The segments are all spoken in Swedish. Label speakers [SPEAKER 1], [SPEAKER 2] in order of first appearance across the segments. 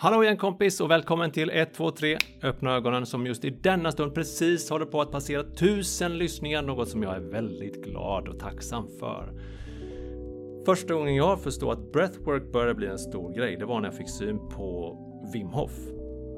[SPEAKER 1] Hallå igen kompis och välkommen till 1, 2, 3 Öppna ögonen som just i denna stund precis håller på att passera tusen lyssningar, något som jag är väldigt glad och tacksam för. Första gången jag förstod att breathwork började bli en stor grej, det var när jag fick syn på Wim Hof.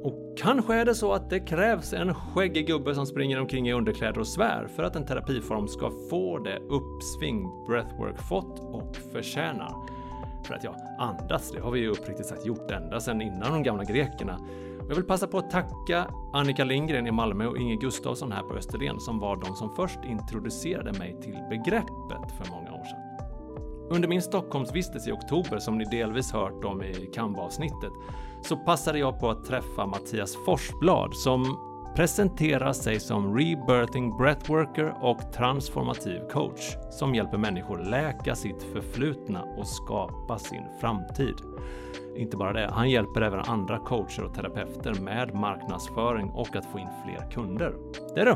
[SPEAKER 1] Och kanske är det så att det krävs en skäggig gubbe som springer omkring i underkläder och svär för att en terapiform ska få det uppsving breathwork fått och förtjänar. För att ja, andas, det har vi ju uppriktigt sagt gjort ända sedan innan de gamla grekerna. Och jag vill passa på att tacka Annika Lindgren i Malmö och Inge Gustafsson här på Österlen som var de som först introducerade mig till begreppet för många år sedan. Under min Stockholmsvistelse i oktober, som ni delvis hört om i Canva-avsnittet, så passade jag på att träffa Mattias Forsblad som presenterar sig som rebirthing breathworker och transformativ coach som hjälper människor läka sitt förflutna och skapa sin framtid. Inte bara det, han hjälper även andra coacher och terapeuter med marknadsföring och att få in fler kunder. Det är du!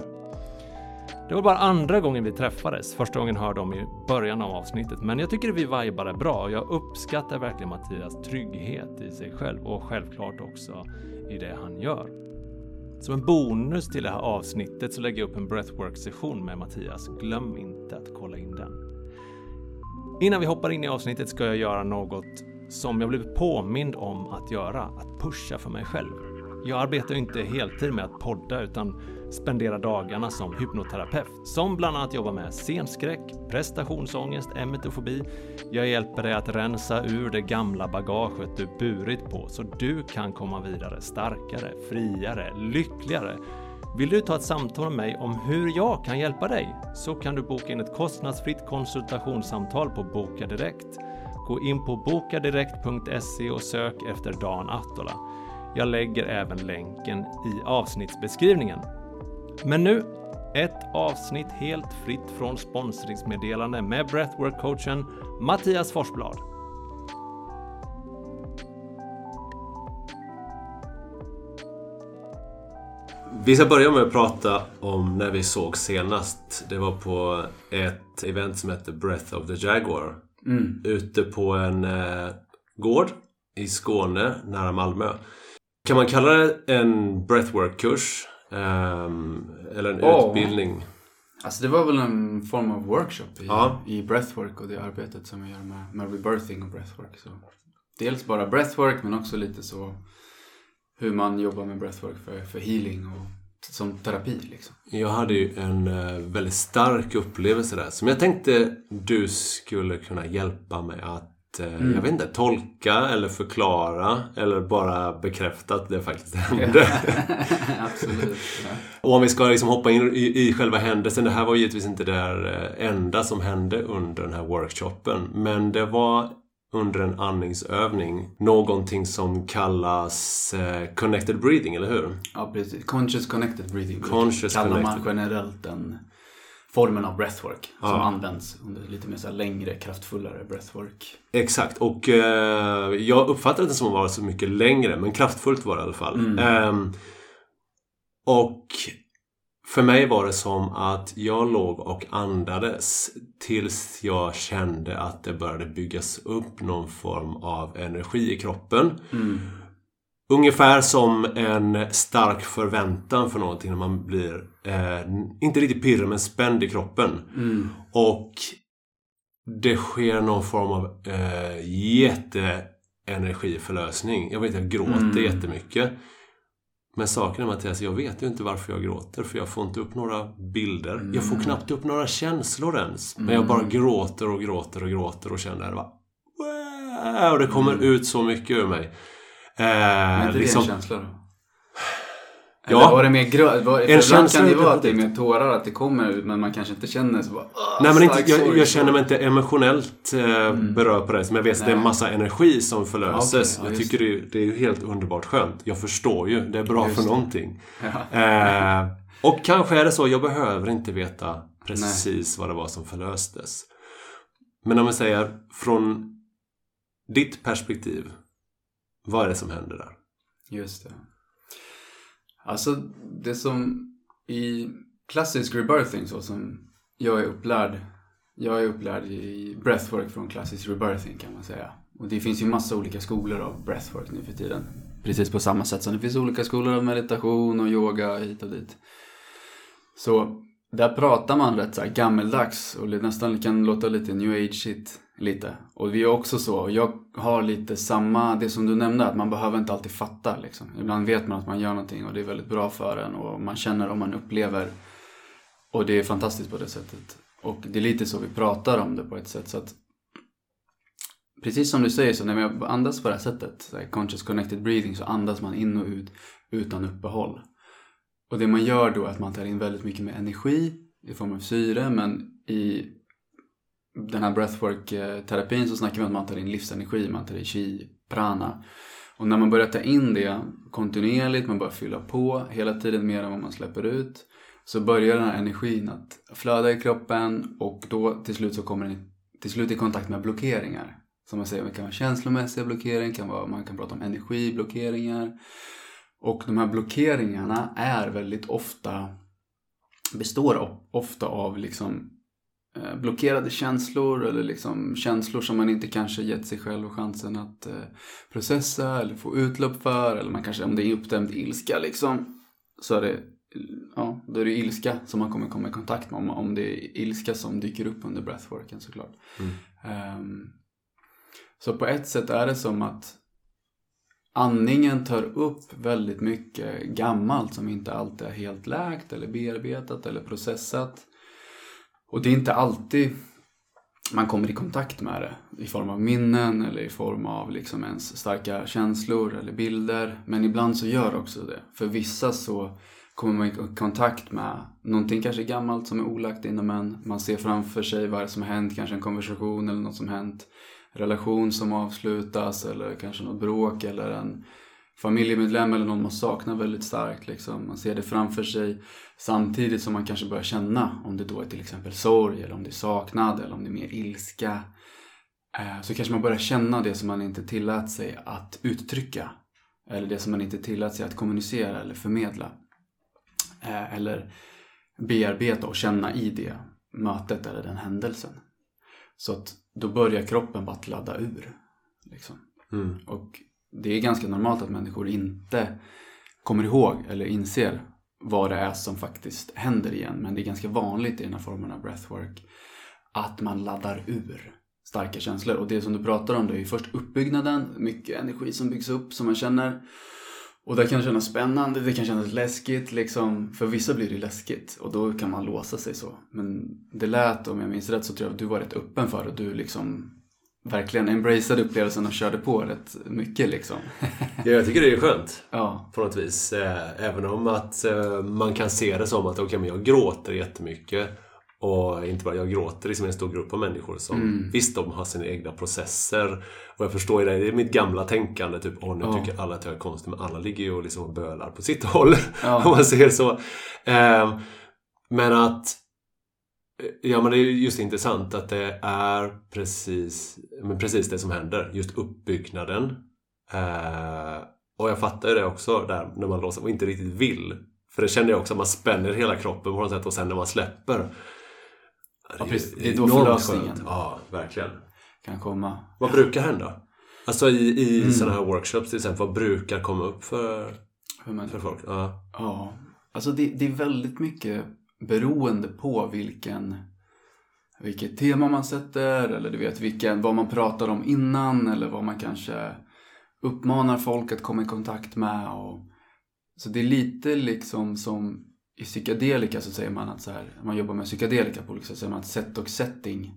[SPEAKER 1] Det var bara andra gången vi träffades. Första gången hörde om i början av avsnittet, men jag tycker vi vibade bra och jag uppskattar verkligen Mattias trygghet i sig själv och självklart också i det han gör. Som en bonus till det här avsnittet så lägger jag upp en breathwork-session med Mattias. Glöm inte att kolla in den. Innan vi hoppar in i avsnittet ska jag göra något som jag blivit påmind om att göra, att pusha för mig själv. Jag arbetar ju inte heltid med att podda utan spenderar dagarna som hypnoterapeut som bland annat jobbar med scenskräck, prestationsångest, emetofobi. Jag hjälper dig att rensa ur det gamla bagaget du burit på så du kan komma vidare starkare, friare, lyckligare. Vill du ta ett samtal med mig om hur jag kan hjälpa dig så kan du boka in ett kostnadsfritt konsultationssamtal på Boka Direkt. Gå in på bokadirekt.se och sök efter Dan Attola. Jag lägger även länken i avsnittsbeskrivningen. Men nu, ett avsnitt helt fritt från sponsringsmeddelande med breathwork-coachen Mattias Forsblad.
[SPEAKER 2] Vi ska börja med att prata om när vi såg senast. Det var på ett event som hette Breath of the Jaguar.
[SPEAKER 3] Mm.
[SPEAKER 2] Ute på en eh, gård i Skåne, nära Malmö. Kan man kalla det en breathwork-kurs? Ehm, eller en
[SPEAKER 3] Ja.
[SPEAKER 2] utbildning?
[SPEAKER 3] Alltså det var väl en form av workshop i,
[SPEAKER 2] Ja.
[SPEAKER 3] i breathwork och det arbetet som vi gör med, med rebirthing och breathwork. Så dels bara breathwork men också lite så hur man jobbar med breathwork för, för healing och som terapi liksom.
[SPEAKER 2] Jag hade ju en eh, väldigt stark upplevelse där som jag tänkte du skulle kunna hjälpa mig att
[SPEAKER 3] Mm.
[SPEAKER 2] jag vet inte, tolka eller förklara eller bara bekräfta att det faktiskt hände.
[SPEAKER 3] Absolut. Ja.
[SPEAKER 2] Och om vi ska liksom hoppa in i, i själva händelsen. Det här var givetvis inte det eh, enda som hände under den här workshopen. Men det var under en andningsövning någonting som kallas eh, connected breathing, eller hur?
[SPEAKER 3] ja, precis. Conscious connected breathing
[SPEAKER 2] Conscious
[SPEAKER 3] kallar man generellt den formen av breathwork som
[SPEAKER 2] Ja.
[SPEAKER 3] används under lite mer så längre, kraftfullare breathwork.
[SPEAKER 2] Exakt, och eh, jag uppfattade det som att det var så mycket längre, men kraftfullt var det i alla fall.
[SPEAKER 3] Mm.
[SPEAKER 2] Ehm, och för mig var det som att jag låg och andades tills jag kände att det började byggas upp någon form av energi i kroppen.
[SPEAKER 3] Mm.
[SPEAKER 2] Ungefär som en stark förväntan för någonting när man blir, eh, inte riktigt pirrig men spänd i kroppen.
[SPEAKER 3] Mm.
[SPEAKER 2] Och det sker någon form av eh, jätteenergiförlösning. Jag vet, jag gråter
[SPEAKER 3] Mm.
[SPEAKER 2] jättemycket. Men saken är Mattias, jag vet ju inte varför jag gråter. För jag får inte upp några bilder. Jag får
[SPEAKER 3] Mm.
[SPEAKER 2] knappt upp några känslor ens. Men jag bara gråter och gråter och gråter och känner bara... "Wow!" Och det kommer
[SPEAKER 3] Mm.
[SPEAKER 2] ut så mycket ur mig.
[SPEAKER 3] Men
[SPEAKER 2] Eh,
[SPEAKER 3] inte
[SPEAKER 2] liksom,
[SPEAKER 3] det då? Eller
[SPEAKER 2] Ja.
[SPEAKER 3] var det mer grö... Var,
[SPEAKER 2] En
[SPEAKER 3] ibland kan det
[SPEAKER 2] är
[SPEAKER 3] vara att det är mer tårar, att det kommer ut men man kanske inte känner så bara, "Åh,
[SPEAKER 2] Nej men inte, jag,
[SPEAKER 3] sorg."
[SPEAKER 2] jag känner mig inte emotionellt eh, berörd på det. Men jag vet att det är en
[SPEAKER 3] Nej.
[SPEAKER 2] massa energi som förlöses.
[SPEAKER 3] Ja, okej. Ja,
[SPEAKER 2] jag tycker det. är- det är ju helt underbart skönt. Jag förstår ju. Det är bra
[SPEAKER 3] Just
[SPEAKER 2] för
[SPEAKER 3] det.
[SPEAKER 2] någonting.
[SPEAKER 3] Ja.
[SPEAKER 2] Eh, och kanske är det så. Jag behöver inte veta precis vad det var som förlöstes. Men om vi säger från ditt perspektiv. Vad är det som händer där?
[SPEAKER 3] Just det. Alltså det som i klassisk rebirthing så som jag är upplärd. Jag är upplärd i breathwork från klassisk rebirthing kan man säga. Och det finns ju massa olika skolor av breathwork nu för tiden. Precis på samma sätt som det finns olika skolor av meditation och yoga hit och dit. Så där pratar man rätt så här gammeldags och det nästan kan låta lite new age shit lite. Och vi är också så. Jag har lite samma, det som du nämnde, att man behöver inte alltid fatta liksom. Ibland vet man att man gör någonting och det är väldigt bra för en och man känner och man upplever. Och det är fantastiskt på det sättet. Och det är lite så vi pratar om det på ett sätt så att Precis som du säger så när man andas på det här sättet, så här conscious connected breathing, så andas man in och ut utan uppehåll. Och det man gör då är att man tar in väldigt mycket mer energi i form av syre men i den här breathwork-terapin så snackar vi om att man tar in livsenergi, man tar in chi, prana. Och när man börjar ta in det kontinuerligt, man börjar fylla på hela tiden mer än vad man släpper ut så börjar den här energin att flöda i kroppen och då till slut så kommer den till slut i kontakt med blockeringar. Som man säger, det kan vara känslomässiga blockeringar, kan vara, man kan prata om energiblockeringar. Och de här blockeringarna är väldigt ofta, består ofta av liksom blockerade känslor eller liksom känslor som man inte kanske gett sig själv chansen att eh, processa eller få utlopp för. Eller man kanske, om det är uppdämd ilska liksom, så är det, ja, då är det ilska som man kommer komma i kontakt med. Om, om det är ilska som dyker upp under breathworken såklart. Ehm, så på ett sätt är det som att andningen tar upp väldigt mycket gammalt som inte alltid är helt läkt eller bearbetat eller processat. Och det är inte alltid man kommer i kontakt med det i form av minnen eller i form av liksom ens starka känslor eller bilder. Men ibland så gör också det. För vissa så kommer man i kontakt med någonting kanske gammalt som är olagt inom en. Man ser framför sig vad som har hänt, kanske en konversation eller något som hänt. Relation som avslutas eller kanske något bråk eller en familjemedlem eller någon man saknar väldigt starkt. Liksom. Man ser det framför sig samtidigt som man kanske börjar känna om det då är till exempel sorg eller om det är saknad eller om det är mer ilska. Eh, Så kanske man börjar känna det som man inte tillät sig att uttrycka. Eller det som man inte tillät sig att kommunicera eller förmedla. Eh, Eller bearbeta och känna i det mötet eller den händelsen. Så att då börjar kroppen bara att ladda ur. Liksom.
[SPEAKER 2] Mm.
[SPEAKER 3] Och det är ganska normalt att människor inte kommer ihåg eller inser vad det är som faktiskt händer igen. Men det är ganska vanligt i den här formen av breathwork att man laddar ur starka känslor. Och det som du pratar om det är ju först uppbyggnaden, mycket energi som byggs upp som man känner. Och det kan kännas spännande, det kan kännas läskigt liksom. För vissa blir det läskigt och då kan man låsa sig så. Men det lät, om jag minns rätt, så tror jag att du var rätt öppen för det. Du liksom verkligen embraceade upplevelsen och körde på rätt mycket liksom.
[SPEAKER 2] Ja, jag tycker det är skönt.
[SPEAKER 3] ja,
[SPEAKER 2] På något vis. Eh, Även om att eh, man kan se det som att okej, men jag gråter jättemycket. Och inte bara jag gråter liksom en stor grupp av människor som
[SPEAKER 3] Mm.
[SPEAKER 2] visst de har sina egna processer. Och jag förstår ju det, det är mitt gamla tänkande. Typ, åh nu
[SPEAKER 3] Ja.
[SPEAKER 2] tycker alla att jag är konstig. Men alla ligger ju och liksom bölar på sitt håll.
[SPEAKER 3] Ja.
[SPEAKER 2] om man säger så. Eh, Men att Ja men det är just intressant att det är precis, men precis det som händer. Just uppbyggnaden. Eh, och jag fattar ju det också där när man låser och inte riktigt vill. För det känner jag också, man spänner hela kroppen på något sätt och sen när man släpper.
[SPEAKER 3] Ja, precis. Det är då förlösningen.
[SPEAKER 2] skönt. Ja, verkligen.
[SPEAKER 3] kan komma.
[SPEAKER 2] Vad brukar hända? Alltså i, i
[SPEAKER 3] Mm.
[SPEAKER 2] sådana här workshops till exempel, vad brukar komma upp för,
[SPEAKER 3] man,
[SPEAKER 2] för folk? Ja.
[SPEAKER 3] Ja, alltså det, det är väldigt mycket beroende på vilken vilket tema man sätter eller du vet vilken, vad man pratar om innan eller vad man kanske uppmanar folk att komma i kontakt med. Och, så det är lite liksom som i psykedelika så säger man att så här, man jobbar med psykedelika på olika sätt, så säger man att set och setting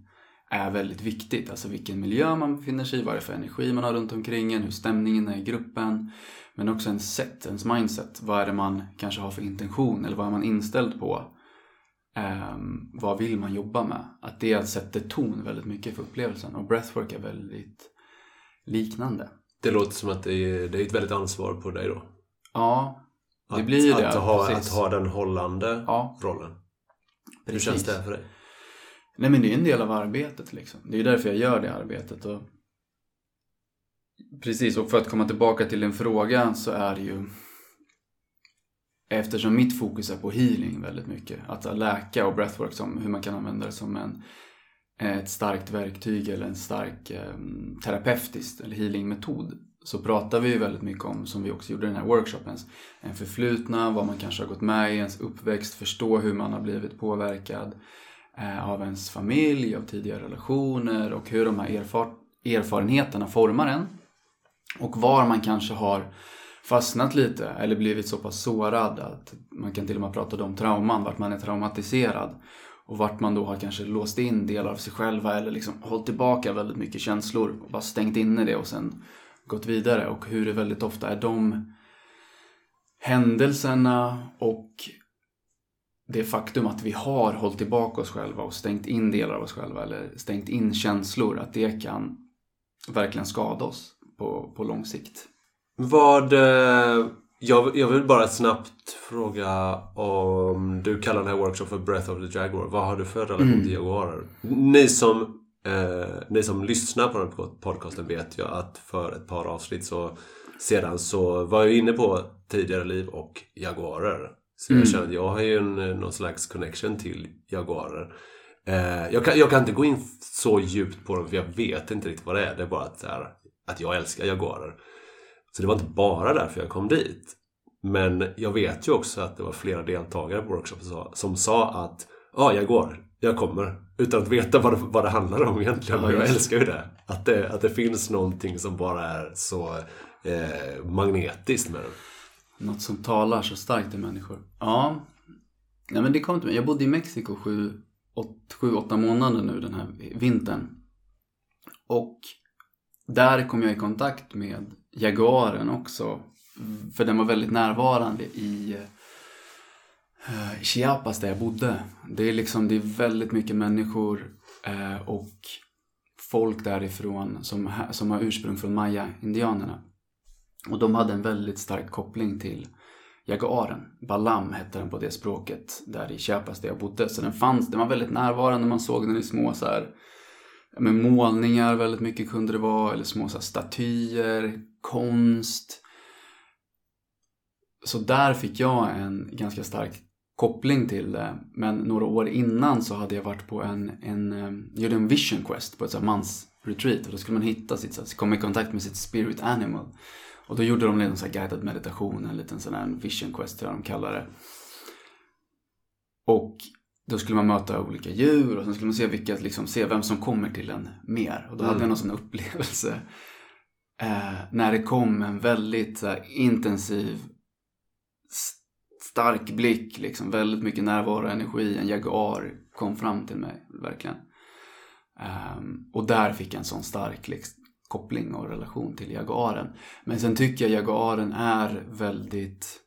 [SPEAKER 3] är väldigt viktigt. Alltså vilken miljö man befinner sig i, vad det är för energi man har runt omkring en, hur stämningen är i gruppen. Men också en set, ens mindset. Vad är det man kanske har för intention eller vad är man inställd på? Um, vad vill man jobba med? Att det sätter ton väldigt mycket för upplevelsen. Och breathwork är väldigt liknande.
[SPEAKER 2] Det låter som att det är, det är ett väldigt ansvar på dig då.
[SPEAKER 3] Ja, det
[SPEAKER 2] Att,
[SPEAKER 3] blir
[SPEAKER 2] att,
[SPEAKER 3] det.
[SPEAKER 2] ha, att ha den hållande
[SPEAKER 3] Ja.
[SPEAKER 2] rollen. Hur
[SPEAKER 3] Precis.
[SPEAKER 2] känns det för dig?
[SPEAKER 3] Nej men det är en del av arbetet liksom. Det är därför jag gör det arbetet. Och... Precis, och för att komma tillbaka till din fråga så är det ju Eftersom mitt fokus är på healing väldigt mycket. Att läka och breathwork som hur man kan använda det som en, ett starkt verktyg eller en stark um, terapeutisk eller healingmetod. Så pratar vi ju väldigt mycket om, som vi också gjorde i den här workshopen, en förflutna, vad man kanske har gått med i, ens uppväxt, förstå hur man har blivit påverkad eh, av ens familj, av tidigare relationer och hur de här erfar- erfarenheterna formar en. Och var man kanske har fastnat lite eller blivit så pass sårad att man kan till och med prata om trauman, vart man är traumatiserad. Och vart man då har kanske låst in delar av sig själva eller liksom hållit tillbaka väldigt mycket känslor och bara stängt inne det och sen gått vidare. Och hur det väldigt ofta är de händelserna och det faktum att vi har hållit tillbaka oss själva och stängt in delar av oss själva eller stängt in känslor, att det kan verkligen skada oss på, på lång sikt.
[SPEAKER 2] Vad... eh, Jag, jag vill bara snabbt fråga om du kallar den här workshop för Breath of the Jaguar. Vad har du för relation
[SPEAKER 3] Mm.
[SPEAKER 2] till jaguarer? Ni som, eh, ni som lyssnar på den här podcasten vet ju att för ett par avsnitt så, sedan så var jag inne på tidigare liv och jaguarer. Så
[SPEAKER 3] Mm.
[SPEAKER 2] jag känner att jag har ju en, någon slags connection till jaguarer. Eh, jag, kan, jag kan inte gå in så djupt på dem för jag vet inte riktigt vad det är. Det är bara att, här, att jag älskar jaguarer. Så det var inte bara därför jag kom dit. Men jag vet ju också att det var flera deltagare på workshopen som sa, att ja, jag går, jag kommer. Utan att veta vad det, vad det handlar om egentligen. Och jag älskar ju det. Att, det. att det finns någonting som bara är så eh, magnetiskt med det.
[SPEAKER 3] Något som talar så starkt till människor. Ja, Nej, men det kom till mig. Jag bodde i Mexiko sju, åt, sju, åtta månader nu den här vintern. Och där kom jag i kontakt med jaguaren också. För den var väldigt närvarande i eh, Chiapas där jag bodde. Det är liksom, det är väldigt mycket människor eh, och folk därifrån som, som har ursprung från maya-indianerna. Och de hade en väldigt stark koppling till jaguaren. Balam hette den på det språket där i Chiapas där jag bodde. Så den fanns, den var väldigt närvarande. Man såg den i små så här, med målningar väldigt mycket kunde det vara. Eller små så här, statyer, konst. Så där fick jag en ganska stark koppling till det. Men några år innan så hade jag varit på en, en, eh, gjorde en vision quest på ett så här mansretreat. Och då skulle man hitta sitt, så här, komma i kontakt med sitt spirit animal. Och då gjorde de en sån här guidad meditation, en liten sån här vision quest tror jag de kallar det. Och då skulle man möta olika djur och sen skulle man se vilka, liksom, se vem som kommer till en mer. Och då hade
[SPEAKER 2] Mm.
[SPEAKER 3] jag någon sån upplevelse eh, när det kom en väldigt så här, intensiv stark blick, liksom väldigt mycket närvaro och energi. En jaguar kom fram till mig, verkligen. Ehm, och där fick jag en sån stark liksom, koppling och relation till jaguaren. Men sen tycker jag jaguaren är väldigt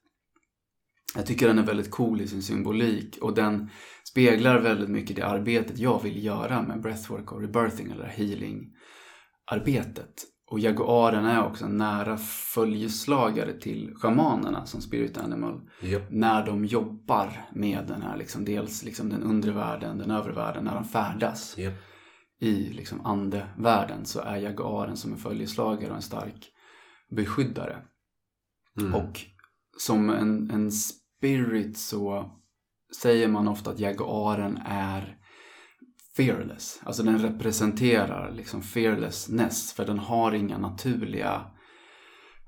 [SPEAKER 3] jag tycker den är väldigt cool i sin symbolik och den speglar väldigt mycket det arbetet jag vill göra med breathwork och rebirthing eller healing-arbetet. Och jaguaren är också en nära följeslagare till shamanerna som spirit animal
[SPEAKER 2] Japp.
[SPEAKER 3] när de jobbar med den här, liksom, dels liksom den undre världen, den övre världen, när de färdas
[SPEAKER 2] Japp.
[SPEAKER 3] i liksom andevärlden så är jaguaren som en följeslagare och en stark beskyddare.
[SPEAKER 2] Mm.
[SPEAKER 3] Och som en, en spirit så säger man ofta att jaguaren är fearless. Alltså den representerar liksom fearlessness för den har inga naturliga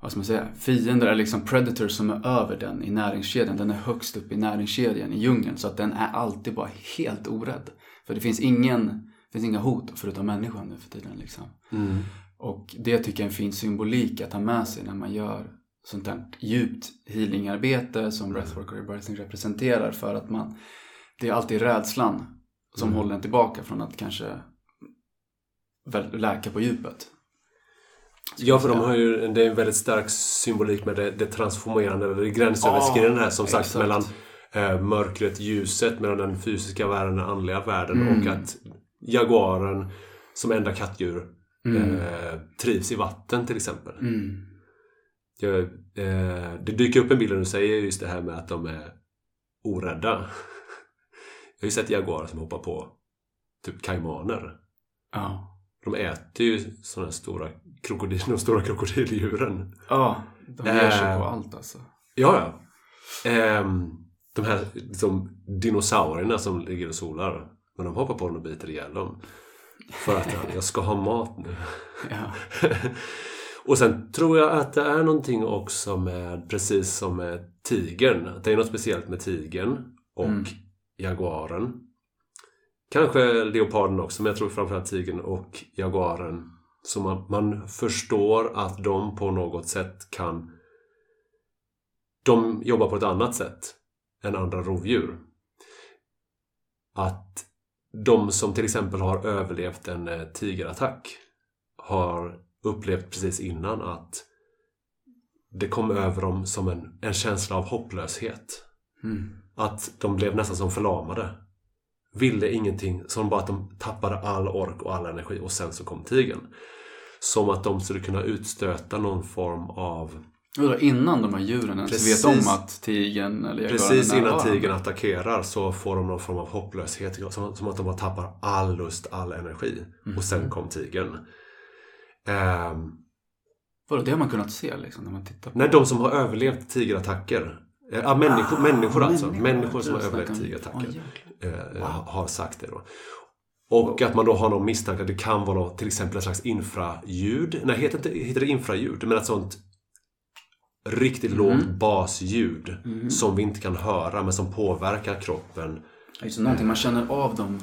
[SPEAKER 3] vad ska man säga, fiender eller liksom predators som är över den i näringskedjan. Den är högst upp i näringskedjan i djungeln så att den är alltid bara helt orädd. För det finns ingen, det finns inga hot förutom människan nu för tiden liksom.
[SPEAKER 2] Mm.
[SPEAKER 3] Och det tycker jag är en fin symbolik att ha med sig när man gör sånt här djupt healingarbete som breathwork och rebirthing representerar för att man det är alltid rädslan som
[SPEAKER 2] Mm.
[SPEAKER 3] håller en tillbaka från att kanske läka på djupet.
[SPEAKER 2] Ja, för de har ju, det är en väldigt stark symbolik med det, det transformerande, det gränsöverskridande här som sagt
[SPEAKER 3] exakt.
[SPEAKER 2] mellan eh, mörkret, ljuset, mellan den fysiska världen, den andliga världen
[SPEAKER 3] Mm.
[SPEAKER 2] och att jaguaren som enda kattdjur
[SPEAKER 3] Mm.
[SPEAKER 2] eh, trivs i vatten till exempel.
[SPEAKER 3] Mm.
[SPEAKER 2] Jag, eh, det dyker upp en bild när du säger just det här med att de är orädda. Jag har ju sett jaguarer som hoppar på typ kaimaner.
[SPEAKER 3] Ja.
[SPEAKER 2] De äter ju sådana stora krokodil, de stora krokodildjuren.
[SPEAKER 3] Ja, de ger sig
[SPEAKER 2] Eh.
[SPEAKER 3] på allt alltså.
[SPEAKER 2] Ja, ja. Ehm, de här liksom, dinosaurierna som ligger och solar. Men de hoppar på dem och biter ihjäl dem. För att ja, jag ska ha mat nu.
[SPEAKER 3] Ja.
[SPEAKER 2] och sen tror jag att det är någonting också med, precis som med tigern. Det är något speciellt med tigern och
[SPEAKER 3] Mm
[SPEAKER 2] jaguaren. Kanske leoparden också, men jag tror framförallt tigern och jaguaren. Så man, man förstår att de på något sätt kan... De jobbar på ett annat sätt än andra rovdjur. Att de som till exempel har överlevt en eh, tigerattack har upplevt precis innan att det kom över dem som en, en känsla av hopplöshet.
[SPEAKER 3] Mm.
[SPEAKER 2] Att de blev nästan som förlamade. Ville ingenting, som bara att de tappade all ork och all energi och sen så kom tigern. Som att de skulle kunna utstöta någon form av
[SPEAKER 3] Och då innan de här djuren ens
[SPEAKER 2] Precis.
[SPEAKER 3] vet om att tigern eller
[SPEAKER 2] Precis innan
[SPEAKER 3] närvarande.
[SPEAKER 2] tigern attackerar så får de någon form av hopplöshet. Som, som att de bara tappar all lust, all energi. Och sen kom tigern. Ehm,
[SPEAKER 3] Vadå, det har man kunnat se liksom när man tittar på
[SPEAKER 2] nej, de som har överlevt tigerattacker. Eh, Ja, människor, människor alltså.
[SPEAKER 3] människor.
[SPEAKER 2] Människor som har överlevt
[SPEAKER 3] om-
[SPEAKER 2] tigerattacker.
[SPEAKER 3] Ja,
[SPEAKER 2] eh, har sagt det då. Och att man då har någon misstanke att det kan vara något, till exempel ett slags infraljud. Nej, heter, inte, heter det infraljud? Men ett sånt riktigt lågt basljud som vi inte kan höra men som påverkar kroppen.
[SPEAKER 3] Alltså någonting man känner av dem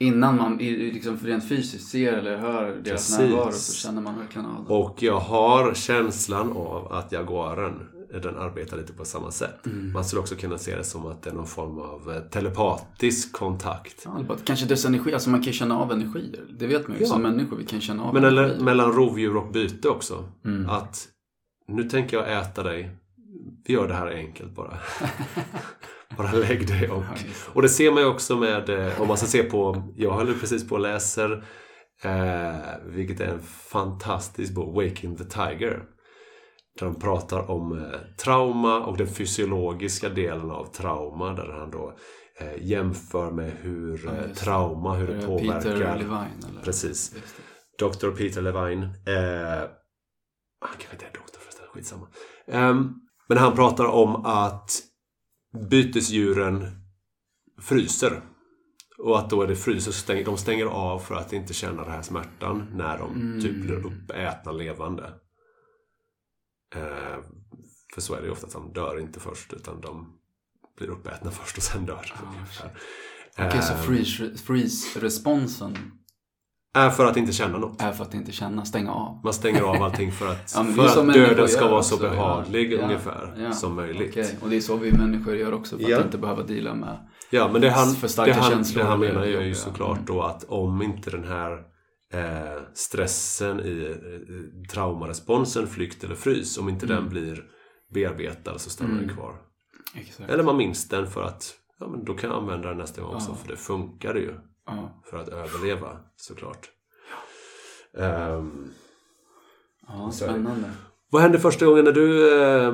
[SPEAKER 3] innan man liksom rent fysiskt ser eller hör deras
[SPEAKER 2] Precis.
[SPEAKER 3] närvaro så känner man verkligen av dem.
[SPEAKER 2] Och jag har känslan av att jaguaren, den arbetar lite på samma sätt.
[SPEAKER 3] Mm.
[SPEAKER 2] Man skulle också kunna se det som att det är någon form av eh, telepatisk kontakt.
[SPEAKER 3] Ja, kanske dess energi, alltså man kan känna av energier. Det vet man ju
[SPEAKER 2] Ja.
[SPEAKER 3] som människor, vi kan känna av
[SPEAKER 2] Men eller, mellan rovdjur och byte också.
[SPEAKER 3] Mm.
[SPEAKER 2] Att nu tänker jag äta dig. Vi gör det här enkelt bara. bara lägg dig och... Och det ser man ju också med, eh, om man ska se på, jag håller precis på och läser, eh, vilket är en fantastisk bok, Waking the Tiger. Där de pratar om eh, trauma och den fysiologiska delen av trauma. Där han då eh, jämför med hur
[SPEAKER 3] Ja,
[SPEAKER 2] eh,
[SPEAKER 3] det.
[SPEAKER 2] trauma, hur det
[SPEAKER 3] Eh,
[SPEAKER 2] påverkar.
[SPEAKER 3] Peter Levine eller?
[SPEAKER 2] Precis.
[SPEAKER 3] Det.
[SPEAKER 2] Dr. Peter Levine. Eh, han kanske inte är doktor förresten, skitsamma. Ehm, men han pratar om att bytesdjuren fryser. Och att då är det fryser, stäng, de stänger av för att inte känna den här smärtan när de typ blir uppätna levande. Eh, för så är det ju ofta att de dör inte först utan de blir uppätna först och sen dör de. ungefär.
[SPEAKER 3] Okej, så
[SPEAKER 2] Ehm,
[SPEAKER 3] freeze- freeze-responsen
[SPEAKER 2] är för att inte känna något.
[SPEAKER 3] är för att inte känna, stänga av.
[SPEAKER 2] Man stänger av allting för att,
[SPEAKER 3] Ja, det
[SPEAKER 2] för
[SPEAKER 3] så
[SPEAKER 2] att döden ska vara så behaglig
[SPEAKER 3] Ja,
[SPEAKER 2] ungefär
[SPEAKER 3] ja.
[SPEAKER 2] som möjligt.
[SPEAKER 3] Okej, och det är så vi människor gör också för att inte behöva deala med
[SPEAKER 2] Ja, men det han,
[SPEAKER 3] För
[SPEAKER 2] det
[SPEAKER 3] starka
[SPEAKER 2] han,
[SPEAKER 3] känslor
[SPEAKER 2] det han menar är ju såklart
[SPEAKER 3] Mm.
[SPEAKER 2] då att om inte den här eh, stressen i traumaresponsen, flykt eller frys, om inte
[SPEAKER 3] Mm.
[SPEAKER 2] den blir bearbetad så stannar den kvar.
[SPEAKER 3] Exakt.
[SPEAKER 2] Eller man minns den för att ja, men då kan jag använda den nästa gång också
[SPEAKER 3] Ja.
[SPEAKER 2] för det funkar ju
[SPEAKER 3] Ja,
[SPEAKER 2] för att överleva såklart.
[SPEAKER 3] Ja
[SPEAKER 2] är det.
[SPEAKER 3] spännande.
[SPEAKER 2] Vad hände första gången när du eh,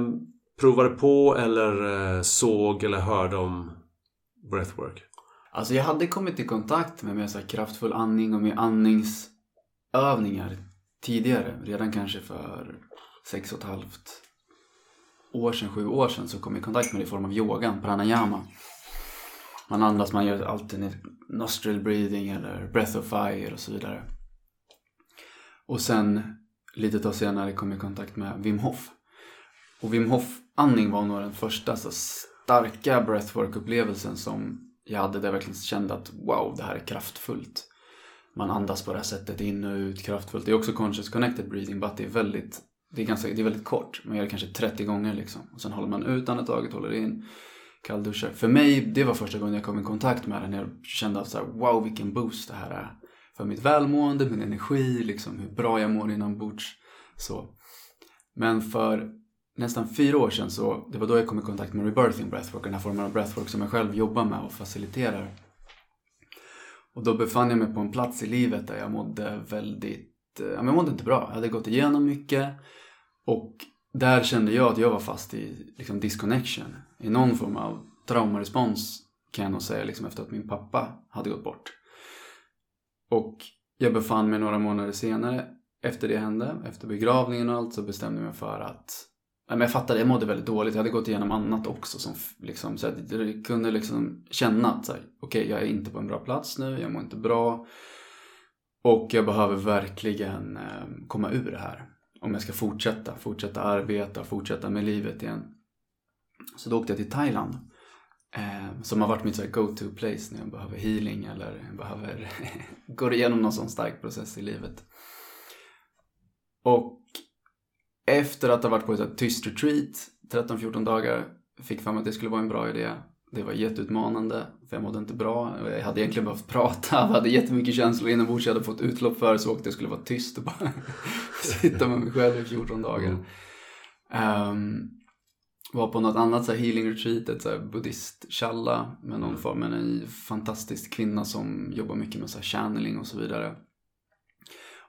[SPEAKER 2] provade på eller eh, såg eller hörde om breathwork?
[SPEAKER 3] Alltså jag hade kommit i kontakt med mer så kraftfull andning och med övningar tidigare. Redan kanske för sex och ett halvt år sedan, sju år sedan så kom jag i kontakt med det i form av yogan, pranayama. Man andas, man gör alltid nostril breathing eller breath of fire och så vidare. Och sen lite tag senare kom jag i kontakt med Wim Hof. Och Wim Hof-andning var nog den första så starka breathwork-upplevelsen som jag hade där jag verkligen kände att wow, det här är kraftfullt. Man andas på det här sättet in och ut kraftfullt. Det är också conscious connected breathing, bara det är väldigt, det är ganska, det är väldigt kort. Man gör det kanske 30 gånger liksom. Och sen håller man ut andetaget, håller in, kallduschar. För mig, det var första gången jag kom i kontakt med det när jag kände att så här, wow vilken boost det här är. för mitt välmående, min energi, liksom hur bra jag mår inombords. Så. Men för nästan fyra år sedan så, det var då jag kom i kontakt med rebirthing breathwork, den här formen av breathwork som jag själv jobbar med och faciliterar. Och då befann jag mig på en plats i livet där jag mådde väldigt, eh, ja men jag mådde inte bra. Jag hade gått igenom mycket och där kände jag att jag var fast i liksom disconnection. I någon form av traumarespons kan jag nog säga liksom efter att min pappa hade gått bort. Och jag befann mig några månader senare efter det hände, efter begravningen och allt så bestämde jag mig för att men jag fattade, jag mådde väldigt dåligt. Jag hade gått igenom annat också. Som, liksom, så jag kunde liksom känna att okej, okay, jag är inte på en bra plats nu. Jag mår inte bra. Och jag behöver verkligen eh, komma ur det här. Om jag ska fortsätta, fortsätta arbeta, fortsätta med livet igen. Så då åkte jag till Thailand. Eh, som har varit mitt go-to place när jag behöver healing eller behöver gå igenom någon sån stark process i livet. Och efter att ha varit på ett tyst retreat 13-14 dagar fick för mig att det skulle vara en bra idé. Det var jätteutmanande, för jag mådde inte bra. Jag hade egentligen behövt prata, jag hade jättemycket känslor inombords jag hade fått utlopp för. Så åkte jag skulle vara tyst och bara sitta med mig själv i 14 dagar. Um, var på något annat så här healing retreat, ett så buddhist challa med någon form, med en fantastisk kvinna som jobbar mycket med så channeling och så vidare.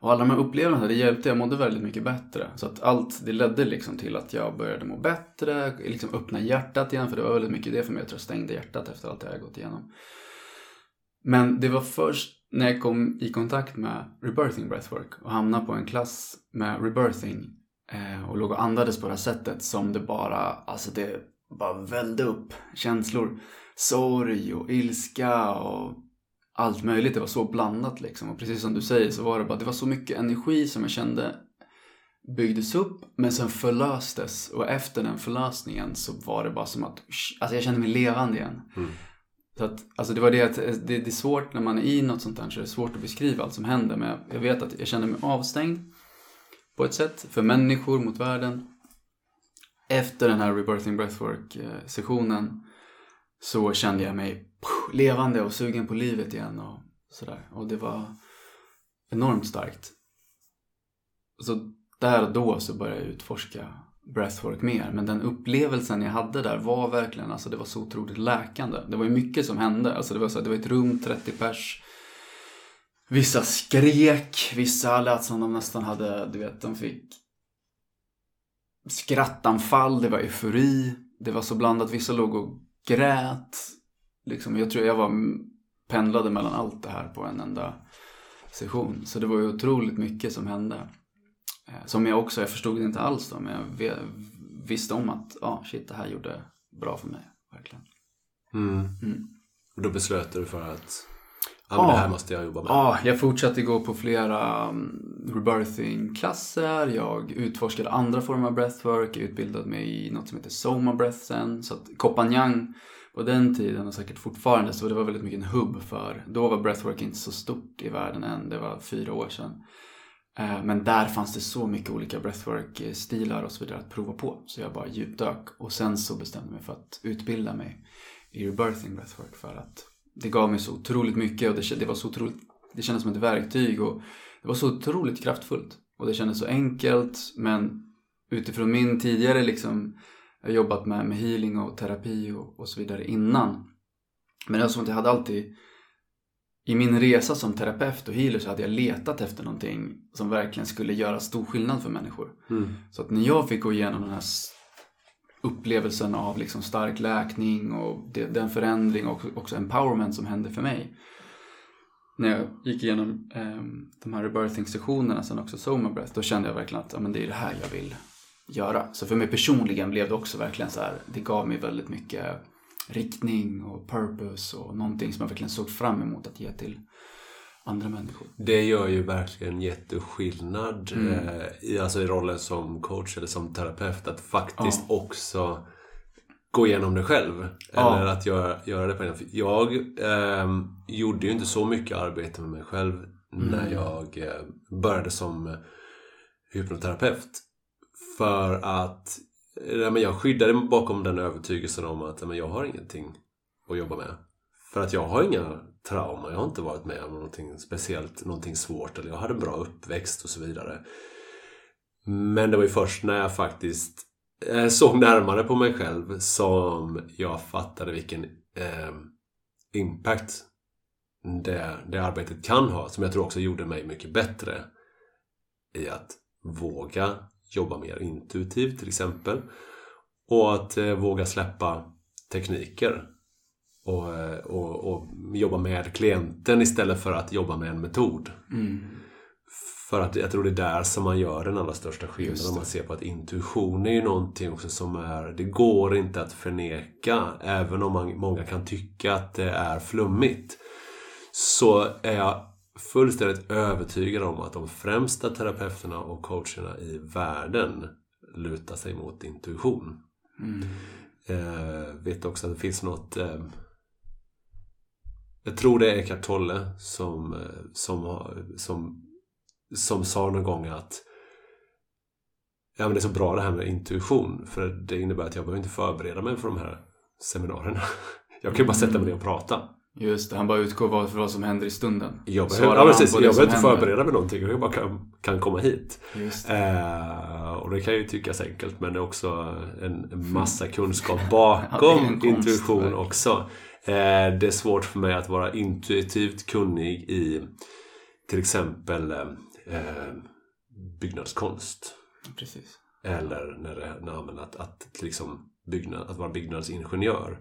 [SPEAKER 3] Och alla de här upplevelserna, det hjälpte. Jag mådde väldigt mycket bättre. Så att allt, det ledde liksom till att jag började må bättre, liksom öppna hjärtat igen. För det var väldigt mycket det för mig. Jag tror jag stängde hjärtat efter allt det jag gått igenom. Men det var först när jag kom i kontakt med rebirthing breathwork och hamnade på en klass med rebirthing eh, och låg och andades på det här sättet som det bara, alltså det bara vällde upp känslor. Sorg och ilska och allt möjligt. Det var så blandat liksom. Och precis som du säger så var det bara, det var så mycket energi som jag kände byggdes upp men sen förlöstes. Och efter den förlösningen så var det bara som att, alltså jag kände mig levande igen. Mm. Så att, alltså det var det att det, det, är svårt när man är i något sånt här så det är svårt att beskriva allt som händer. Men jag, jag vet att jag kände mig avstängd på ett sätt för människor mot världen. Efter den här Rebirthing Breathwork eh, sessionen så kände jag mig levande och sugen på livet igen och sådär. Och det var enormt starkt. Så där och då så började jag utforska breathwork mer. Men den upplevelsen jag hade där var verkligen, alltså det var så otroligt läkande. Det var ju mycket som hände. Alltså det var, så, det var ett rum, 30 pers. Vissa skrek, vissa lät som de nästan hade, du vet, de fick skrattanfall, det var eufori. Det var så blandat, vissa låg och grät. Liksom, jag tror jag var pendlade mellan allt det här på en enda session. Så det var ju otroligt mycket som hände. Eh, som jag också, jag förstod det inte alls då, men jag visste om att, ja ah, shit det här gjorde bra för mig. Verkligen.
[SPEAKER 2] Mm. Mm. Och då beslöt du för att Ja, men det här måste jag jobba med.
[SPEAKER 3] Ja, jag fortsatte gå på flera um, rebirthing-klasser. Jag utforskade andra former av breathwork. Jag utbildade mig i något som heter Soma Breath sen. Så att Kopanjang på den tiden och säkert fortfarande så det var väldigt mycket en hubb för. Då var breathwork inte så stort i världen än. Det var fyra år sedan. Eh, men där fanns det så mycket olika breathwork-stilar och så vidare att prova på. Så jag bara djupdök och sen så bestämde jag mig för att utbilda mig i rebirthing breathwork för att det gav mig så otroligt mycket och det, det var så otroligt, det kändes som ett verktyg och det var så otroligt kraftfullt. Och det kändes så enkelt men utifrån min tidigare liksom, jag har jobbat med, med healing och terapi och, och så vidare innan. Men det var som att jag hade alltid i min resa som terapeut och healer så hade jag letat efter någonting som verkligen skulle göra stor skillnad för människor. Mm. Så att när jag fick gå igenom den här upplevelsen av liksom stark läkning och den förändring och också empowerment som hände för mig. När jag gick igenom eh, de här rebirthing-sessionerna, sen också Soma Breath, då kände jag verkligen att ja, men det är det här jag vill göra. Så för mig personligen blev det också verkligen så här, det gav mig väldigt mycket riktning och purpose och någonting som jag verkligen såg fram emot att ge till andra människor.
[SPEAKER 2] Det gör ju verkligen jätteskillnad mm. eh, i, alltså i rollen som coach eller som terapeut att faktiskt ja. också gå igenom det själv. Ja. Eller att göra, göra det på en Jag eh, gjorde ju inte så mycket arbete med mig själv mm. när jag eh, började som hypnoterapeut. För att men jag skyddade mig bakom den övertygelsen om att men jag har ingenting att jobba med. För att jag har inga trauma. Jag har inte varit med om någonting speciellt, någonting svårt. Eller jag hade en bra uppväxt och så vidare. Men det var ju först när jag faktiskt eh, såg närmare på mig själv som jag fattade vilken eh, impact det, det arbetet kan ha. Som jag tror också gjorde mig mycket bättre i att våga jobba mer intuitivt till exempel. Och att eh, våga släppa tekniker. Och, eh, och, och, jobba med klienten istället för att jobba med en metod.
[SPEAKER 3] Mm.
[SPEAKER 2] För att jag tror det är där som man gör den allra största skillnaden. Om man ser på att intuition är ju någonting också som är... Det går inte att förneka. Även om man, många kan tycka att det är flummigt. Så är jag fullständigt övertygad om att de främsta terapeuterna och coacherna i världen lutar sig mot intuition.
[SPEAKER 3] Mm.
[SPEAKER 2] Eh, vet också att det finns något eh, Jag tror det är Eckart Tolle som, eh, som, som, som sa någon gång att Ja men det är så bra det här med intuition för det innebär att jag behöver inte förbereda mig för de här seminarierna. Jag kan ju bara sätta mig ner och prata.
[SPEAKER 3] Just det, han bara utgår från vad som händer i stunden.
[SPEAKER 2] Jag behöver, ja, precis, jag behöver inte
[SPEAKER 3] händer?
[SPEAKER 2] förbereda mig någonting. Jag bara kan, kan komma hit.
[SPEAKER 3] Just det.
[SPEAKER 2] Eh, och det kan ju tyckas enkelt men det är också en, en massa kunskap
[SPEAKER 3] Ja,
[SPEAKER 2] bakom
[SPEAKER 3] konst,
[SPEAKER 2] intuition
[SPEAKER 3] verkligen.
[SPEAKER 2] också. Eh, det är svårt för mig att vara intuitivt kunnig i till exempel eh, eh, byggnadskonst.
[SPEAKER 3] Precis.
[SPEAKER 2] Eller när det, när, men att, att, liksom byggnad, att vara byggnadsingenjör.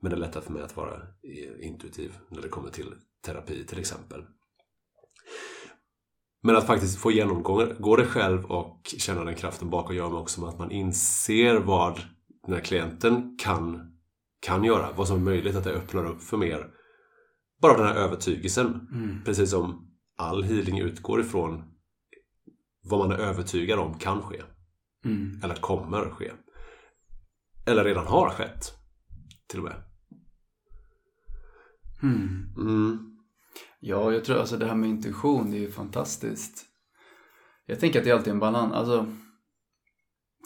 [SPEAKER 2] Men det är lättare för mig att vara i- intuitiv när det kommer till terapi till exempel. Men att faktiskt få genomgå gå det själv och känna den kraften bakom gör mig också att man inser vad den här klienten kan, kan göra. Vad som är möjligt, att det öppnar upp för mer. Bara den här övertygelsen.
[SPEAKER 3] Mm.
[SPEAKER 2] Precis som all healing utgår ifrån vad man är övertygad om kan ske.
[SPEAKER 3] Mm.
[SPEAKER 2] Eller kommer ske. Eller redan har skett. Till och med.
[SPEAKER 3] Mm.
[SPEAKER 2] Mm.
[SPEAKER 3] Ja, jag tror alltså det här med intuition, det är ju fantastiskt. Jag tänker att det är alltid en balans. Alltså,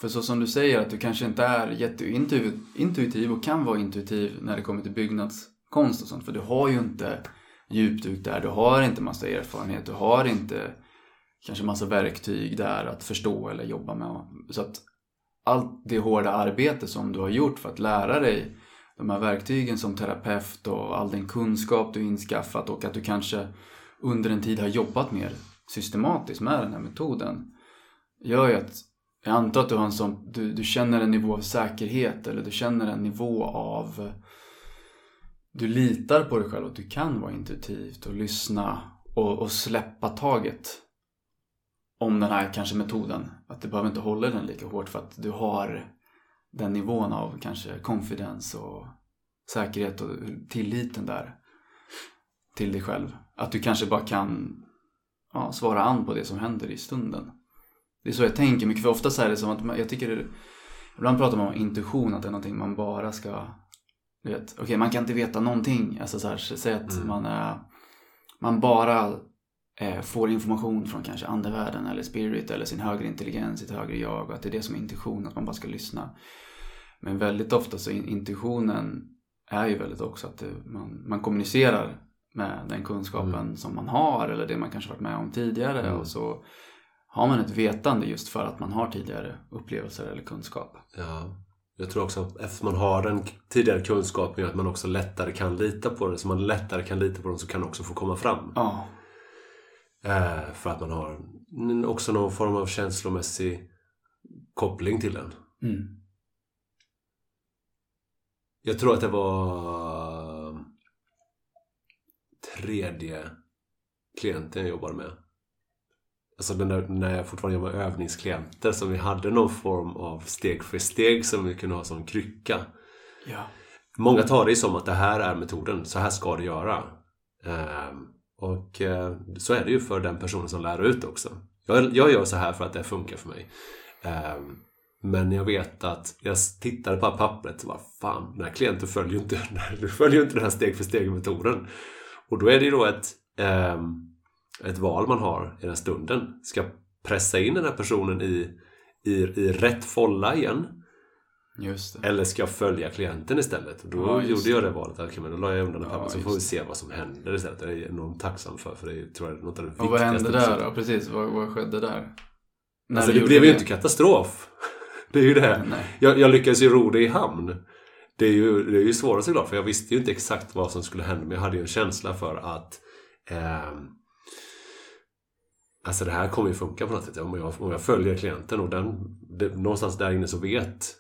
[SPEAKER 3] för så som du säger att du kanske inte är jätteintuitiv och kan vara intuitiv när det kommer till byggnadskonst och sånt. För du har ju inte djupduk där, du har inte massa erfarenhet, du har inte kanske massa verktyg där att förstå eller jobba med. Så att allt det hårda arbete som du har gjort för att lära dig de här verktygen som terapeut och all den kunskap du inskaffat och att du kanske under en tid har jobbat mer systematiskt med den här metoden gör ju att jag antar att du har en sån, du, du känner en nivå av säkerhet eller du känner en nivå av du litar på dig själv att du kan vara intuitivt och lyssna och, och släppa taget om den här kanske metoden. Att du behöver inte hålla den lika hårt för att du har den nivån av kanske confidence och säkerhet och tilliten där till dig själv. Att du kanske bara kan ja, svara an på det som händer i stunden. Det är så jag tänker mycket, för ofta så är det som att man, jag tycker det, ibland pratar man om intuition, att det är någonting man bara ska du vet, okej man kan inte veta någonting. Alltså så här, säg att
[SPEAKER 2] Mm.
[SPEAKER 3] man, är, man bara eh, får information från kanske andevärlden eller spirit eller sin högre intelligens, sitt högre jag och att det är det som är intuition, att man bara ska lyssna. Men väldigt ofta så in- intuitionen är ju väldigt också att det, man, man kommunicerar med den kunskapen som man har eller det man kanske varit med om tidigare
[SPEAKER 2] Mm.
[SPEAKER 3] och så har man ett vetande just för att man har tidigare upplevelser eller kunskap.
[SPEAKER 2] Ja. Jag tror också att eftersom man har den tidigare kunskapen att man också lättare kan lita på den. Så man lättare kan lita på den så kan det också få komma fram.
[SPEAKER 3] Ja,
[SPEAKER 2] Eh, för att man har också någon form av känslomässig koppling till den.
[SPEAKER 3] mm.
[SPEAKER 2] Jag tror att det var tredje klienten jag jobbade med. Alltså den där, när jag fortfarande jobbade med övningsklienter som vi hade någon form av steg för steg som vi kunde ha som krycka.
[SPEAKER 3] ja.
[SPEAKER 2] Många tar det som att det här är metoden, så här ska du göra. Ehm, och eh, så är det ju för den personen som lär ut också. Jag, jag gör så här för att det funkar för mig. Men jag vet att jag tittade på pappret och bara fan, den här klienten följer inte, följer inte den här steg för steg metoden. Och då är det ju då ett, ehm, ett val man har i den stunden. Ska jag pressa in den här personen i, i, i rätt folla igen? Eller ska jag följa klienten istället? Och då
[SPEAKER 3] Ja,
[SPEAKER 2] gjorde jag det valet. Okej, men då la jag undan
[SPEAKER 3] Ja,
[SPEAKER 2] papper så får vi se vad som händer istället. Det är jag enormt tacksam för. För det är, tror jag något av det
[SPEAKER 3] Och vad hände där
[SPEAKER 2] beslutet.
[SPEAKER 3] då? Precis, vad, vad skedde där? När
[SPEAKER 2] Alltså det blev ju inte katastrof. Det är ju det. Jag, jag lyckades ju ro det i hamn. Det är ju, det är ju svårast såklart för jag visste ju inte exakt vad som skulle hända men jag hade ju en känsla för att ehm, Alltså det här kommer ju funka på något sätt. Om jag, om jag följer klienten och den, det, någonstans där inne så vet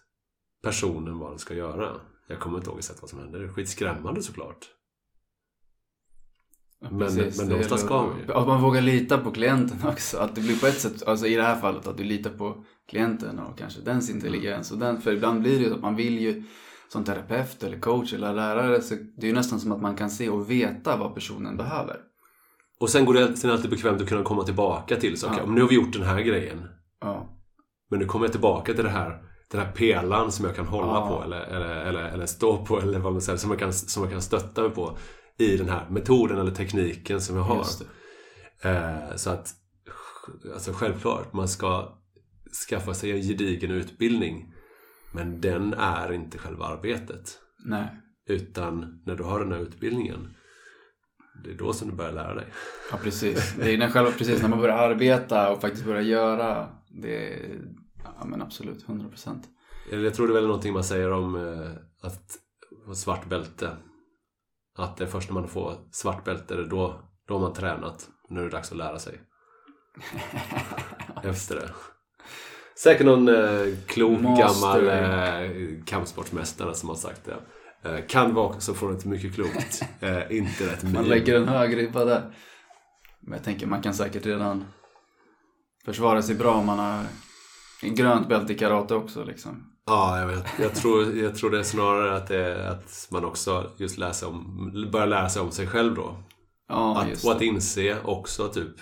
[SPEAKER 2] personen vad den ska göra. Jag kommer inte ihåg exakt vad som händer. Det är skitskrämmande såklart.
[SPEAKER 3] Ja,
[SPEAKER 2] Men-
[SPEAKER 3] precis.
[SPEAKER 2] men
[SPEAKER 3] Det
[SPEAKER 2] någonstans ska man ju.
[SPEAKER 3] Att man vågar lita på klienten också. Att det blir på ett sätt, alltså i det här fallet, att du litar på klienten och kanske dens intelligens. Och den, för ibland blir det ju så att man vill ju som terapeut eller coach eller lärare, så det är ju nästan som att man kan se och veta vad personen behöver.
[SPEAKER 2] Och sen går det sen alltid bekvämt att kunna komma tillbaka till så, okej,
[SPEAKER 3] Ja.
[SPEAKER 2] om nu har vi gjort den här grejen.
[SPEAKER 3] Ja,
[SPEAKER 2] Men nu kommer jag tillbaka till det här, den här pelaren som jag kan hålla
[SPEAKER 3] Ja.
[SPEAKER 2] på eller, eller, eller, eller stå på eller vad man säger, som jag, kan, som jag kan stötta mig på i den här metoden eller tekniken som jag har. Eh, så att alltså självklart, man ska skaffa sig en gedigen utbildning. Men den är inte själva arbetet.
[SPEAKER 3] Nej.
[SPEAKER 2] Utan när du har den här utbildningen, det är då som du börjar lära dig.
[SPEAKER 3] Ja, precis. Det är när själva, precis när man börjar arbeta och faktiskt börjar göra. Det är, ja men absolut, 100 procent.
[SPEAKER 2] Jag tror det är väl någonting man säger om eh, att svart bälte. Att det är först när man får svart bälte, då, då har man tränat. Nu är det dags att lära sig. Efter det. Säkert någon eh, klok
[SPEAKER 3] Master.
[SPEAKER 2] gammal eh, kampsportsmästare som har sagt det. Eh, kan vara också från ett mycket klokt eh, internet
[SPEAKER 3] Man lägger en hög ribba där. Men jag tänker man kan säkert redan försvara sig bra om man har en grönt bälte i karate också liksom.
[SPEAKER 2] Ja, jag vet. Jag tror, jag tror det är snarare att, det att man också just lär sig om, börjar lära sig om sig själv då.
[SPEAKER 3] Ja,
[SPEAKER 2] Att, och att inse också typ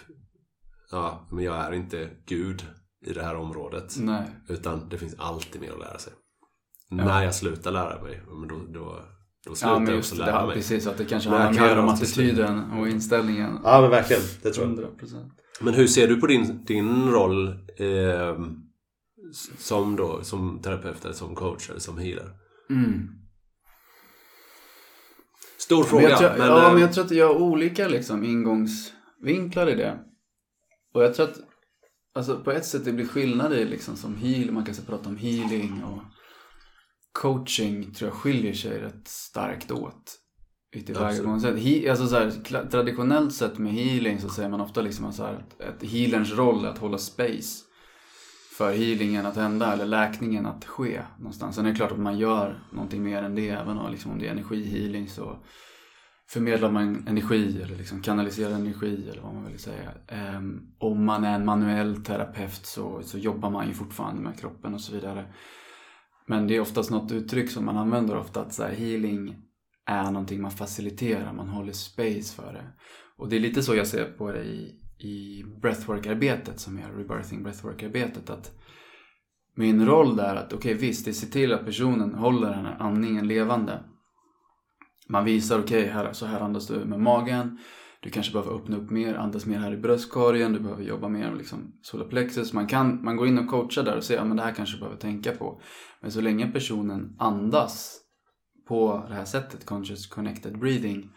[SPEAKER 2] Ja, men jag är inte Gud i det här området.
[SPEAKER 3] Nej.
[SPEAKER 2] Utan det finns alltid mer att lära sig. När jag slutar lära mig, ja, då, då, då slutar
[SPEAKER 3] Ja, men
[SPEAKER 2] jag också
[SPEAKER 3] det.
[SPEAKER 2] lära
[SPEAKER 3] Ja,
[SPEAKER 2] mig.
[SPEAKER 3] precis. Att det kanske
[SPEAKER 2] Men
[SPEAKER 3] handlar
[SPEAKER 2] kan
[SPEAKER 3] mer om attityden och inställningen.
[SPEAKER 2] Ja, men verkligen. Det tror jag.
[SPEAKER 3] 100 procent.
[SPEAKER 2] Men hur ser du på din, din roll eh, som, då, som terapeut eller som coach eller som healer?
[SPEAKER 3] Mm.
[SPEAKER 2] Stor fråga.
[SPEAKER 3] Men jag tror,
[SPEAKER 2] men,
[SPEAKER 3] ja,
[SPEAKER 2] eh,
[SPEAKER 3] men jag tror att jag har olika liksom, ingångsvinklar i det. Och jag tror att alltså, på ett sätt det blir skillnad i liksom, som heal, man kan så prata om healing och coaching tror jag skiljer sig rätt starkt åt. I tillvägagångssätt. He, alltså, så här, traditionellt sett med healing så säger man ofta liksom att, så här, att healerns roll är att hålla space för healingen att hända eller läkningen att ske någonstans. Sen är det klart att man gör någonting mer än det. Även om, liksom, om det är energihealing så förmedlar man energi eller liksom kanaliserar energi eller vad man vill säga. Um, om man är en manuell terapeut så, så jobbar man ju fortfarande med kroppen och så vidare. Men det är oftast något uttryck som man använder ofta att så här, healing är någonting man faciliterar, man håller space för det. Och det är lite så jag ser på det i, i breathwork-arbetet som är rebirthing breathwork-arbetet. Att min roll där är att okej visst, det ser till att personen håller den här andningen levande. Man visar okej, här, så här andas du med magen. Du kanske behöver öppna upp mer, andas mer här i bröstkorgen. Du behöver jobba mer med liksom solarplexus. Man, kan, man går in och coachar där och säger ja men det här kanske du behöver tänka på. Men så länge personen andas på det här sättet, conscious connected breathing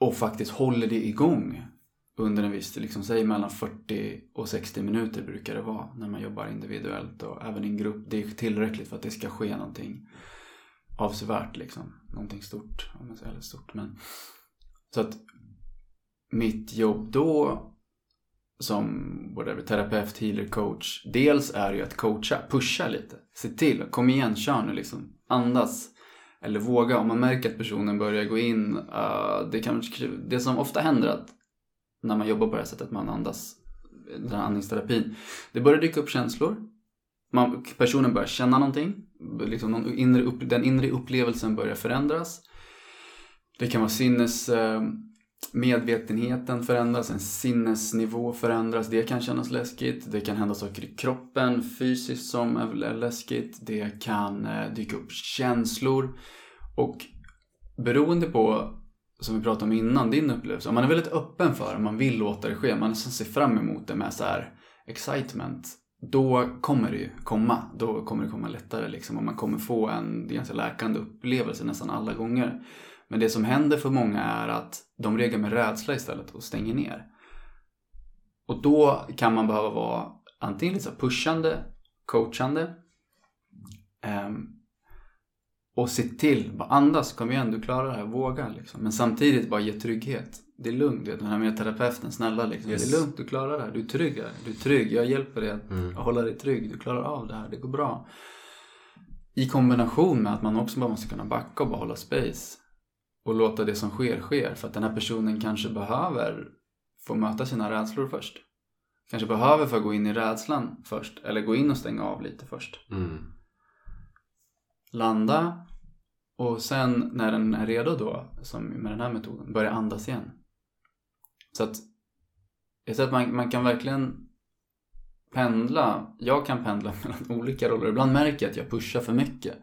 [SPEAKER 3] och faktiskt håller det igång under en viss, liksom, säg mellan 40 och 60 minuter brukar det vara när man jobbar individuellt och även i en grupp. Det är tillräckligt för att det ska ske någonting avsevärt liksom. Någonting stort, om man säger eller stort. Men, så att mitt jobb då som whatever, terapeut, healer, coach. Dels är ju att coacha, pusha lite. Se till, kom igen, kör nu liksom. Andas. Eller våga, om man märker att personen börjar gå in. Uh, det, kan, det som ofta händer att när man jobbar på det här sättet, man andas, den här andningsterapin. Det börjar dyka upp känslor. Man, personen börjar känna någonting. Liksom någon inre upp, den inre upplevelsen börjar förändras. Det kan vara sinnes... Eh, medvetenheten förändras, en sinnesnivå förändras. Det kan kännas läskigt. Det kan hända saker i kroppen fysiskt som är läskigt. Det kan eh, dyka upp känslor. Och beroende på, som vi pratade om innan, din upplevelse. Om man är väldigt öppen för det, man vill låta det ske, man nästan ser fram emot det med så här excitement då kommer det ju komma. Då kommer det komma lättare liksom och man kommer få en ganska läkande upplevelse nästan alla gånger. Men det som händer för många är att de reagerar med rädsla istället och stänger ner. Och då kan man behöva vara antingen lite så pushande, coachande ehm, och se till, bara andas, kom igen, du klarar det här, våga liksom. Men samtidigt bara ge trygghet. Det är lugnt, du vet, den här med terapeuten, snälla liksom.
[SPEAKER 2] Yes.
[SPEAKER 3] Det är lugnt, du klarar det här, du är trygg här. Du är trygg, jag hjälper dig att
[SPEAKER 2] Mm.
[SPEAKER 3] hålla dig trygg. Du klarar av det här, det går bra. I kombination med att man också bara måste kunna backa och bara hålla space. Och låta det som sker, sker. För att den här personen kanske behöver få möta sina rädslor först. Kanske behöver få gå in i rädslan först. Eller gå in och stänga av lite först.
[SPEAKER 2] Mm.
[SPEAKER 3] Landa. Och sen när den är redo då, som med den här metoden, börja andas igen. Så att jag tror att man, man kan verkligen pendla. Jag kan pendla mellan olika roller. Ibland märker jag att jag pushar för mycket.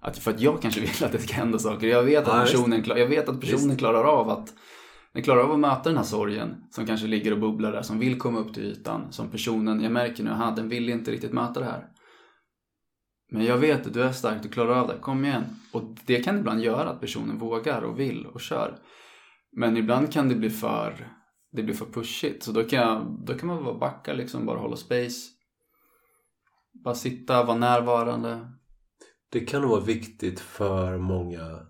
[SPEAKER 3] Att, för att jag kanske vill att det ska hända saker. Jag vet att personen, klar- jag vet att personen klarar av att den klarar av att möta den här sorgen som kanske ligger och bubblar där, som vill komma upp till ytan. Som personen, jag märker nu, aha, den vill inte riktigt möta det här. Men jag vet att du är stark, du klarar av det, kom igen. Och det kan ibland göra att personen vågar och vill och kör. Men ibland kan det bli för, det blir för pushigt. Så då kan, jag, då kan man bara backa liksom, bara hålla space. Bara sitta, vara närvarande.
[SPEAKER 2] Det kan nog vara viktigt för många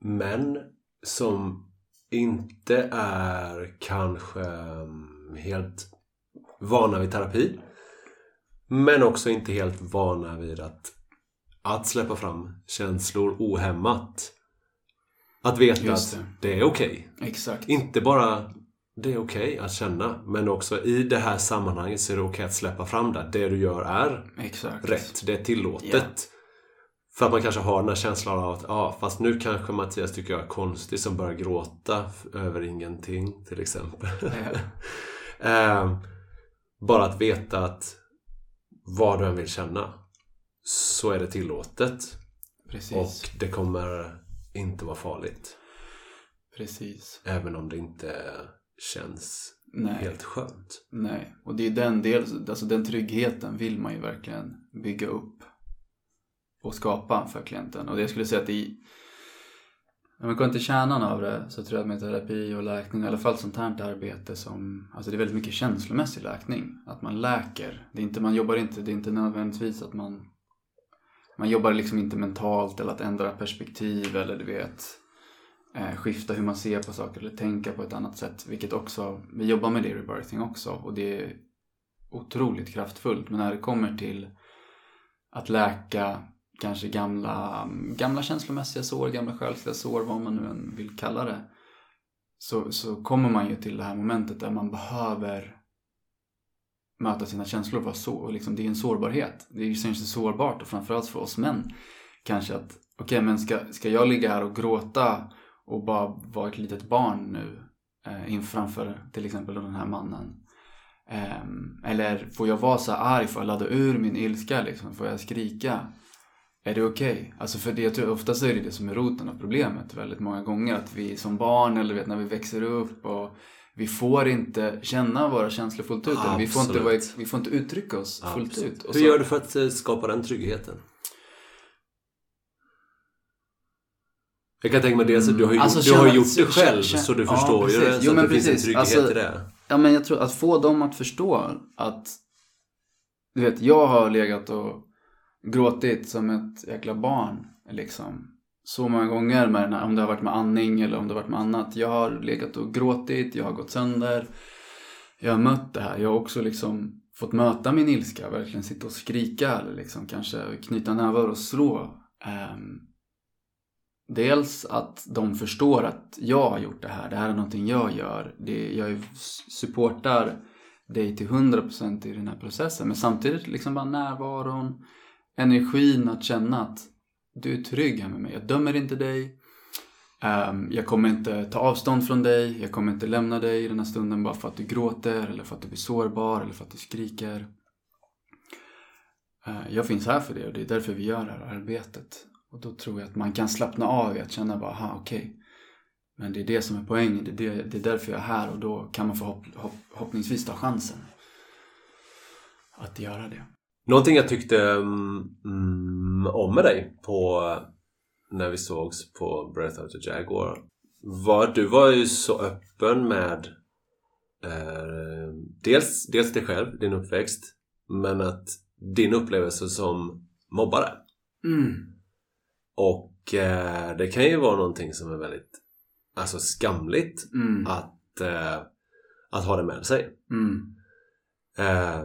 [SPEAKER 2] män som inte är kanske mm, helt vana vid terapi. Men också inte helt vana vid att, att släppa fram känslor ohämmat. Att veta
[SPEAKER 3] Just
[SPEAKER 2] att
[SPEAKER 3] det.
[SPEAKER 2] det är okej.
[SPEAKER 3] Exakt.
[SPEAKER 2] Inte bara det är okej att känna, men också i det här sammanhanget så är det okej att släppa fram det. Det du gör är
[SPEAKER 3] Exakt.
[SPEAKER 2] rätt. Det är tillåtet.
[SPEAKER 3] Ja.
[SPEAKER 2] För att man kanske har den här känslan av att ja, fast nu kanske Mattias tycker jag är konstig som börjar gråta över ingenting till exempel. Ehm, bara att veta att vad du än vill känna så är det tillåtet
[SPEAKER 3] Precis.
[SPEAKER 2] och det kommer inte vara farligt.
[SPEAKER 3] Precis.
[SPEAKER 2] Även om det inte känns
[SPEAKER 3] Nej.
[SPEAKER 2] helt skönt.
[SPEAKER 3] Nej. Och det är den del, alltså den tryggheten vill man ju verkligen bygga upp. Och skapa för klienten. Och det jag skulle säga att i om man går till kärnan av det så tror jag att med terapi och läkning, i alla fall sånt här arbete som, alltså det är väldigt mycket känslomässig läkning. Att man läker. Det är inte, man jobbar inte, det är inte nödvändigtvis att man, man jobbar liksom inte mentalt eller att ändra perspektiv eller du vet, eh, skifta hur man ser på saker eller tänka på ett annat sätt. Vilket också, vi jobbar med det i rebirthing också och det är otroligt kraftfullt. Men när det kommer till att läka kanske gamla, gamla känslomässiga sår, gamla själsliga sår, vad man nu än vill kalla det. Så, så kommer man ju till det här momentet där man behöver möta sina känslor Vara så, och liksom, det är en sårbarhet. Det känns ju sårbart och framförallt för oss män kanske att okej men ska, ska jag ligga här och gråta och bara vara ett litet barn nu eh, in framför till exempel den här mannen. Eh, eller får jag vara så här arg, får jag ladda ur min ilska liksom, får jag skrika? Är det okej? Alltså för det, jag tror, oftast är det det som är roten av problemet väldigt många gånger. Att vi som barn eller vet, när vi växer upp och vi får inte känna våra känslor fullt ut. Vi får, inte,
[SPEAKER 2] Absolut.
[SPEAKER 3] vi får inte uttrycka oss fullt
[SPEAKER 2] Absolut.
[SPEAKER 3] ut. Och
[SPEAKER 2] Hur
[SPEAKER 3] så-
[SPEAKER 2] gör du för att eh, skapa den tryggheten? Jag kan tänka mig dels att du har gjort,
[SPEAKER 3] Alltså,
[SPEAKER 2] du har gjort det själv
[SPEAKER 3] känna-
[SPEAKER 2] så du
[SPEAKER 3] ja,
[SPEAKER 2] förstår ju
[SPEAKER 3] precis.
[SPEAKER 2] det. Så
[SPEAKER 3] Jo,
[SPEAKER 2] att det finns en
[SPEAKER 3] precis.
[SPEAKER 2] trygghet
[SPEAKER 3] Alltså-
[SPEAKER 2] i det.
[SPEAKER 3] Ja men jag tror att få dem att förstå att Du vet, jag har legat och gråtit som ett jäkla barn liksom. Så många gånger med den här, om det har varit med andning eller om det har varit med annat. Jag har legat och gråtit, jag har gått sönder. Jag har mött det här, jag har också liksom fått möta min ilska, verkligen sitta och skrika eller liksom kanske knyta nävar och slå. Um, Dels att de förstår att jag har gjort det här, det här är någonting jag gör. Det, jag supportar dig till 100% i den här processen. Men samtidigt liksom bara närvaron, energin att känna att du är trygg här med mig. Jag dömer inte dig. Ehm, jag kommer inte ta avstånd från dig. Jag kommer inte lämna dig i den här stunden bara för att du gråter eller för att du blir sårbar eller för att du skriker. Ehm, jag finns här för det och det är därför vi gör det här arbetet. Och då tror jag att man kan slappna av i att känna bara, aha okej. Men det är det som är poängen, det är, det, det är därför jag är här och då kan man förhoppningsvis ta chansen. att göra det.
[SPEAKER 2] Någonting jag tyckte mm, om med dig på när vi sågs på Breath of the Jaguar var du var ju så öppen med eh, dels, dels dig själv, din uppväxt men att din upplevelse som mobbare.
[SPEAKER 3] Mm.
[SPEAKER 2] Och eh, det kan ju vara någonting som är väldigt alltså skamligt
[SPEAKER 3] Mm.
[SPEAKER 2] att, eh, att ha det med sig.
[SPEAKER 3] Mm.
[SPEAKER 2] Eh,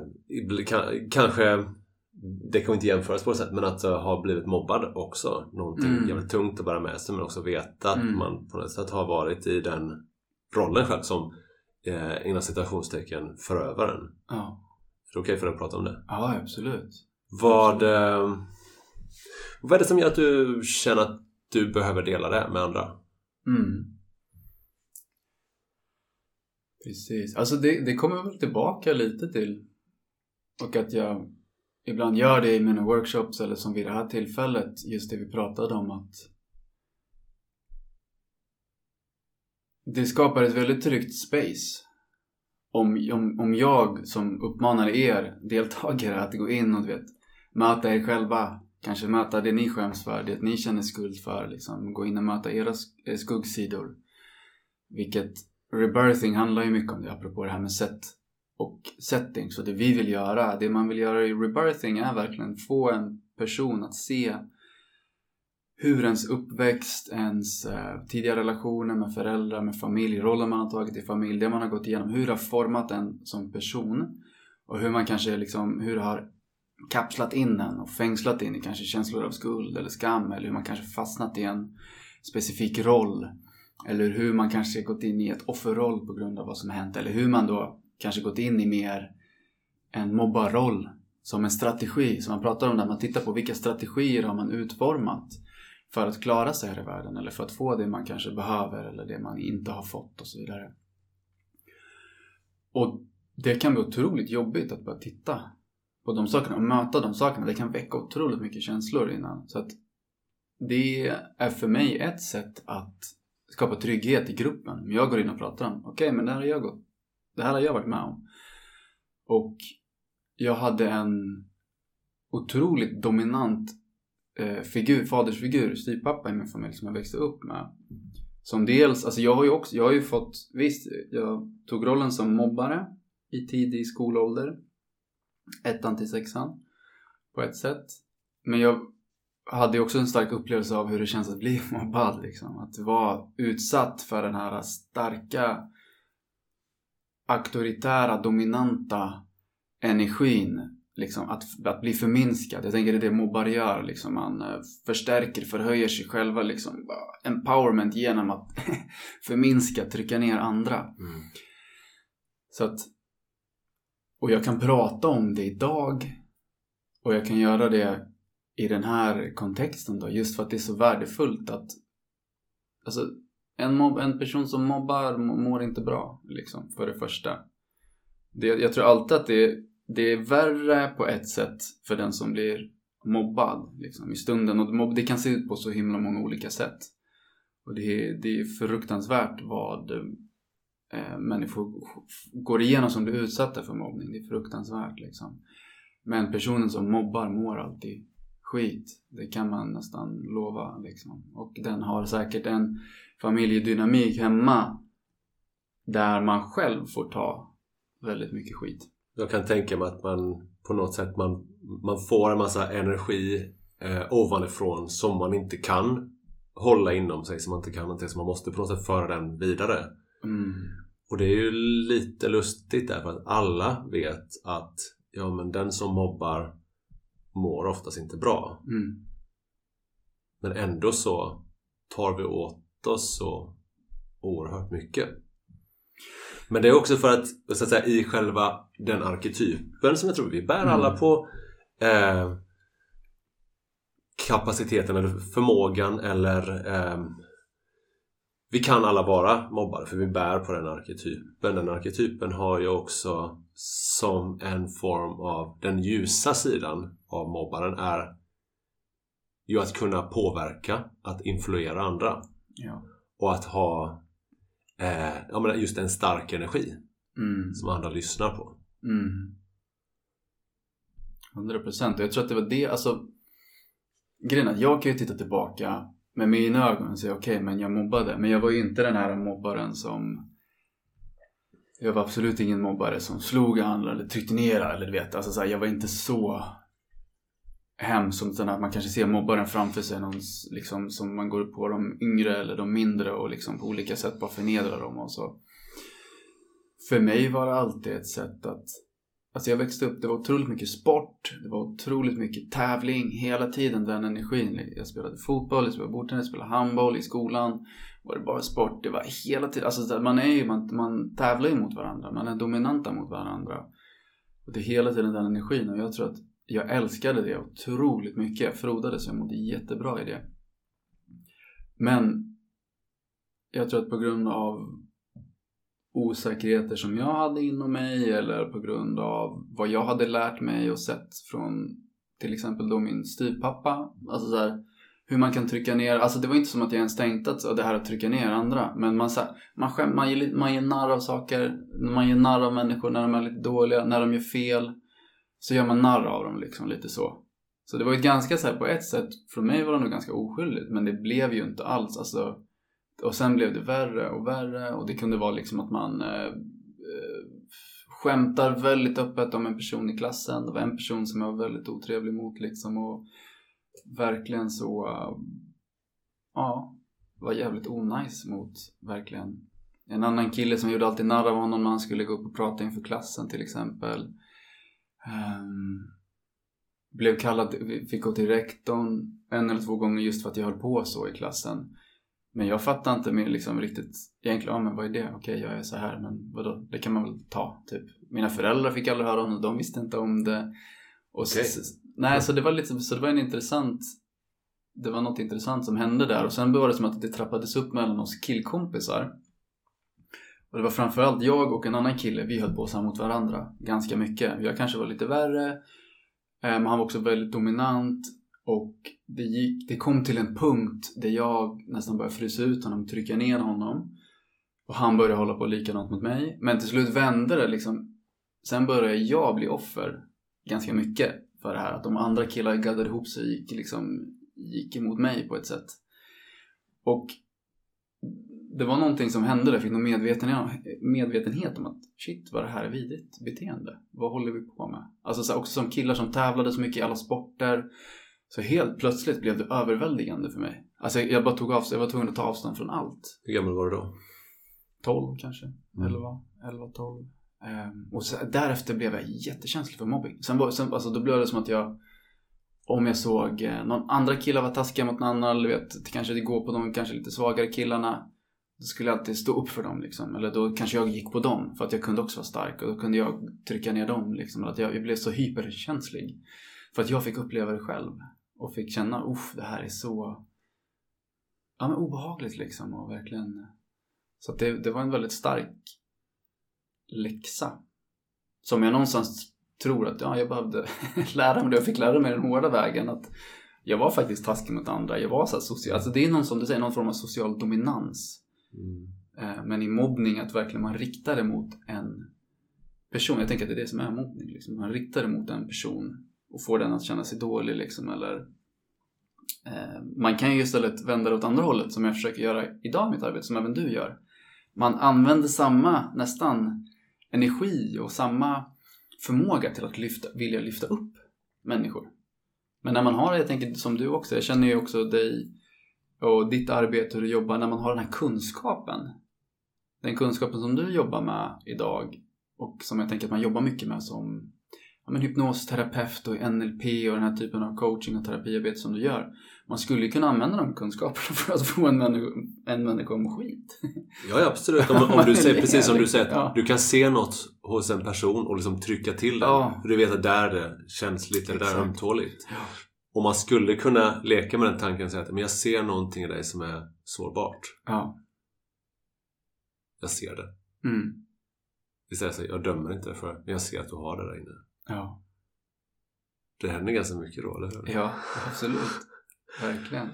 [SPEAKER 2] kanske det kan inte jämföras på det sättet men att eh, ha blivit mobbad också någonting
[SPEAKER 3] Mm.
[SPEAKER 2] jävligt tungt att bära med sig men också veta att
[SPEAKER 3] Mm.
[SPEAKER 2] man på något sätt har varit i den rollen själv som eh, inom citationstecken förövaren.
[SPEAKER 3] Ja.
[SPEAKER 2] Är det okej för dig att prata om det?
[SPEAKER 3] ja, absolut.
[SPEAKER 2] Vad, eh, vad är det som gör att du känner att du behöver dela det med andra?
[SPEAKER 3] Mm. Precis. Alltså det, det kommer väl tillbaka lite till och att jag ibland gör det i mina workshops eller som vid det här tillfället just det vi pratade om att det skapar ett väldigt tryggt space om, om, om jag som uppmanar er deltagare att gå in och du vet möta er själva kanske möta det ni skäms för, det ni känner skuld för liksom. gå in och möta era eh, skuggsidor vilket rebirthing handlar ju mycket om det apropå det här med set och setting. Så det vi vill göra, det man vill göra i rebirthing är verkligen få en person att se hur ens uppväxt, ens eh, tidiga relationer med föräldrar, med familj, rollen man har tagit i familj, det man har gått igenom, hur det har format en som person och hur man kanske liksom, hur det har kapslat in en och fängslat in i kanske känslor av skuld eller skam eller hur man kanske fastnat i en specifik roll eller hur man kanske gått in i ett offerroll på grund av vad som hänt eller hur man då kanske gått in i mer en mobbarroll som en strategi som man pratar om där man tittar på vilka strategier har man utformat för att klara sig här i världen eller för att få det man kanske behöver eller det man inte har fått och så vidare. Och det kan bli otroligt jobbigt att börja titta på de sakerna och möta de sakerna. Det kan väcka otroligt mycket känslor innan. Så att det är för mig ett sätt att skapa trygghet i gruppen. Men jag går in och pratar om, okej men det här har jag gått, det här har jag varit med om. Och jag hade en otroligt dominant eh, figur, fadersfigur, styvpappa i min familj som jag växte upp med. Som dels, alltså jag har ju också, jag har ju fått, visst, jag tog rollen som mobbare i tidig skolålder. Ettan till sexan. På ett sätt. Men jag hade ju också en stark upplevelse av hur det känns att bli mobbad liksom. Att vara utsatt för den här starka auktoritära, dominanta energin. Liksom, att, att bli förminskad. Jag tänker det är det mobbar gör. Liksom. Man eh, förstärker, förhöjer sig själva. Liksom. Empowerment genom att förminska, trycka ner andra.
[SPEAKER 2] Mm.
[SPEAKER 3] Så att, och jag kan prata om det idag. Och jag kan göra det i den här kontexten då. Just för att det är så värdefullt att Alltså en, mob, en person som mobbar mår inte bra liksom, för det första. Det, jag tror alltid att det, det är värre på ett sätt för den som blir mobbad liksom, i stunden. Och mobb, det kan se ut på så himla många olika sätt. Och det, är- det är fruktansvärt vad eh, människor går igenom som blir utsatta för mobbning. Det är fruktansvärt liksom. Men personen som mobbar mår alltid skit. Det kan man nästan lova liksom. Och den har säkert en familjedynamik hemma där man själv får ta väldigt mycket skit.
[SPEAKER 2] Jag kan tänka mig att man på något sätt man, man får en massa energi eh, ovanifrån som man inte kan hålla inom sig, som man inte kan någonting, så man måste på något sätt föra den vidare.
[SPEAKER 3] Mm.
[SPEAKER 2] Och det är ju lite lustigt därför att alla vet att ja, men den som mobbar mår oftast inte bra.
[SPEAKER 3] Mm.
[SPEAKER 2] Men ändå så tar vi åt oss så oerhört mycket. Men det är också för att, så att säga, i själva den arketypen som jag tror vi bär
[SPEAKER 3] Mm.
[SPEAKER 2] alla på eh, kapaciteten eller förmågan eller eh, vi kan alla vara mobbare för vi bär på den arketypen. Den arketypen har ju också som en form av den ljusa sidan av mobbaren är ju att kunna påverka, att influera andra
[SPEAKER 3] Ja.
[SPEAKER 2] och att ha eh, ja, men just en stark energi
[SPEAKER 3] Mm.
[SPEAKER 2] som andra lyssnar på.
[SPEAKER 3] Mm. 100 procent. Och jag tror att det var det, alltså grejen att jag kan ju titta tillbaka med mina ögon och säga okej, okay, men jag mobbade. Men jag var ju inte den här mobbaren som jag var absolut ingen mobbare som slog andra eller tryckte ner eller du vet, alltså så här, jag var inte så hemskt som att man kanske ser mobbaren framför sig någon, liksom, som man går på de yngre eller de mindre och liksom på olika sätt bara förnedrar dem och så. För mig var det alltid ett sätt att Alltså jag växte upp, det var otroligt mycket sport, det var otroligt mycket tävling, hela tiden den energin. Jag spelade fotboll, jag spelade bordtennis, jag spelade handboll i skolan. Var det bara sport, det var hela tiden, alltså man är ju, man, man tävlar ju mot varandra, man är dominanta mot varandra. Och det är hela tiden den energin och jag tror att jag älskade det otroligt mycket. Jag frodades, jag mådde jättebra i det. Men jag tror att på grund av osäkerheter som jag hade inom mig eller på grund av vad jag hade lärt mig och sett från till exempel då min styvpappa. Alltså så här, hur man kan trycka ner, alltså det var inte som att jag ens tänkte att det här att trycka ner andra. Men man, så här, man, skäm, man, ger, man ger narr av saker, man ger narr av människor när de är lite dåliga, när de gör fel. Så gör man narr av dem liksom lite så. Så det var ju ganska så här, på ett sätt, för mig var det nog ganska oskyldigt men det blev ju inte alls alltså och sen blev det värre och värre och det kunde vara liksom att man eh, eh skämtar väldigt öppet om en person i klassen. Det var en person som jag var väldigt otrevlig mot liksom och verkligen så, uh, ja, var jävligt onajs mot verkligen. En annan kille som gjorde alltid narr av honom när han skulle gå upp och prata inför klassen till exempel. Um, blev kallad, fick gå till rektorn en eller två gånger just för att jag höll på så i klassen. Men jag fattar inte mer liksom riktigt egentligen, ja men vad är det? Okej, jag är så här, men vadå? Det kan man väl ta, typ. Mina föräldrar fick aldrig höra om det, de visste inte om det. Och okay. så, nej, så det var lite, så det var en intressant, det var något intressant som hände där. Och sen var det som att det trappades upp mellan oss killkompisar. Och det var framförallt jag och en annan kille, vi höll på så mot varandra ganska mycket. Jag kanske var lite värre, eh, men han var också väldigt dominant. Och det, gick, det kom till en punkt där jag nästan började frysa ut honom, trycka ner honom. Och han började hålla på likadant mot mig. Men till slut vände det liksom. Sen började jag bli offer ganska mycket för det här. Att de andra killarna gaddade ihop sig och gick, liksom, gick emot mig på ett sätt. Och det var någonting som hände där. Jag fick någon medvetenhet, om att shit vad det här är vidrigt beteende. Vad håller vi på med? Alltså så här, också som killar som tävlade så mycket i alla sporter. Så helt plötsligt blev det överväldigande för mig. Alltså jag bara tog av, jag var tvungen att ta avstånd från allt.
[SPEAKER 2] Hur gammal var du då?
[SPEAKER 3] 12 kanske, mm. 11, 11, 12. Ehm, och så, därefter blev jag jättekänslig för mobbing. Sen, var, sen alltså, då blev det som att jag om jag såg eh, någon andra killar vara taskiga mot någon annan, eller vet, kanske det går på de kanske lite svagare killarna. Då skulle jag alltid stå upp för dem liksom. Eller då kanske jag gick på dem för att jag kunde också vara stark och då kunde jag trycka ner dem liksom. Att jag, jag blev så hyperkänslig. För att jag fick uppleva det själv och fick känna, uff, det här är så ja, men obehagligt liksom och verkligen så att det, det var en väldigt stark läxa som jag någonstans tror att ja, jag behövde lära mig det. Jag fick lära mig den hårda vägen att jag var faktiskt taskig mot andra. Jag var så social, alltså det är någon som du säger, någon form av social dominans. Mm. Eh, men i mobbning att verkligen man riktar det mot en person. Jag tänker att det är det som är mobbning. Liksom. Man riktar det mot en person och får den att känna sig dålig liksom eller eh, man kan ju istället vända det åt andra hållet som jag försöker göra idag i mitt arbete som även du gör. Man använder samma nästan energi och samma förmåga till att lyfta, vilja lyfta upp människor. Men när man har, jag tänker som du också, jag känner ju också dig och ditt arbete, hur du jobbar, när man har den här kunskapen. Den kunskapen som du jobbar med idag och som jag tänker att man jobbar mycket med som ja, men hypnosterapeut och NLP och den här typen av coaching och terapiarbete som du gör. Man skulle kunna använda de kunskaperna för att få en, människa, en människa om skit.
[SPEAKER 2] Ja, absolut. Om, om du säger, precis som du säger, ja. du kan se något hos en person och liksom trycka till den. Ja. Du vet att där är det känsligt eller där är det ömtåligt. Ja. Och man skulle kunna leka med den tanken och säga att men jag ser någonting i dig som är sårbart.
[SPEAKER 3] Ja.
[SPEAKER 2] Jag ser det.
[SPEAKER 3] Mm.
[SPEAKER 2] Istället för jag dömer inte det för men jag ser att du har det där inne.
[SPEAKER 3] Ja.
[SPEAKER 2] Det händer ganska mycket då, eller hur?
[SPEAKER 3] Ja, absolut. Verkligen.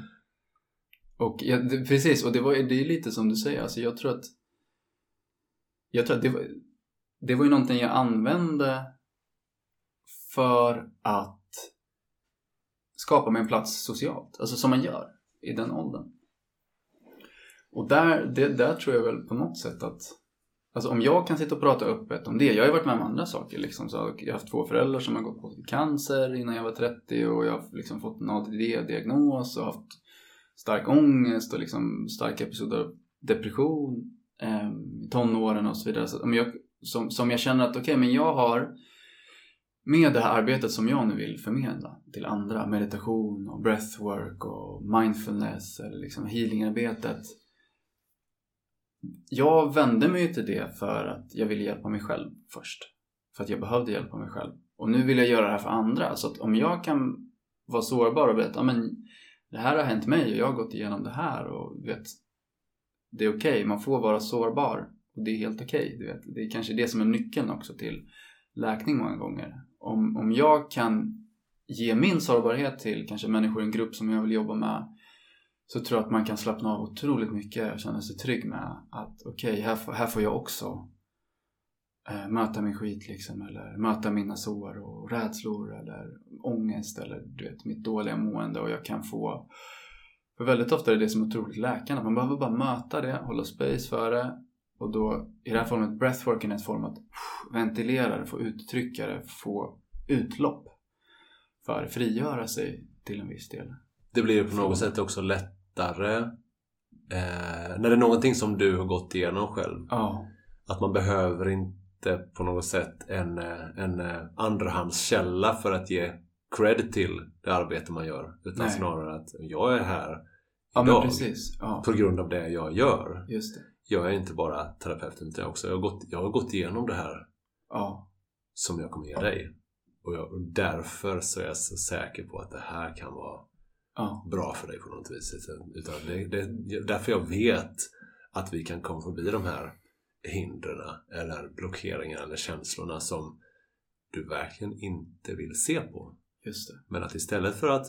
[SPEAKER 3] Och ja, det, precis, och det, var, det är lite som du säger, alltså jag tror att jag tror att det var, det var ju någonting jag använde för att skapa mig en plats socialt. Alltså som man gör i den åldern. Och där, det, där tror jag väl på något sätt att Alltså om jag kan sitta och prata öppet om det. Jag har ju varit med om andra saker liksom. Så jag har haft två föräldrar som har gått på cancer innan jag var 30 och jag har liksom fått en ADD-diagnos och haft stark ångest och liksom starka episoder av depression eh, i tonåren och så vidare. Så om jag, som, som jag känner att okej, okay, men jag har med det här arbetet som jag nu vill förmedla till andra, meditation och breathwork och mindfulness eller liksom healingarbetet jag vände mig till det för att jag ville hjälpa mig själv först. För att jag behövde hjälpa mig själv. Och nu vill jag göra det här för andra. Så att om jag kan vara sårbar och berätta men det här har hänt mig och jag har gått igenom det här och vet, det är okej. Okay. Man får vara sårbar och det är helt okej. Okay, Det är kanske det som är nyckeln också till läkning många gånger. Om, om jag kan ge min sårbarhet till kanske människor i en grupp som jag vill jobba med så tror jag att man kan slappna av otroligt mycket och känna sig trygg med att okej, okay, här, här får jag också eh, möta min skit liksom eller möta mina sår och rädslor eller ångest eller du vet mitt dåliga mående och jag kan få för väldigt ofta är det det som är otroligt läkande. Man behöver bara möta det, hålla space för det och då i det här formet breathworking är ett form att ventilera det, få uttrycka det, få utlopp för frigöra sig till en viss del.
[SPEAKER 2] Det blir på något sätt också lätt lättare eh, när det är någonting som du har gått igenom själv.
[SPEAKER 3] Ja.
[SPEAKER 2] Att man behöver inte på något sätt en, eh, en eh, andrahandskälla för att ge cred till det arbete man gör. Utan Nej. snarare att jag är här
[SPEAKER 3] ja,
[SPEAKER 2] idag
[SPEAKER 3] ja.
[SPEAKER 2] på grund av det jag gör.
[SPEAKER 3] Just det.
[SPEAKER 2] Jag är inte bara terapeut utan jag, också, jag, har gått, jag har gått igenom det här
[SPEAKER 3] ja.
[SPEAKER 2] som jag kommer ge dig. Och, jag, och därför så är jag så säker på att det här kan vara
[SPEAKER 3] ja.
[SPEAKER 2] bra för dig på något vis. Utan det, det, därför jag vet att vi kan komma förbi de här hindren eller blockeringarna eller känslorna som du verkligen inte vill se på. Men att istället för att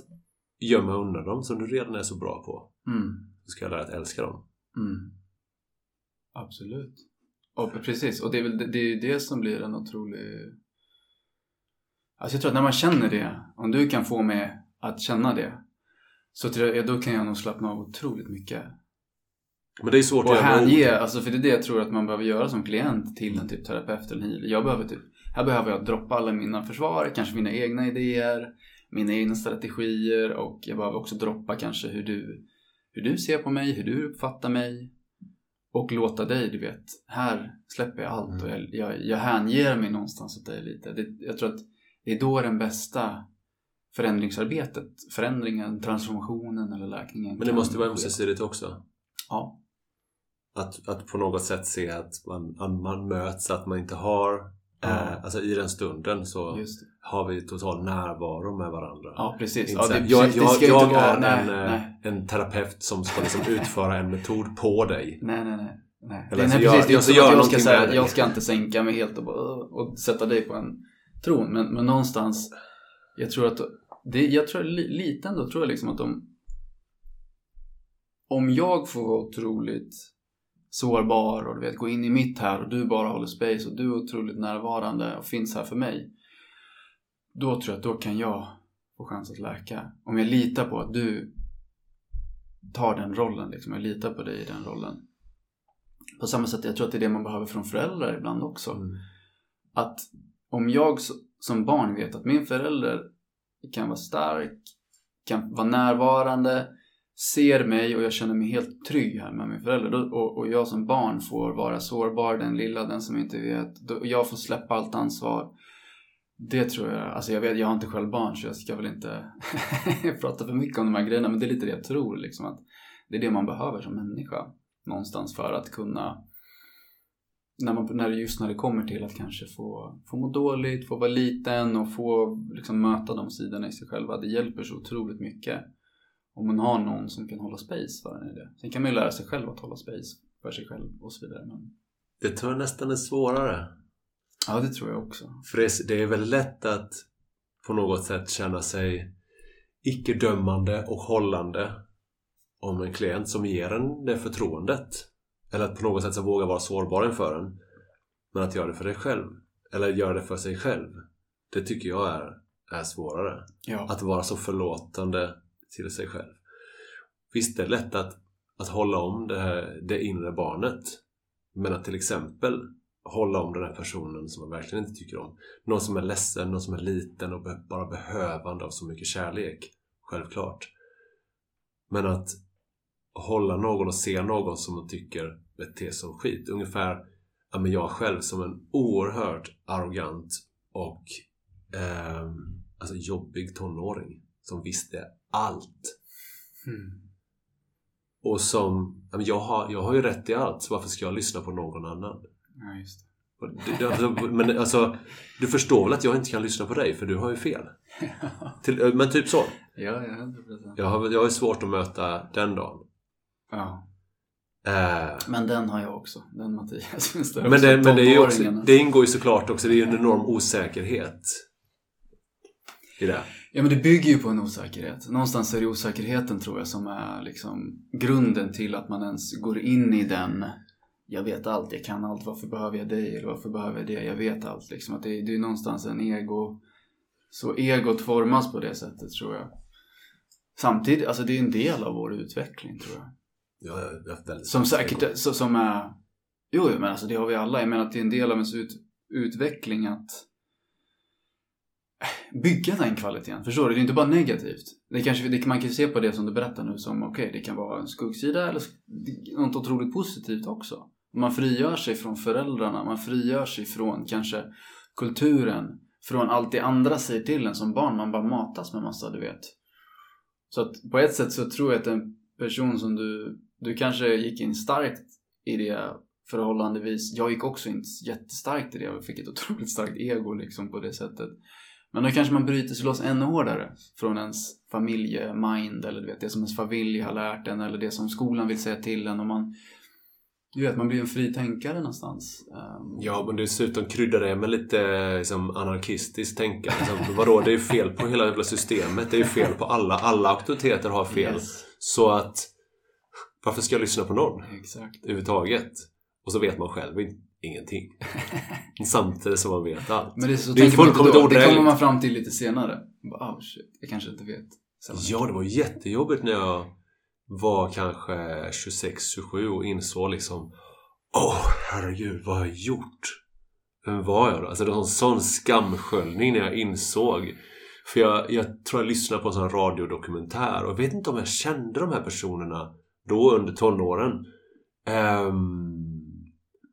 [SPEAKER 2] gömma undan dem som du redan är så bra på
[SPEAKER 3] mm.
[SPEAKER 2] så ska jag lära dig att älska dem.
[SPEAKER 3] Mm. Absolut. Och precis, och det är väl det, det, är det som blir en otrolig... Alltså jag tror att när man känner det, om du kan få mig att känna det så till, då kan jag nog slappna av otroligt mycket.
[SPEAKER 2] Men det är svårt
[SPEAKER 3] och att hänge, alltså för det är det jag tror att man behöver göra som klient till en typ terapeut eller healer. Jag behöver typ, här behöver jag droppa alla mina försvar, kanske mina egna idéer, mina egna strategier och jag behöver också droppa kanske hur du, hur du ser på mig, hur du uppfattar mig. Och låta dig, du vet, här släpper jag allt och jag, jag, jag hänger mig någonstans åt dig lite. Det, jag tror att det är då den bästa förändringsarbetet, förändringen, transformationen eller läkningen.
[SPEAKER 2] Men det måste vara ömsesidigt också.
[SPEAKER 3] Ja.
[SPEAKER 2] Att, att på något sätt se att man, man möts, att man inte har ja. eh, Alltså i den stunden så har vi total närvaro med varandra.
[SPEAKER 3] Ja precis.
[SPEAKER 2] Ja,
[SPEAKER 3] det,
[SPEAKER 2] jag precis, jag, jag är nej, en, eh, nej. en terapeut som ska liksom utföra en metod på dig.
[SPEAKER 3] Nej, nej, nej. Nej. Eller, nej, precis, inte jag, jag, ska säga, jag ska inte sänka mig helt och, och sätta dig på en tron. Men, men någonstans, jag tror att det, jag tror lite ändå tror jag liksom att om om jag får vara otroligt sårbar och du vet, gå in i mitt här och du bara håller space och du är otroligt närvarande och finns här för mig. Då tror jag att då kan jag få chans att läka. Om jag litar på att du tar den rollen, liksom. jag litar på dig i den rollen. På samma sätt, jag tror att det är det man behöver från föräldrar ibland också. Mm. Att om jag som barn vet att min förälder kan vara stark, kan vara närvarande, ser mig och jag känner mig helt trygg här med min förälder. Och, och jag som barn får vara sårbar, den lilla, den som inte vet. Och jag får släppa allt ansvar. Det tror jag, alltså jag vet, jag har inte själv barn så jag ska väl inte prata för mycket om de här grejerna men det är lite det jag tror liksom att det är det man behöver som människa någonstans för att kunna när man, när, just när det kommer till att kanske få, få må dåligt, få vara liten och få liksom, möta de sidorna i sig själva. Det hjälper så otroligt mycket om man har någon som kan hålla space för en i det. Sen kan man ju lära sig själv att hålla space för sig själv och så vidare. Men...
[SPEAKER 2] Det tror jag nästan är svårare.
[SPEAKER 3] Ja, det tror jag också.
[SPEAKER 2] För det är väldigt lätt att på något sätt känna sig icke-dömande och hållande om en klient som ger en det förtroendet. Eller att på något sätt så våga vara sårbar inför en. Men att göra det för dig själv. Eller göra det för sig själv. Det tycker jag är, är svårare.
[SPEAKER 3] Ja.
[SPEAKER 2] Att vara så förlåtande till sig själv. Visst, det är lätt att, att hålla om det, här, det inre barnet. Men att till exempel hålla om den här personen som man verkligen inte tycker om. Någon som är ledsen, någon som är liten och bara behövande av så mycket kärlek. Självklart. Men att hålla någon och se någon som man tycker beter som skit. Ungefär ja, men jag själv som en oerhört arrogant och eh, alltså jobbig tonåring som visste allt.
[SPEAKER 3] Mm.
[SPEAKER 2] Och som, ja, men jag har, jag har ju rätt i allt så varför ska jag lyssna på någon annan?
[SPEAKER 3] Ja, just det.
[SPEAKER 2] Alltså, Men alltså, du förstår väl att jag inte kan lyssna på dig för du har ju fel? Till, men typ så.
[SPEAKER 3] Ja, ja, 100 procent.
[SPEAKER 2] Jag har, jag har svårt att möta den dagen.
[SPEAKER 3] Ja.
[SPEAKER 2] Eh,
[SPEAKER 3] Men den har jag också. Den Mattias. finns där
[SPEAKER 2] men
[SPEAKER 3] också,
[SPEAKER 2] det, men det, är också, det ingår ju såklart också, det är ju en enorm osäkerhet i det.
[SPEAKER 3] Ja men det bygger ju på en osäkerhet. Någonstans är det osäkerheten tror jag som är liksom grunden till att man ens går in i den jag vet allt, jag kan allt, varför behöver jag dig? Eller varför behöver jag det? Jag vet allt liksom. Att det, det är någonstans en ego så egot formas på det sättet tror jag. Samtidigt, alltså det är en del av vår utveckling tror jag.
[SPEAKER 2] Jag har haft väldigt
[SPEAKER 3] Som säkert, så, som är Jo, men alltså det har vi alla. Jag menar att det är en del av ens ut, utveckling att bygga den kvaliteten. Förstår du? Det är inte bara negativt. Det kanske, det, man kan se på det som du berättar nu som okej, det kan vara en skuggsida eller något otroligt positivt också. Man frigör sig från föräldrarna, man frigör sig från kanske kulturen, från allt det andra säger till en som barn. Man bara matas med massa, du vet. Så att på ett sätt så tror jag att en person som du, du kanske gick in starkt i det förhållandevis. Jag gick också in jättestarkt i det och fick ett otroligt starkt ego liksom på det sättet. Men då kanske man bryter sig loss ännu hårdare från ens familjemind eller du vet, det som ens familj har lärt en eller det som skolan vill säga till en och man du vet, man blir en fri tänkare någonstans. Um,
[SPEAKER 2] Ja, men dessutom kryddar det med lite liksom, anarkistiskt tänkande. Liksom, vadå, det är fel på hela jävla systemet. Det är fel på alla. Alla auktoriteter har fel.
[SPEAKER 3] Yes,
[SPEAKER 2] Så att varför ska jag lyssna på någon
[SPEAKER 3] exakt.
[SPEAKER 2] överhuvudtaget? Och så vet man själv in- ingenting. Samtidigt som man vet allt.
[SPEAKER 3] Men det är så
[SPEAKER 2] Det är
[SPEAKER 3] man inte då. Det kommer man fram till lite senare. Bara, oh shit, jag kanske inte vet.
[SPEAKER 2] Ja, det var jättejobbigt när jag var kanske 26-27 och insåg liksom Åh, herregud, vad har jag gjort? Vem var jag då? Alltså det var en sån skamsköljning när jag insåg För jag, jag tror jag lyssnade på en sån radiodokumentär och jag vet inte om jag kände de här personerna då under tonåren. Ehm,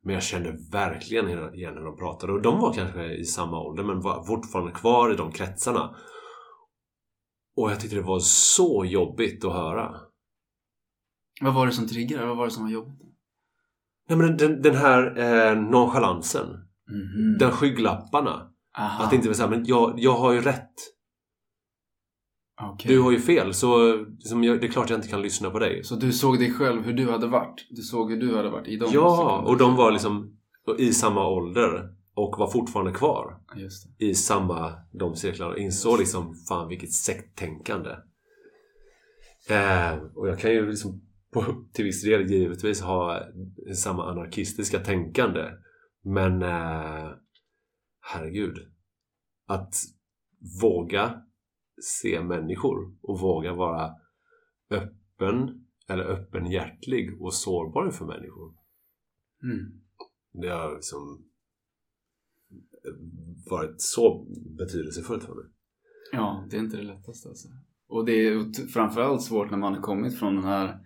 [SPEAKER 2] men jag kände verkligen igen när de pratade och de var kanske i samma ålder men var fortfarande kvar i de kretsarna. Och jag tyckte det var så jobbigt att höra.
[SPEAKER 3] Vad var det som triggade? Vad var det som var jobbigt?
[SPEAKER 2] Nej men den, den här eh, nonchalansen.
[SPEAKER 3] Mhm.
[SPEAKER 2] Den skygglapparna.
[SPEAKER 3] Aha.
[SPEAKER 2] Att inte såhär, men jag, jag har ju rätt.
[SPEAKER 3] Okej.
[SPEAKER 2] Du har ju fel. Så som jag, det är klart jag inte kan lyssna på dig.
[SPEAKER 3] Så du såg dig själv hur du hade varit? Du såg hur du hade varit i de
[SPEAKER 2] Ja,
[SPEAKER 3] sekunderna.
[SPEAKER 2] och de var liksom i samma ålder. Och var fortfarande kvar. I samma de cirklarna och insåg liksom fan vilket sekttänkande. Eh, och jag kan ju liksom på, till viss del givetvis ha samma anarkistiska tänkande. Men eh, herregud. Att våga se människor och våga vara öppen eller öppenhjärtlig och sårbar inför människor.
[SPEAKER 3] Mm.
[SPEAKER 2] Det har liksom varit så betydelsefullt för mig.
[SPEAKER 3] Ja, det är inte det lättaste alltså. Och det är framförallt svårt när man har kommit från den här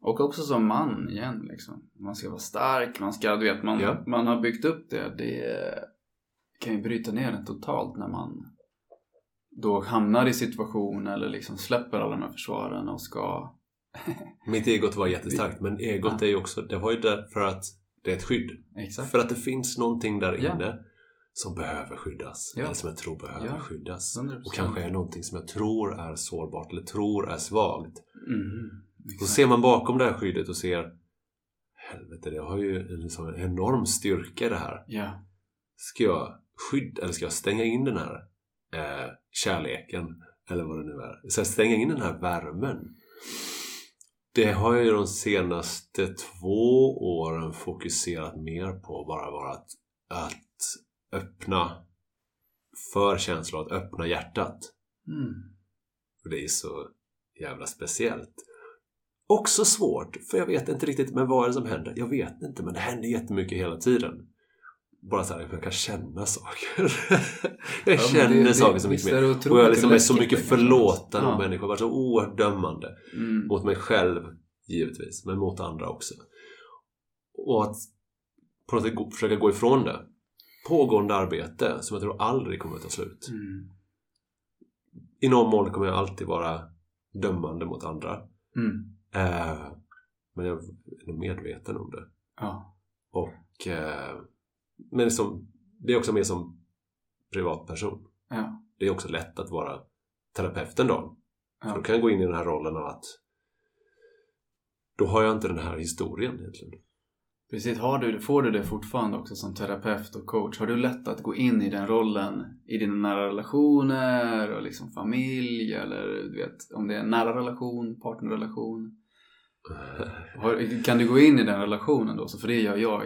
[SPEAKER 3] och också som man igen liksom. Man ska vara stark, man ska, du vet, man,
[SPEAKER 2] Ja.
[SPEAKER 3] man har byggt upp det. Det kan ju bryta ner en totalt när man då hamnar i situation eller liksom släpper alla de här försvaren och ska...
[SPEAKER 2] Mitt egot var jättestarkt men egot
[SPEAKER 3] Ja.
[SPEAKER 2] är ju också, det var ju därför att det är ett skydd.
[SPEAKER 3] Exakt.
[SPEAKER 2] För att det finns någonting där
[SPEAKER 3] Ja.
[SPEAKER 2] inne som behöver skyddas.
[SPEAKER 3] Ja.
[SPEAKER 2] Eller som jag tror behöver
[SPEAKER 3] Ja.
[SPEAKER 2] skyddas.
[SPEAKER 3] 100%.
[SPEAKER 2] Och kanske är någonting som jag tror är sårbart eller tror är svagt. Då
[SPEAKER 3] Exakt.
[SPEAKER 2] ser man bakom det här skyddet och ser Helvete, det har ju en sån enorm styrka det här.
[SPEAKER 3] Ja.
[SPEAKER 2] Ska jag skydda, eller ska jag stänga in den här eh, kärleken? Eller vad det nu är. Jag stänga in den här värmen? Det har jag ju de senaste två åren fokuserat mer på. Bara vara att, att öppna förkänsla att öppna hjärtat.
[SPEAKER 3] Mm.
[SPEAKER 2] Och det är så jävla speciellt. Också svårt, för jag vet inte riktigt, men vad är det som händer? Jag vet inte, men det händer jättemycket hela tiden. Bara så här, att jag kan känna saker. jag
[SPEAKER 3] Ja,
[SPEAKER 2] känner
[SPEAKER 3] det-
[SPEAKER 2] saker så mycket mer. Och jag liksom är så mycket förlåtande mot människor. Jag har varit så oerhört dömande.
[SPEAKER 3] Mm.
[SPEAKER 2] Mot mig själv, givetvis, men mot andra också. Och att på något sätt gå- försöka gå ifrån det. Pågående arbete som jag tror aldrig kommer att ta slut.
[SPEAKER 3] Mm.
[SPEAKER 2] I någon mån kommer jag alltid vara dömande mot andra.
[SPEAKER 3] Mm.
[SPEAKER 2] Eh, men jag är nog medveten om det.
[SPEAKER 3] Ja.
[SPEAKER 2] Och eh, men som, det är också mer som privatperson.
[SPEAKER 3] Ja.
[SPEAKER 2] Det är också lätt att vara terapeut en dag. För då
[SPEAKER 3] Ja.
[SPEAKER 2] kan jag gå in i den här rollen av att då har jag inte den här historien egentligen.
[SPEAKER 3] Precis, har du, får du det fortfarande också som terapeut och coach? Har du lätt att gå in i den rollen i dina nära relationer och liksom familj eller du vet om det är en nära relation, partnerrelation? Har, kan du gå in i den relationen då? Så för det gör jag.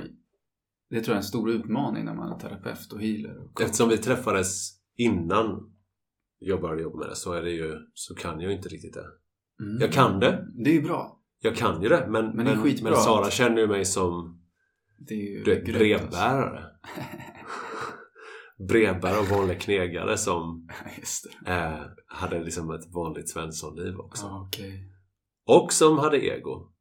[SPEAKER 3] Det tror jag är en stor utmaning när man är terapeut och healer. Och coach.
[SPEAKER 2] Eftersom vi träffades innan jag började jobba med det så är det ju så kan jag inte riktigt det.
[SPEAKER 3] Mm.
[SPEAKER 2] Jag kan det.
[SPEAKER 3] Det är ju bra.
[SPEAKER 2] Jag kan ju det men,
[SPEAKER 3] Men det skitbra
[SPEAKER 2] men Sara känner ju mig som
[SPEAKER 3] Det är ju
[SPEAKER 2] du vet,
[SPEAKER 3] alltså.
[SPEAKER 2] brevbärare. brevbärare och vanliga knegare som eh, hade liksom ett vanligt svenssonliv också.
[SPEAKER 3] Ja, okej.
[SPEAKER 2] Och som hade ego.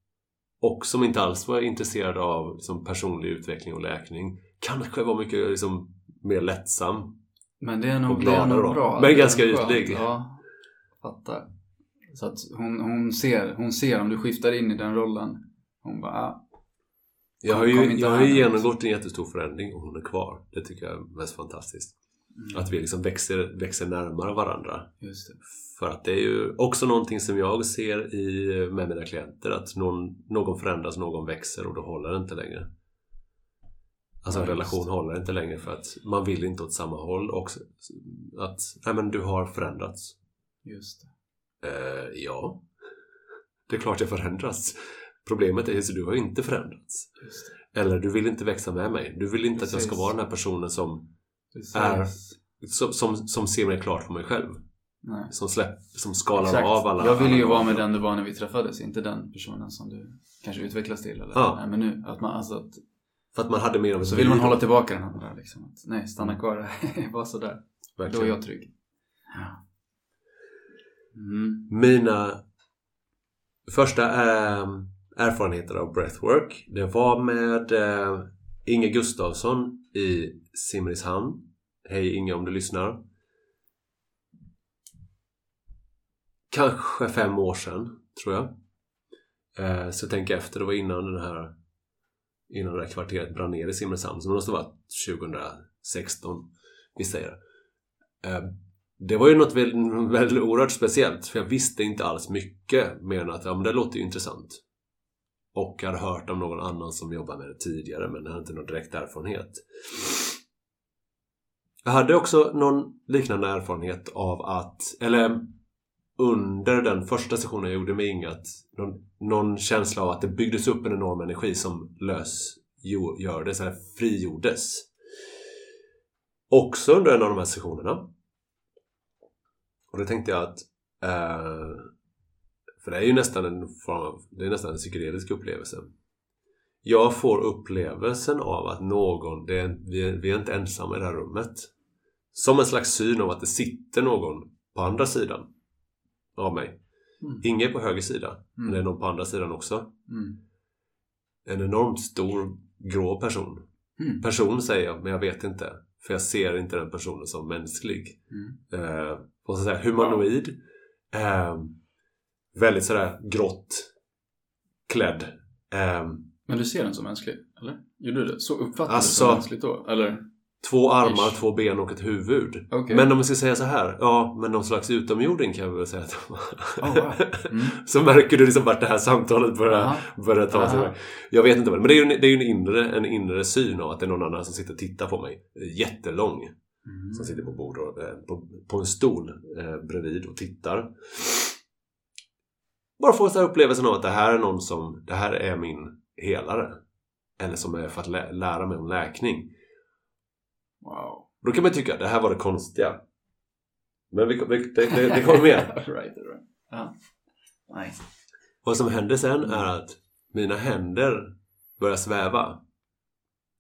[SPEAKER 2] Och som inte alls var intresserade av liksom, personlig utveckling och läkning. Kanske var mycket liksom, mer lättsam.
[SPEAKER 3] Men det är nog,
[SPEAKER 2] Och
[SPEAKER 3] det är nog bra.
[SPEAKER 2] Men ganska ytlig.
[SPEAKER 3] Ja, fattar. Så att hon, hon, ser, hon ser om du skiftar in i den rollen. Hon bara, ah,
[SPEAKER 2] Jag har ju, jag har ju genomgått en jättestor förändring och hon är kvar. Det tycker jag är mest fantastiskt.
[SPEAKER 3] Mm,
[SPEAKER 2] Att vi liksom växer, växer närmare varandra. För att det är ju också någonting som jag ser i, med mina klienter. Att någon, någon förändras, någon växer och då håller det inte längre. Alltså en
[SPEAKER 3] Ja,
[SPEAKER 2] relation håller inte längre för att man vill inte åt samma håll. Och att, nej men du har förändrats.
[SPEAKER 3] Just det.
[SPEAKER 2] Eh, ja. Det är klart jag förändras. Problemet är att du har inte förändrats. Eller du vill inte växa med mig. Du vill inte att jag ska
[SPEAKER 3] Precis.
[SPEAKER 2] vara den här personen som,
[SPEAKER 3] Precis.
[SPEAKER 2] Är- som, som, som ser mig klart för mig själv.
[SPEAKER 3] Nej.
[SPEAKER 2] Som, släpp, som skalar
[SPEAKER 3] Exakt.
[SPEAKER 2] av alla
[SPEAKER 3] Jag ville ju vara med den du var när vi träffades, inte den personen som du kanske utvecklas till. Eller?
[SPEAKER 2] Ja.
[SPEAKER 3] Nej, men nu, att man, alltså, att,
[SPEAKER 2] För att man hade mer av
[SPEAKER 3] så vill man hålla tillbaka den andra. Liksom. Att, nej, stanna kvar. Bara sådär. Då är
[SPEAKER 2] Verkligen.
[SPEAKER 3] jag trygg. Ja. Mm.
[SPEAKER 2] Mina första eh, erfarenheter av breathwork det var med eh, Inge Gustavsson i Simrishamn. Hej Inge om du lyssnar. Kanske fem år sedan, tror jag. Eh, så tänk efter, det var innan den här innan det här kvarteret brann ner i Simrishamn. Så det måste ha varit 2016, vi säger det. Eh, det var ju något väldigt, väldigt oerhört speciellt för jag visste inte alls mycket mer än att ja, men det låter ju intressant. Och har hade hört om någon annan som jobbar med det tidigare men jag hade inte någon direkt erfarenhet. Jag hade också någon liknande erfarenhet av att, eller under den första sessionen jag gjorde med Inga, att någon, någon känsla av att det byggdes upp en enorm energi som lösgjordes, eller frigjordes. Också under en av de här sessionerna. Och då tänkte jag att eh, för det är ju nästan en form det är nästan en psykedelisk upplevelse. Jag får upplevelsen av att någon, det är, vi, är, vi är inte ensamma i det här rummet. Som en slags syn av att det sitter någon på andra sidan av mig.
[SPEAKER 3] Mm.
[SPEAKER 2] Ingen på höger sida, men
[SPEAKER 3] Mm.
[SPEAKER 2] det är någon på andra sidan också.
[SPEAKER 3] Mm.
[SPEAKER 2] En enormt stor grå person.
[SPEAKER 3] Mm.
[SPEAKER 2] Person säger jag, men jag vet inte. För jag ser inte den personen som mänsklig.
[SPEAKER 3] Mm.
[SPEAKER 2] Eh, ska jag säga, humanoid. Eh, väldigt sådär grått klädd. Eh,
[SPEAKER 3] Men du ser den som mänsklig, eller? Gjorde du det? Så uppfattade
[SPEAKER 2] Alltså-
[SPEAKER 3] du det som mänskligt då? Eller?
[SPEAKER 2] två armar,
[SPEAKER 3] Ish.
[SPEAKER 2] två ben och ett huvud.
[SPEAKER 3] Okej.
[SPEAKER 2] Men om vi ska säga så här, ja, men någon slags utomjording kan vi väl säga att de.
[SPEAKER 3] Oh, wow. Mm.
[SPEAKER 2] Så märker du liksom vart det här samtalet börjar,
[SPEAKER 3] Aha.
[SPEAKER 2] börjar ta sig
[SPEAKER 3] Aha.
[SPEAKER 2] iväg. Jag vet inte vad men det är ju en, det är en, inre, en inre syn av att det är någon annan som sitter och tittar på mig. Jättelång.
[SPEAKER 3] Mm.
[SPEAKER 2] Som sitter på bord och, eh, på, på en stol eh, bredvid och tittar. Bara få så här upplevelsen av att det här är någon som, det här är min helare. Eller som är för att lä- lära mig om läkning.
[SPEAKER 3] Wow.
[SPEAKER 2] Då kan man tycka det här var det konstiga. Men vi, vi, det, det, det kommer mer.
[SPEAKER 3] right, right. Ja. Nice.
[SPEAKER 2] Vad som händer sen är att mina händer börjar sväva.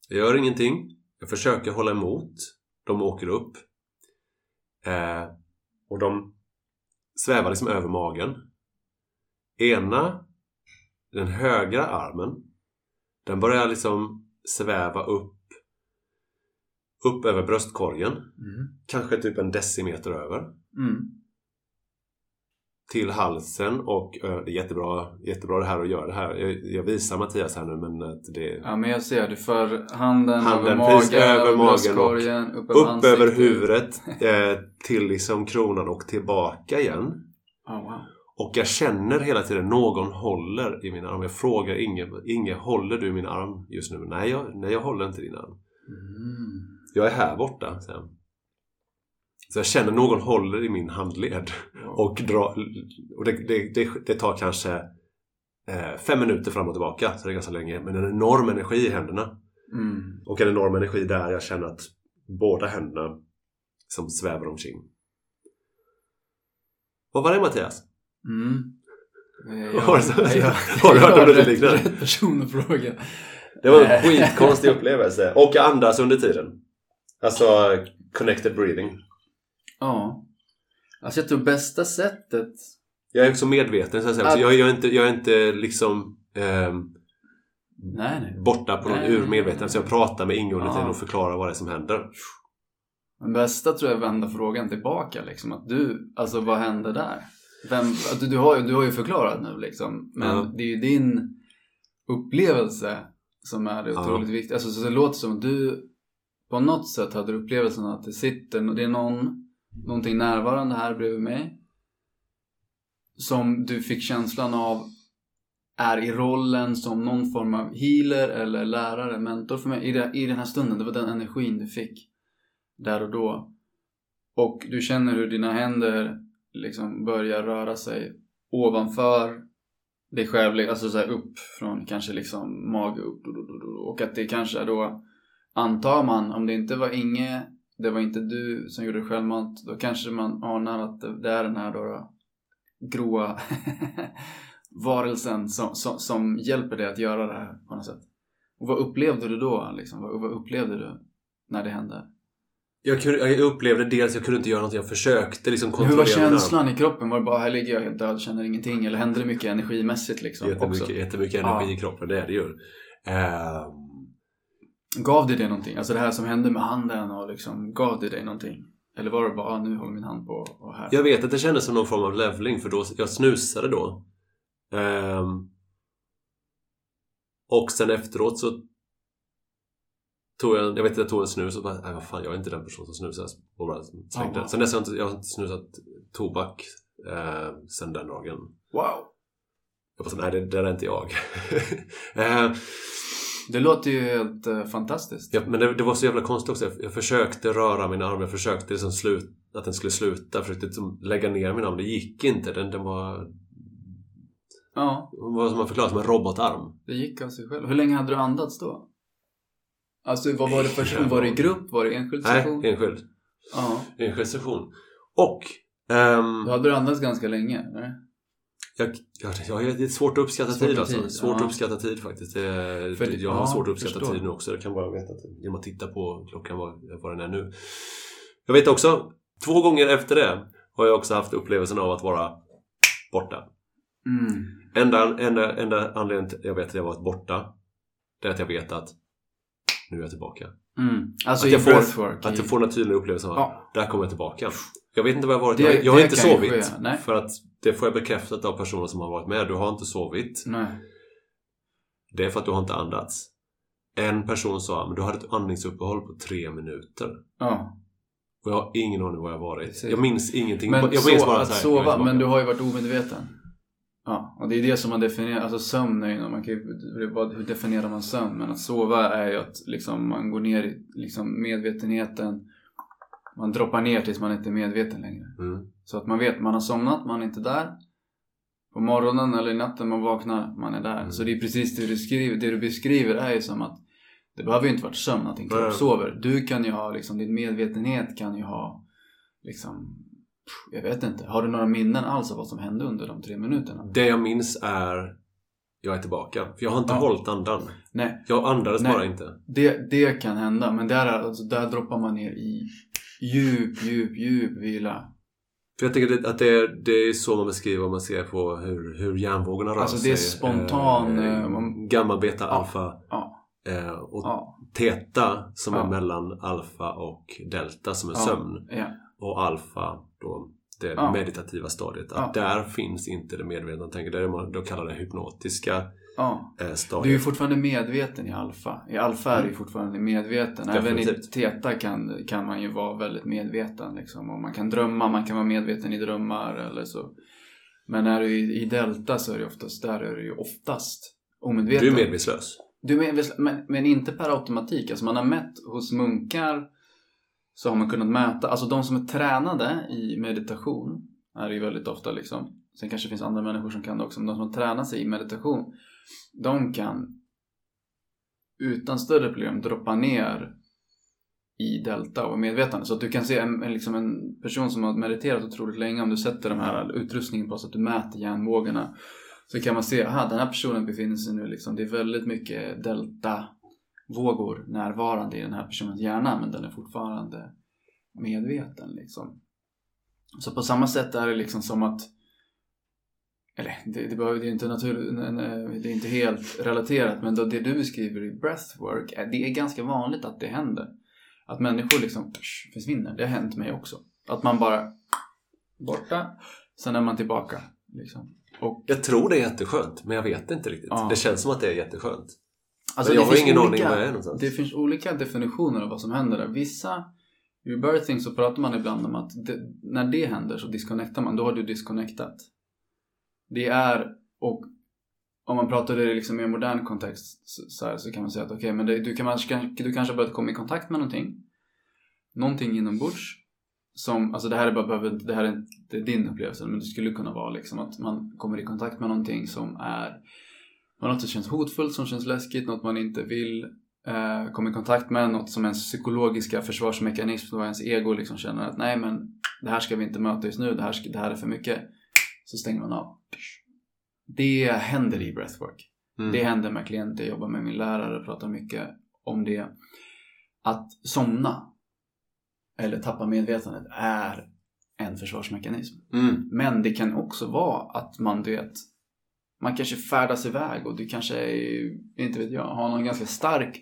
[SPEAKER 2] Jag gör ingenting. Jag försöker hålla emot. De åker upp. Eh, och de svävar liksom över magen. Ena, den högra armen, den börjar liksom sväva upp upp över bröstkorgen.
[SPEAKER 3] Mm.
[SPEAKER 2] Kanske typ en decimeter över.
[SPEAKER 3] Mm.
[SPEAKER 2] till halsen och ö, det är jättebra, jättebra det här att göra det här. Jag, jag visar Mattias här nu men att det
[SPEAKER 3] Ja men jag ser, du för handen,
[SPEAKER 2] Handen
[SPEAKER 3] över
[SPEAKER 2] precis
[SPEAKER 3] magen,
[SPEAKER 2] över
[SPEAKER 3] över
[SPEAKER 2] magen
[SPEAKER 3] bröstkorgen, upp över
[SPEAKER 2] upp över huvudet eh, till liksom kronan och tillbaka igen.
[SPEAKER 3] Oh, wow.
[SPEAKER 2] Och jag känner hela tiden någon håller i min arm. Jag frågar Inge, Inge håller du min arm just nu? Nej jag, nej, jag håller inte din arm.
[SPEAKER 3] Mm.
[SPEAKER 2] Jag är här borta, säger han. Så jag känner någon håller i min handled och, dra, och det, det, det, det tar kanske eh, fem minuter fram och tillbaka, så det är ganska länge. Men en enorm energi i händerna.
[SPEAKER 3] Mm.
[SPEAKER 2] Och en enorm energi där jag känner att båda händerna som svävar omkring. Vad var det Mattias?
[SPEAKER 3] Mm. Eh,
[SPEAKER 2] Har
[SPEAKER 3] jag-
[SPEAKER 2] har du hört om det
[SPEAKER 3] rätt-
[SPEAKER 2] liknande?
[SPEAKER 3] Rätt person att fråga.
[SPEAKER 2] Det var en
[SPEAKER 3] Eh.
[SPEAKER 2] skitkonstig upplevelse. Och andas under tiden. Alltså connected breathing.
[SPEAKER 3] Ja. Alltså jag tror bästa sättet
[SPEAKER 2] Jag är också medveten så att säga. Så
[SPEAKER 3] Att-
[SPEAKER 2] jag, jag, är inte, jag är inte liksom ehm,
[SPEAKER 3] Nej, nej.
[SPEAKER 2] borta på någon
[SPEAKER 3] Nej,
[SPEAKER 2] ur
[SPEAKER 3] nej,
[SPEAKER 2] medveten.
[SPEAKER 3] nej.
[SPEAKER 2] Så jag pratar med Inge under
[SPEAKER 3] Ja.
[SPEAKER 2] tiden och förklarar vad det är som händer.
[SPEAKER 3] Men bästa tror jag är att vända frågan tillbaka liksom. Att du, alltså vad hände där? Vem, du, du, har, du har ju förklarat nu liksom. Men
[SPEAKER 2] Ja.
[SPEAKER 3] det är ju din upplevelse som är det
[SPEAKER 2] Ja.
[SPEAKER 3] otroligt viktiga. Alltså, så det låter som att du på något sätt hade upplevelsen att det sitter, det är någon, någonting närvarande här bredvid mig. Som du fick känslan av är i rollen som någon form av healer eller lärare, mentor för mig i, det, i den här stunden. Det var den energin du fick där och då. Och du känner hur dina händer liksom börjar röra sig ovanför dig själv, alltså så här upp från kanske liksom mage upp och att det kanske är då antar man, om det inte var Inge, det var inte du som gjorde självmant, då kanske man anar att det, det är den här då, då gråa varelsen som, som, som hjälper dig att göra det här på något sätt. Och vad upplevde du då? Liksom? Vad, vad upplevde du när det hände?
[SPEAKER 2] Jag, kunde, jag upplevde dels jag kunde inte göra något. Jag försökte liksom
[SPEAKER 3] Hur
[SPEAKER 2] kontrollera
[SPEAKER 3] var
[SPEAKER 2] min arm.
[SPEAKER 3] känslan i kroppen? Var det bara här ligger jag helt död, känner ingenting? Eller hände det mycket energimässigt liksom?
[SPEAKER 2] Jättemycket,
[SPEAKER 3] också?
[SPEAKER 2] jättemycket energi
[SPEAKER 3] Ja.
[SPEAKER 2] i kroppen, det är det ju. Ehm,
[SPEAKER 3] Gav det dig någonting? Alltså det här som hände med handen och liksom, gav det dig någonting? Eller var det bara, ah, nu håller min hand på och här?
[SPEAKER 2] Jag vet att det kändes som någon form av leveling för då, jag snusade då. Ehm, och sen efteråt så tog jag, jag vet att jag tog en snus och bara, nej vad fan jag är inte den person som snusar. Och bara slängde. Sen dess har jag inte, jag har inte snusat tobak eh, sen den dagen.
[SPEAKER 3] Wow!
[SPEAKER 2] Jag bara, nej det, det är inte jag. eh,
[SPEAKER 3] Det låter ju helt eh, fantastiskt.
[SPEAKER 2] ja, men det, det var så jävla konstigt också. Jag, jag försökte röra min arm, jag försökte liksom slut, att den skulle sluta. Jag försökte liksom lägga ner min arm, det gick inte. Den, den var
[SPEAKER 3] Ja,
[SPEAKER 2] vad som man förklarar som en robotarm.
[SPEAKER 3] det gick av sig själv. Hur länge hade du andats då? Alltså vad var det för session? Var det grupp? Var det enskild session?
[SPEAKER 2] Nej, enskild.
[SPEAKER 3] Ja.
[SPEAKER 2] Enskild session. Och ehm,
[SPEAKER 3] Då hade du andats ganska länge, eller?
[SPEAKER 2] jag, jag, jag, det är svårt att uppskatta
[SPEAKER 3] Svårt
[SPEAKER 2] tid alltså.
[SPEAKER 3] tid,
[SPEAKER 2] Svårt
[SPEAKER 3] ja.
[SPEAKER 2] att uppskatta tid faktiskt. Det,
[SPEAKER 3] För-
[SPEAKER 2] jag har
[SPEAKER 3] ja,
[SPEAKER 2] svårt att uppskatta
[SPEAKER 3] förstår.
[SPEAKER 2] tid nu också. Jag kan bara veta att genom att titta på klockan vad, vad den är nu. Jag vet också, två gånger efter det har jag också haft upplevelsen av att vara borta.
[SPEAKER 3] Mm.
[SPEAKER 2] Enda, enda, enda anledningen till jag vet att jag varit borta det är att jag vet att nu är jag tillbaka.
[SPEAKER 3] Mm. Alltså
[SPEAKER 2] Att jag får-. Att jag får den tydliga upplevelsen av
[SPEAKER 3] Ja.
[SPEAKER 2] där kommer jag tillbaka. Jag vet inte vad jag har varit.
[SPEAKER 3] Det-
[SPEAKER 2] jag, jag har inte sovit.
[SPEAKER 3] nej.
[SPEAKER 2] För att det får jag bekräftat av personer som har varit med. Du har inte sovit.
[SPEAKER 3] Nej.
[SPEAKER 2] Det är för att du har inte andats. En person sa men du hade ett andningsuppehåll på tre minuter.
[SPEAKER 3] Ja.
[SPEAKER 2] Och jag har ingen aning var jag har varit.
[SPEAKER 3] Precis.
[SPEAKER 2] Jag minns ingenting.
[SPEAKER 3] Men
[SPEAKER 2] jag minns
[SPEAKER 3] så,
[SPEAKER 2] bara
[SPEAKER 3] att
[SPEAKER 2] här, jag är
[SPEAKER 3] sova, men du har ju varit omedveten. Ja, och det är det som man definierar, alltså sömn är ju, man kan ju, hur definierar man sömn? Men att sova är ju att liksom man går ner i liksom medvetenheten, man droppar ner tills man inte är medveten längre.
[SPEAKER 2] Mm.
[SPEAKER 3] Så att man vet, man har somnat, man är inte där. På morgonen eller i natten man vaknar, man är där.
[SPEAKER 2] Mm.
[SPEAKER 3] Så det är precis det du skriver, det du beskriver är ju som att Det behöver ju inte vara sömn att din kropp sover. Du kan ju ha, liksom, din medvetenhet kan ju ha, liksom, jag vet inte. Har du några minnen alls av vad som hände under de tre minuterna?
[SPEAKER 2] Det jag minns är jag är tillbaka. För jag har inte
[SPEAKER 3] Ja.
[SPEAKER 2] hållit andan.
[SPEAKER 3] Nej,
[SPEAKER 2] Jag andades
[SPEAKER 3] Nej.
[SPEAKER 2] bara inte.
[SPEAKER 3] det, det kan hända. Men där, är- alltså, där droppar man ner i djup, djup, djup vila.
[SPEAKER 2] För jag det- att det är, det är så man beskriver om man ser på hur, hur hjärnvågorna rör
[SPEAKER 3] Alltså,
[SPEAKER 2] sig.
[SPEAKER 3] det är spontan,
[SPEAKER 2] Eh,
[SPEAKER 3] eh, man-
[SPEAKER 2] gamma, beta,
[SPEAKER 3] Ja.
[SPEAKER 2] alfa.
[SPEAKER 3] Ja,
[SPEAKER 2] Eh, och
[SPEAKER 3] ja,
[SPEAKER 2] Teta som är mellan alfa och delta som är sömn. Och alfa då det
[SPEAKER 3] Ja.
[SPEAKER 2] meditativa stadiet. Att
[SPEAKER 3] Ja.
[SPEAKER 2] där finns inte det medvetna tänket. Det är det man då kallar det hypnotiska
[SPEAKER 3] ja.
[SPEAKER 2] eh,
[SPEAKER 3] Du är ju
[SPEAKER 2] stadiet.
[SPEAKER 3] fortfarande medveten i alfa. I alfa är du ju fortfarande medveten. Även i
[SPEAKER 2] Definitivt.
[SPEAKER 3] teta kan, kan man ju vara väldigt medveten. Liksom. Och man kan drömma, man kan vara medveten i drömmar eller så. Men är du i, i delta så är det oftast, där är du ju oftast omedveten.
[SPEAKER 2] Du är medvetslös.
[SPEAKER 3] Du är medveten, men, men inte per automatik. Alltså man har mätt hos munkar så har man kunnat mäta, alltså de som är tränade i meditation är ju väldigt ofta liksom, sen kanske det finns andra människor som kan det också, men de som har tränat sig i meditation de kan utan större problem droppa ner i delta och medvetande. Så att du kan se en, en, liksom en person som har mediterat otroligt länge, om du sätter den här utrustningen på så att du mäter hjärnvågorna så kan man se, aha den här personen befinner sig nu liksom, det är väldigt mycket delta delta-vågor närvarande i den här personens hjärna men den är fortfarande medveten liksom. Så på samma sätt är det liksom som att eller det, det, behöver, det, är inte natur, det är inte helt relaterat men då det du beskriver i breathwork, är- det är ganska vanligt att det händer. Att människor liksom försvinner. Det har hänt mig också. Att man bara borta, sen är man tillbaka. Liksom. Och,
[SPEAKER 2] Jag tror det är jätteskönt, men jag vet inte riktigt.
[SPEAKER 3] Ja.
[SPEAKER 2] Det känns som att det är jätteskönt.
[SPEAKER 3] Alltså,
[SPEAKER 2] jag
[SPEAKER 3] det
[SPEAKER 2] har
[SPEAKER 3] finns
[SPEAKER 2] ingen aning
[SPEAKER 3] olika-
[SPEAKER 2] var jag är någonstans.
[SPEAKER 3] Det finns olika definitioner av vad som händer där. Vissa, i rebirthing så pratar man ibland om att det, när det händer så disconnectar man. Då har du disconnectat. Det är, och om man pratar det i liksom mer modern kontext så, här, så kan man säga att okej, men det, du, kan, du kanske har börjat komma i kontakt med någonting. Någonting inombords. Som, alltså det här är bara, behöver det här är inte din upplevelse, men det skulle kunna vara liksom att man kommer i kontakt med någonting som är något som känns hotfullt, som känns läskigt, något man inte vill eh, komma i kontakt med, något som ens psykologiska försvarsmekanism och ens ego liksom känner att nej men det här ska vi inte möta just nu, det här, ska, det här är för mycket. Så stänger man av. Det händer i breathwork.
[SPEAKER 2] Mm.
[SPEAKER 3] Det händer med klienter, jag jobbar med min lärare, pratar mycket om det. Att somna eller tappa medvetandet är en försvarsmekanism.
[SPEAKER 2] Mm.
[SPEAKER 3] Men det kan också vara att man, du vet, man kanske färdas iväg och du kanske, är, inte vet jag, har någon ganska stark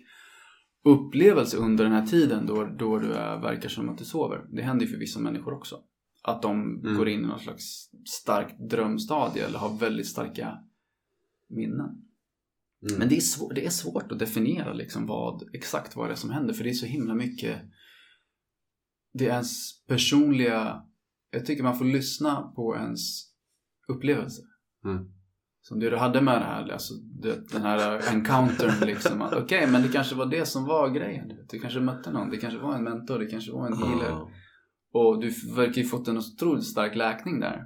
[SPEAKER 3] upplevelse under den här tiden då, då du är, verkar som att du sover. Det händer ju för vissa människor också. Att de
[SPEAKER 2] Mm.
[SPEAKER 3] går in i någon slags starkt drömstadie eller har väldigt starka minnen.
[SPEAKER 2] Mm.
[SPEAKER 3] Men det är, svår, det är svårt att definiera liksom vad, exakt vad det är som händer för det är så himla mycket det är ens personliga jag tycker man får lyssna på ens upplevelse.
[SPEAKER 2] Mm.
[SPEAKER 3] Som det du hade med det här, alltså, den här encountern liksom. Okej, men det kanske var det som var grejen. du kanske mötte någon, det kanske var en mentor, det kanske var en healer.
[SPEAKER 2] Ja.
[SPEAKER 3] Och du verkar ju fått en otroligt stark läkning där.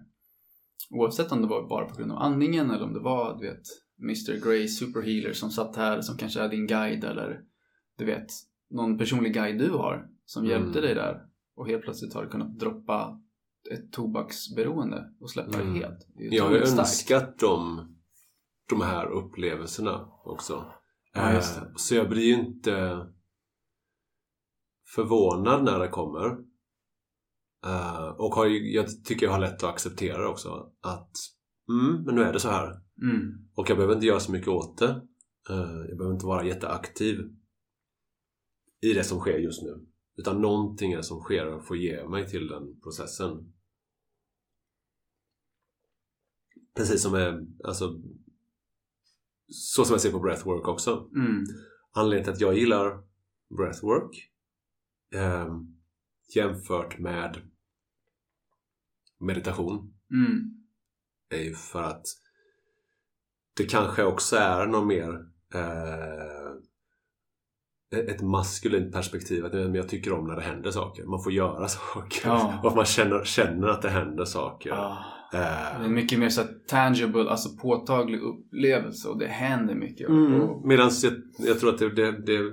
[SPEAKER 3] Oavsett om det var bara på grund av andningen eller om det var, du vet, Mr Grey Superhealer som satt här som kanske är din guide eller du vet, någon personlig guide du har som
[SPEAKER 2] Mm.
[SPEAKER 3] hjälpte dig där och helt plötsligt har du kunnat droppa ett tobaksberoende och släppa
[SPEAKER 2] Mm.
[SPEAKER 3] det helt. Det
[SPEAKER 2] Jag har önskat de, de här upplevelserna också.
[SPEAKER 3] Ja.
[SPEAKER 2] Eh, Så jag blir ju inte förvånad när det kommer. Eh, och har jag tycker jag har lätt att acceptera det också. Att mm, men nu är det så här.
[SPEAKER 3] Mm.
[SPEAKER 2] Och jag behöver inte göra så mycket åt det. Eh, Jag behöver inte vara jätteaktiv i det som sker just nu. Utan någonting är det som sker och får ge mig till den processen. Precis som är, alltså så som jag ser på breathwork också.
[SPEAKER 3] Mm.
[SPEAKER 2] Anledningen till att jag gillar breathwork eh, jämfört med meditation
[SPEAKER 3] Mm.
[SPEAKER 2] är ju för att det kanske också är någon mer eh, ett maskulint perspektiv. Att jag tycker om när det händer saker. Man får göra saker.
[SPEAKER 3] Ja.
[SPEAKER 2] Och att man känner, känner att det händer saker.
[SPEAKER 3] Ah. Det är mycket mer så tangible, alltså påtaglig upplevelse och det händer mycket.
[SPEAKER 2] Mm. Medan jag, jag tror att det, det, det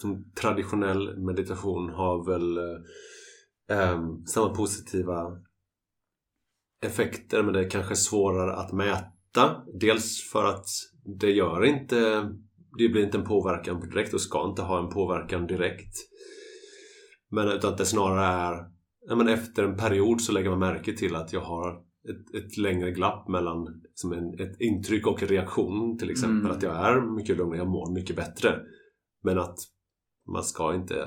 [SPEAKER 2] som traditionell meditation har väl eh, ehm, samma positiva effekter men det är kanske svårare att mäta. Dels för att det gör inte det blir inte en påverkan direkt och ska inte ha en påverkan direkt. Men utan att det snarare är men efter en period så lägger man märke till att jag har ett, ett längre glapp mellan som en, ett intryck och reaktion till exempel.
[SPEAKER 3] Mm.
[SPEAKER 2] Att jag är mycket lugnare, jag mår mycket bättre. Men att man ska inte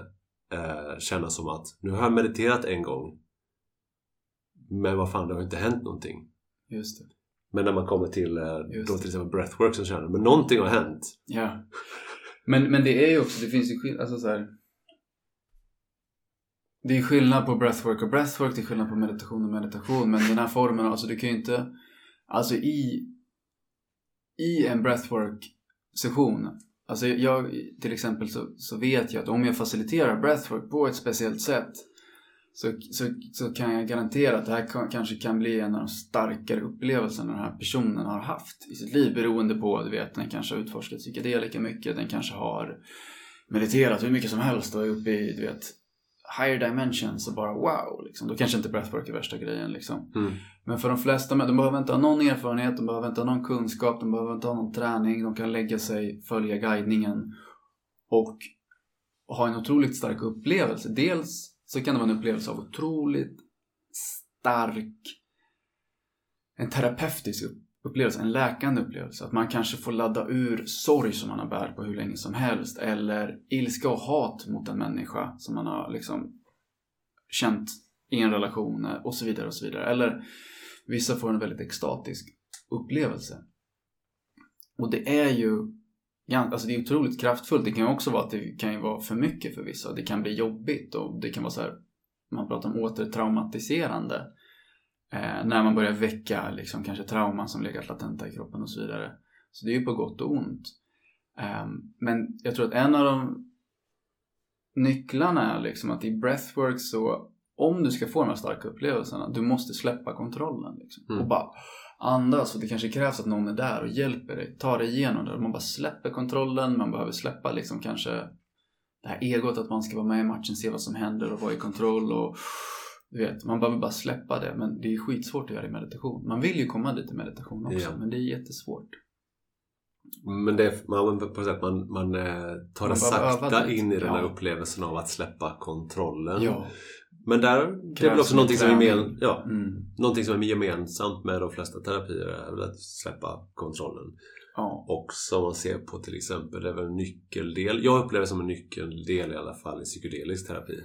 [SPEAKER 2] eh, känna som att nu har jag mediterat en gång men vad fan, det har inte hänt någonting.
[SPEAKER 3] just det.
[SPEAKER 2] Men när man kommer till, eh, då till exempel breathwork så känner man men någonting har hänt.
[SPEAKER 3] Ja. Men, men det är ju också, det finns ju skillnad, alltså så här. Det är skillnad på breathwork och breathwork, det är skillnad på meditation och meditation. Men den här formen, alltså du kan ju inte, alltså i, i en breathwork session. Alltså jag, till exempel så, så vet jag att om jag faciliterar breathwork på ett speciellt sätt så, så, så kan jag garantera att det här kan, kanske kan bli en av de starkare upplevelserna den här personen har haft i sitt liv beroende på, du vet, den kanske har utforskat psykedelika mycket, den kanske har mediterat hur mycket som helst och är uppe i, du vet, higher dimensions och bara wow, liksom. Då kanske inte breathwork är värsta grejen liksom.
[SPEAKER 2] Mm.
[SPEAKER 3] Men för de flesta, de behöver inte ha någon erfarenhet, de behöver inte ha någon kunskap, de behöver inte ha någon träning, de kan lägga sig, följa guidningen och ha en otroligt stark upplevelse. Dels så kan det vara en upplevelse av otroligt stark, en terapeutisk upp- upplevelse, en läkande upplevelse. Att man kanske får ladda ur sorg som man har bär på hur länge som helst eller ilska och hat mot en människa som man har liksom känt i en relation eh, och så vidare och så vidare. Eller vissa får en väldigt extatisk upplevelse. Och det är ju alltså det är otroligt kraftfullt. Det kan ju också vara att det kan ju vara för mycket för vissa. Det kan bli jobbigt och det kan vara så här, man pratar om återtraumatiserande. Eh, när man börjar väcka liksom, kanske trauman som legat latenta i kroppen och så vidare. Så det är ju på gott och ont. Eh, men jag tror att en av de nycklarna är liksom att i breathwork så om du ska få de här starka upplevelserna, du måste släppa kontrollen. Liksom.
[SPEAKER 2] Mm.
[SPEAKER 3] Och bara andas och det kanske krävs att någon är där och hjälper dig, tar dig igenom det. Man bara släpper kontrollen, man behöver släppa liksom kanske det här egot att man ska vara med i matchen, se vad som händer och vara i kontroll och du vet, man behöver bara släppa det. Men det är skitsvårt att göra i meditation. Man vill ju komma dit i meditation också,
[SPEAKER 2] Ja.
[SPEAKER 3] men det är jättesvårt.
[SPEAKER 2] Men det man, på sätt, man, man eh, tar
[SPEAKER 3] Man
[SPEAKER 2] det sakta in i den här
[SPEAKER 3] Ja.
[SPEAKER 2] upplevelsen av att släppa kontrollen.
[SPEAKER 3] Ja.
[SPEAKER 2] Men där, det är väl
[SPEAKER 3] Krävs
[SPEAKER 2] också någonting som, gemen, ja,
[SPEAKER 3] Mm.
[SPEAKER 2] som är gemensamt med de flesta terapier är väl att släppa kontrollen.
[SPEAKER 3] Ja.
[SPEAKER 2] Och som man ser på till exempel, det är väl en nyckeldel, jag upplever som en nyckeldel i alla fall i psykedelisk terapi.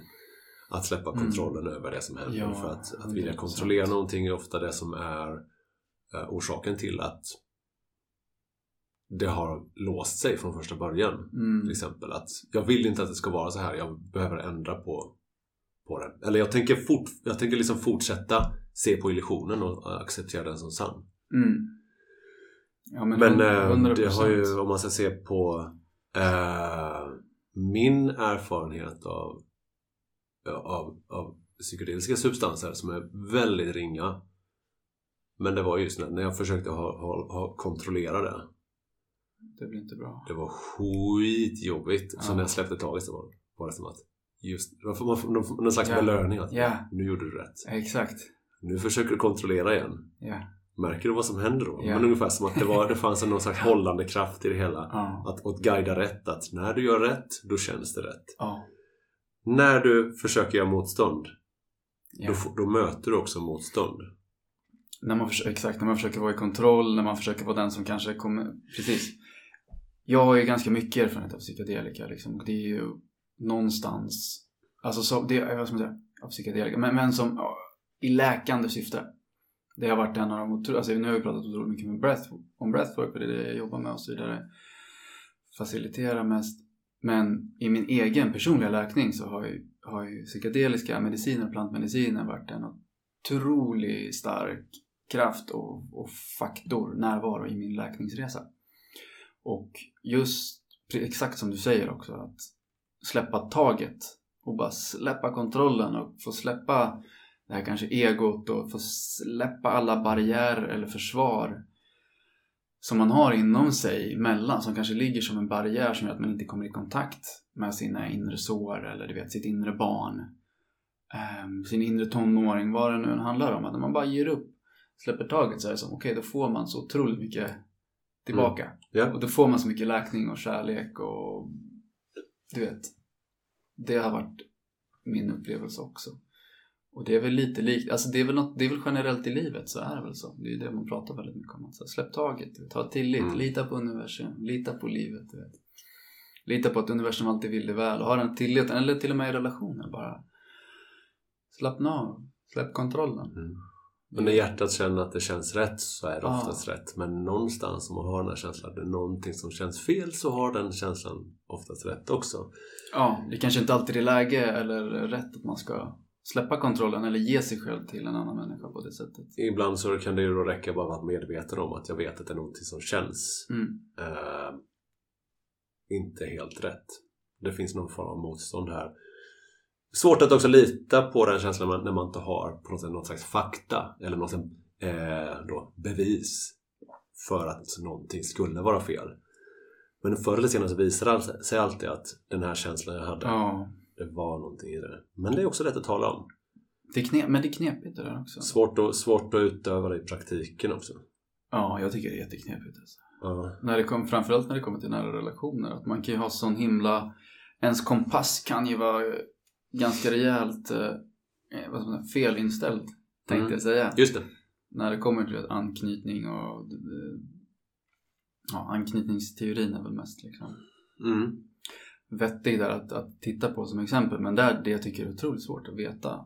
[SPEAKER 2] Att släppa
[SPEAKER 3] Mm.
[SPEAKER 2] kontrollen över det som händer.
[SPEAKER 3] Ja,
[SPEAKER 2] för att, att vilja
[SPEAKER 3] 100%.
[SPEAKER 2] kontrollera någonting är ofta det som är eh, orsaken till att det har låst sig från första början.
[SPEAKER 3] Mm.
[SPEAKER 2] Till exempel att jag vill inte att det ska vara så här, jag behöver ändra på, på det. Eller jag tänker, fort, jag tänker liksom fortsätta se på illusionen och acceptera den som sann.
[SPEAKER 3] Mm. Ja, men,
[SPEAKER 2] Men
[SPEAKER 3] 100%.
[SPEAKER 2] det har ju, om man ska se på eh, min erfarenhet av, av, av psykedeliska substanser som är väldigt ringa. Men det var just när, jag försökte ha, ha, ha, kontrollera det.
[SPEAKER 3] Det blir inte bra.
[SPEAKER 2] Det var skitjobbigt. Så
[SPEAKER 3] Ja.
[SPEAKER 2] när jag släppte taget så var det, var det som att just, man får, man får någon, slags
[SPEAKER 3] Ja.
[SPEAKER 2] belöning. Att
[SPEAKER 3] Ja.
[SPEAKER 2] nu gjorde du rätt.
[SPEAKER 3] Exakt.
[SPEAKER 2] Nu försöker du kontrollera igen.
[SPEAKER 3] Ja.
[SPEAKER 2] Märker du vad som händer då?
[SPEAKER 3] Ja.
[SPEAKER 2] Men ungefär som att det, var, det fanns en någon slags hållande kraft i det hela.
[SPEAKER 3] Ja.
[SPEAKER 2] Att, att guida rätt. Att när du gör rätt, då känns det rätt. När du försöker göra motstånd,
[SPEAKER 3] ja.
[SPEAKER 2] då, då möter du också motstånd.
[SPEAKER 3] När man försöker, exakt, när man försöker vara i kontroll, när man försöker vara den som kanske kommer... Precis. Jag har ju ganska mycket erfarenhet av psykedelika liksom. Och det är ju någonstans... Alltså så, det är, vad ska man säga? Av psykedelika. Men, men som i läkande syfte. Det har varit en av de alltså nu har vi pratat otroligt mycket med breath, om breathwork för det är det jag jobbar med och så vidare. Facilitera mest. Men i min egen personliga läkning så har ju, har ju psykedeliska mediciner och plantmediciner varit en otroligt stark kraft och, och faktor, närvaro i min läkningsresa. Och just exakt som du säger också att släppa taget och bara släppa kontrollen och få släppa det här kanske egot och få släppa alla barriärer eller försvar som man har inom sig mellan, som kanske ligger som en barriär som gör att man inte kommer i kontakt med sina inre sår eller du vet, sitt inre barn. Um, sin inre tonåring, vad det nu än handlar om. Att när man bara ger upp, släpper taget så är det som, okej okay, då får man så otroligt mycket tillbaka. Mm.
[SPEAKER 2] Yeah.
[SPEAKER 3] Och då får man så mycket läkning och kärlek och du vet. Det har varit min upplevelse också. Och det är väl lite likt, alltså det är väl, något, det är väl generellt i livet så är det väl så. Det är det man pratar väldigt mycket om. Alltså, släpp taget, ta tillit, mm. lita på universum, lita på livet. Vet. Lita på att universum alltid vill dig väl ha den tilliten, eller till och med i relationer bara. Slappna av, släpp kontrollen.
[SPEAKER 2] Mm. Men när hjärtat känner att det känns rätt så är det ah. oftast rätt. Men någonstans om man har den här känslan det är någonting som känns fel så har den känslan oftast rätt också.
[SPEAKER 3] Ja, det kanske inte alltid är läge eller rätt att man ska släppa kontrollen eller ge sig själv till en annan människa på det sättet.
[SPEAKER 2] Ibland så kan det ju då räcka bara att vara medveten om att jag vet att det är någonting som känns
[SPEAKER 3] mm.
[SPEAKER 2] eh, inte helt rätt. Det finns någon form av motstånd här. Svårt att också lita på den känslan när man inte har på något sätt någon slags fakta eller något eh, då, bevis för att någonting skulle vara fel. Men förr eller senare så visar det sig alltid att den här känslan jag hade
[SPEAKER 3] ja.
[SPEAKER 2] Det var någonting i det. Men det är också lätt att tala om.
[SPEAKER 3] Det är knep, men det är knepigt det där också.
[SPEAKER 2] Svårt att, svårt att utöva det i praktiken också.
[SPEAKER 3] Ja, jag tycker det är jätteknepigt. Alltså.
[SPEAKER 2] Ja.
[SPEAKER 3] När det kom, framförallt när det kommer till nära relationer. Att man kan ju ha sån himla... Ens kompass kan ju vara ganska rejält eh, eh vad man, felinställd, tänkte mm. jag säga.
[SPEAKER 2] Just det.
[SPEAKER 3] När det kommer till anknytning och... Eh, ja, anknytningsteorin är väl mest liksom.
[SPEAKER 2] Mm
[SPEAKER 3] vettig där att, att titta på som exempel. Men där det jag tycker är otroligt svårt att veta.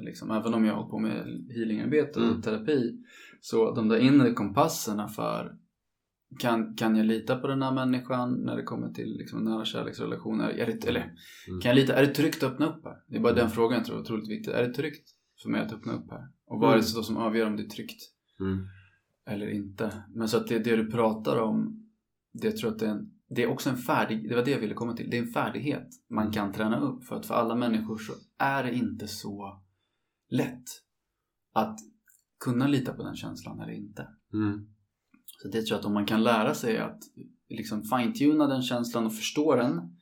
[SPEAKER 3] Liksom, även om jag har hållit på med healingarbete och mm. terapi. Så de där inre kompasserna för kan, kan jag lita på den här människan när det kommer till liksom, nära kärleksrelationer? Är det, eller mm. kan jag lita? Är det tryggt att öppna upp här? Det är bara mm. den frågan jag tror är otroligt viktig. Är det tryggt för mig att öppna upp här? Och vad är det mm. som avgör om det är tryggt?
[SPEAKER 2] Mm.
[SPEAKER 3] Eller inte? Men så att det, det du pratar om, det jag tror att det är en det är också en färdig, det var det jag ville komma till, det är en färdighet man kan träna upp för att för alla människor så är det inte så lätt att kunna lita på den känslan eller inte.
[SPEAKER 2] Mm.
[SPEAKER 3] Så det tror jag att om man kan lära sig att liksom fine-tuna den känslan och förstå den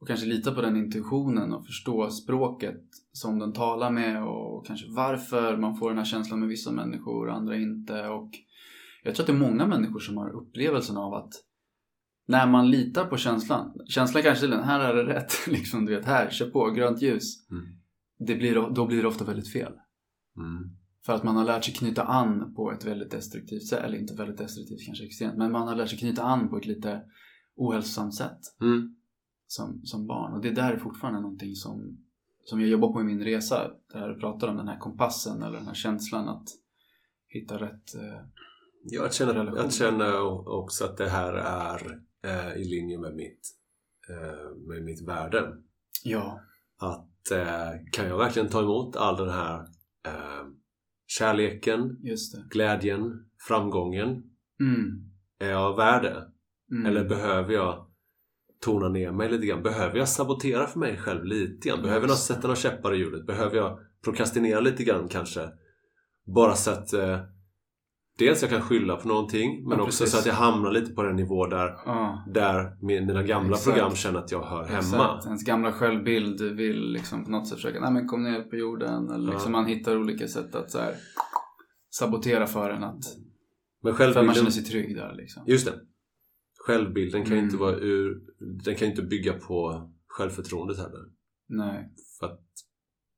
[SPEAKER 3] och kanske lita på den intuitionen och förstå språket som den talar med och kanske varför man får den här känslan med vissa människor och andra inte och jag tror att det är många människor som har upplevelsen av att när man litar på känslan. Känslan kanske är den, här är det rätt. liksom, du vet, här, kör på, grönt ljus.
[SPEAKER 2] Mm.
[SPEAKER 3] Det blir, då blir det ofta väldigt fel.
[SPEAKER 2] Mm.
[SPEAKER 3] För att man har lärt sig knyta an på ett väldigt destruktivt sätt. Eller inte väldigt destruktivt, kanske extremt. Men man har lärt sig knyta an på ett lite ohälsosamt sätt.
[SPEAKER 2] Mm.
[SPEAKER 3] Som, som barn. Och det där är fortfarande någonting som, som jag jobbar på i min resa. Där du pratar om den här kompassen eller den här känslan att hitta rätt eh,
[SPEAKER 2] jag känner, jag känner också att det här är eh, i linje med mitt, eh, med mitt värde.
[SPEAKER 3] Ja.
[SPEAKER 2] Att eh, kan jag verkligen ta emot all den här eh, kärleken, glädjen, framgången?
[SPEAKER 3] Mm.
[SPEAKER 2] Är jag värd det?
[SPEAKER 3] Mm.
[SPEAKER 2] Eller behöver jag tona ner mig lite grann? Behöver jag sabotera för mig själv lite grann? Behöver jag sätta några käppar i hjulet? Behöver jag prokrastinera lite grann kanske? Bara så att eh, dels jag kan skylla på någonting men ja, också så att jag hamnar lite på den nivå där,
[SPEAKER 3] ja.
[SPEAKER 2] där mina gamla Exakt. program känner att jag hör Exakt. hemma.
[SPEAKER 3] Ens gamla självbild vill liksom på något sätt försöka, nej men kom ner på jorden. Eller liksom ja. man hittar olika sätt att så här, sabotera för en att
[SPEAKER 2] men självbilden,
[SPEAKER 3] för man känner sig trygg där liksom.
[SPEAKER 2] Just det. Självbilden kan mm. inte vara ur, den kan inte bygga på självförtroendet heller.
[SPEAKER 3] Nej.
[SPEAKER 2] För att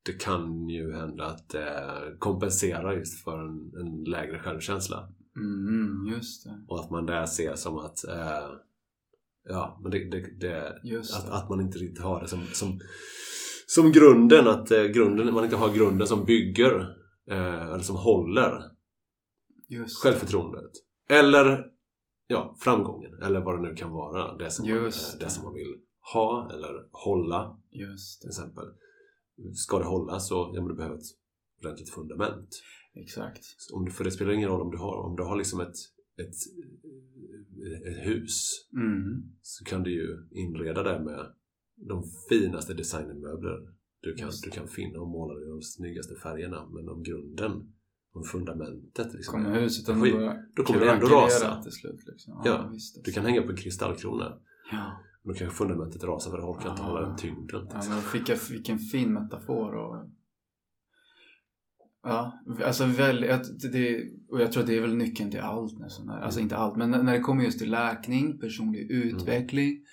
[SPEAKER 2] det kan ju hända att det kompenserar just för en, en lägre självkänsla.
[SPEAKER 3] Mm, just det.
[SPEAKER 2] Och att man där ser som att eh, Ja, men det, det, det att, att man inte riktigt har det som, som, som grunden. Att eh, grunden, man inte har grunden som bygger eh, eller som håller
[SPEAKER 3] just
[SPEAKER 2] självförtroendet. Eller ja, framgången eller vad det nu kan vara. Det som, man, eh, det som man vill ha eller hålla.
[SPEAKER 3] Just
[SPEAKER 2] till exempel ska det hålla så ja, men du behöver ett ordentligt fundament.
[SPEAKER 3] Exakt.
[SPEAKER 2] Om, för det spelar ingen roll om du har, om du har liksom ett, ett, ett hus
[SPEAKER 3] mm.
[SPEAKER 2] så kan du ju inreda det med de finaste designmöbler Du kan,
[SPEAKER 3] Just.
[SPEAKER 2] du kan finna och måla de snyggaste färgerna men om grunden, om fundamentet liksom,
[SPEAKER 3] Kommer huset ändå
[SPEAKER 2] då kommer det ändå rasa.
[SPEAKER 3] till slut. Liksom.
[SPEAKER 2] Ja,
[SPEAKER 3] visst.
[SPEAKER 2] Du kan hänga på en kristallkrona
[SPEAKER 3] Ja.
[SPEAKER 2] Då kanske fundamentet rasar för det orkar inte hålla den tyngden.
[SPEAKER 3] Ja, men vilka, vilken fin metafor och... Ja, alltså väl, det, och jag tror att det är väl nyckeln till allt nästan. Alltså inte allt, men när det kommer just till läkning, personlig utveckling,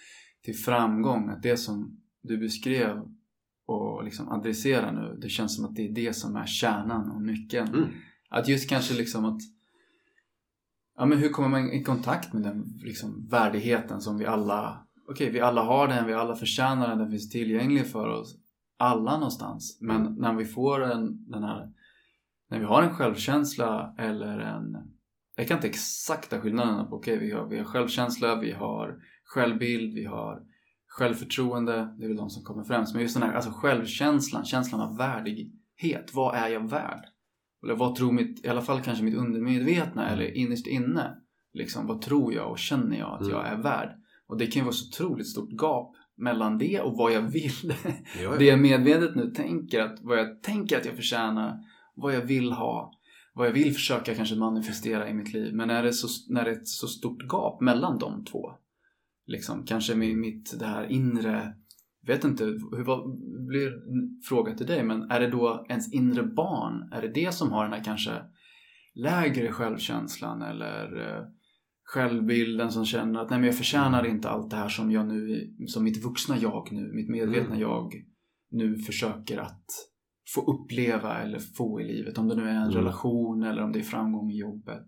[SPEAKER 3] till framgång, att det som du beskrev och liksom adresserar nu, det känns som att det är det som är kärnan och nyckeln.
[SPEAKER 2] Mm.
[SPEAKER 3] Att just kanske liksom att Ja men hur kommer man i kontakt med den liksom värdigheten som vi alla Okej, vi alla har den, vi alla förtjänar den, den finns tillgänglig för oss alla någonstans. Men
[SPEAKER 2] Mm.
[SPEAKER 3] när vi får en, den här När vi har en självkänsla eller en Jag kan inte exakta skillnaderna på, okej vi, har, vi har självkänsla, vi har självbild, vi har självförtroende, det är väl de som kommer främst. Men just den här alltså självkänslan, känslan av värdighet. Vad är jag värd? Eller vad tror mitt, i alla fall kanske mitt undermedvetna eller innerst inne. Liksom, vad tror jag och känner jag att
[SPEAKER 2] Mm.
[SPEAKER 3] jag är värd? Och det kan ju vara så otroligt stort gap mellan det och vad jag vill.
[SPEAKER 2] Ja,
[SPEAKER 3] det jag medvetet nu tänker, att, vad jag tänker att jag förtjänar, vad jag vill ha, vad jag vill försöka kanske manifestera i mitt liv. Men när det så, när det är ett så stort gap mellan de två, liksom, kanske med mitt det här inre, vet inte, hur vad, blir fråga till dig, men är det då ens inre barn, är det det som har den här kanske lägre självkänslan eller eh, självbilden som känner att nej men jag förtjänar inte allt det här som jag nu, som mitt vuxna jag nu, mitt medvetna
[SPEAKER 2] Mm.
[SPEAKER 3] jag nu försöker att få uppleva eller få i livet. Om det nu är en
[SPEAKER 2] Mm.
[SPEAKER 3] relation eller om det är framgång i jobbet.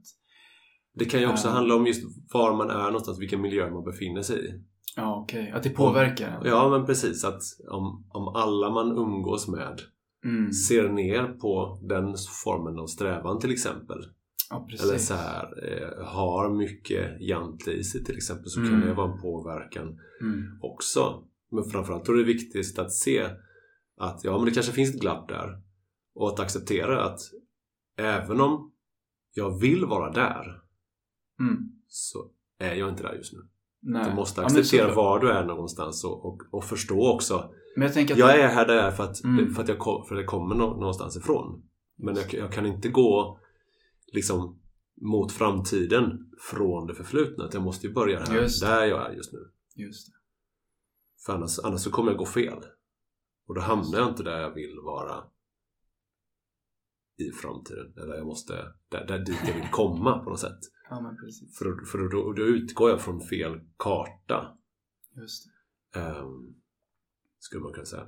[SPEAKER 2] Det kan ju också
[SPEAKER 3] Ja.
[SPEAKER 2] handla om just var man är någonstans, vilken miljö man befinner sig i.
[SPEAKER 3] Ja, okej. Att det påverkar en.
[SPEAKER 2] Ja, men precis. Att om, om alla man umgås med
[SPEAKER 3] Mm.
[SPEAKER 2] ser ner på den formen av strävan till exempel.
[SPEAKER 3] Ja.
[SPEAKER 2] Eller så här, eh, har mycket jante i sig till exempel så
[SPEAKER 3] Mm.
[SPEAKER 2] kan det vara en påverkan
[SPEAKER 3] Mm.
[SPEAKER 2] också. Men framförallt då är det viktigt att se att ja, men det kanske finns ett glapp där. Och att acceptera att även om jag vill vara där
[SPEAKER 3] Mm.
[SPEAKER 2] så är jag inte där just nu.
[SPEAKER 3] Nej.
[SPEAKER 2] Du måste
[SPEAKER 3] Ja,
[SPEAKER 2] acceptera
[SPEAKER 3] så-
[SPEAKER 2] var du är någonstans och, och, och förstå också.
[SPEAKER 3] Men jag tänker att...
[SPEAKER 2] Jag är här där jag är för att,
[SPEAKER 3] Mm.
[SPEAKER 2] för att jag för att jag kommer nå- någonstans ifrån. Men jag, jag kan inte gå liksom mot framtiden från det förflutna. Att Jag måste ju börja här, där jag är just nu.
[SPEAKER 3] Just det.
[SPEAKER 2] För annars, annars så kommer jag gå fel. Och då hamnar jag inte där jag vill vara i framtiden. Eller jag måste, där, där dit jag vill komma på något sätt.
[SPEAKER 3] Ja, men precis.
[SPEAKER 2] För, för då, då utgår jag från fel karta.
[SPEAKER 3] Just det.
[SPEAKER 2] ehm, skulle man kunna säga.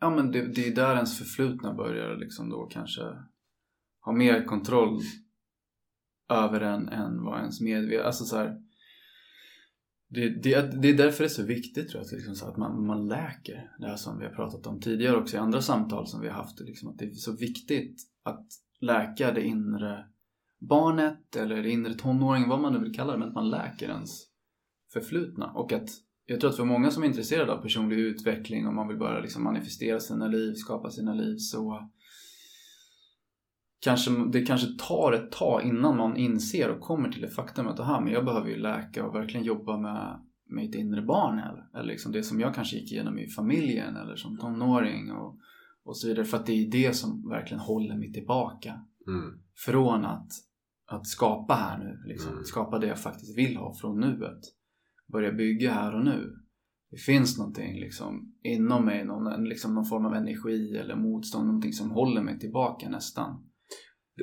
[SPEAKER 3] Ja, men det, det är där ens förflutna börjar liksom då kanske ha mer kontroll över en än vad ens medvetande... Alltså så här, det, det, det är därför det är så viktigt tror jag, att, liksom så att man, man läker det här som vi har pratat om tidigare också i andra samtal som vi har haft. Liksom, att det är så viktigt att läka det inre barnet eller det inre tonåringen, vad man nu vill kalla det, men att man läker ens förflutna. Och att jag tror att för många som är intresserade av personlig utveckling och man vill börja liksom manifestera sina liv, skapa sina liv så kanske det kanske tar ett tag innan man inser och kommer till det faktum att aha, men jag behöver ju läka och verkligen jobba med mitt inre barn här. Eller liksom det som jag kanske gick igenom i familjen eller som tonåring och, och så vidare. För att det är det som verkligen håller mig tillbaka
[SPEAKER 2] Mm.
[SPEAKER 3] från att, att skapa här nu. Liksom.
[SPEAKER 2] Mm.
[SPEAKER 3] Skapa det jag faktiskt vill ha från nuet. Börja bygga här och nu. Det finns någonting liksom inom mig, någon, liksom någon form av energi eller motstånd, någonting som håller mig tillbaka nästan.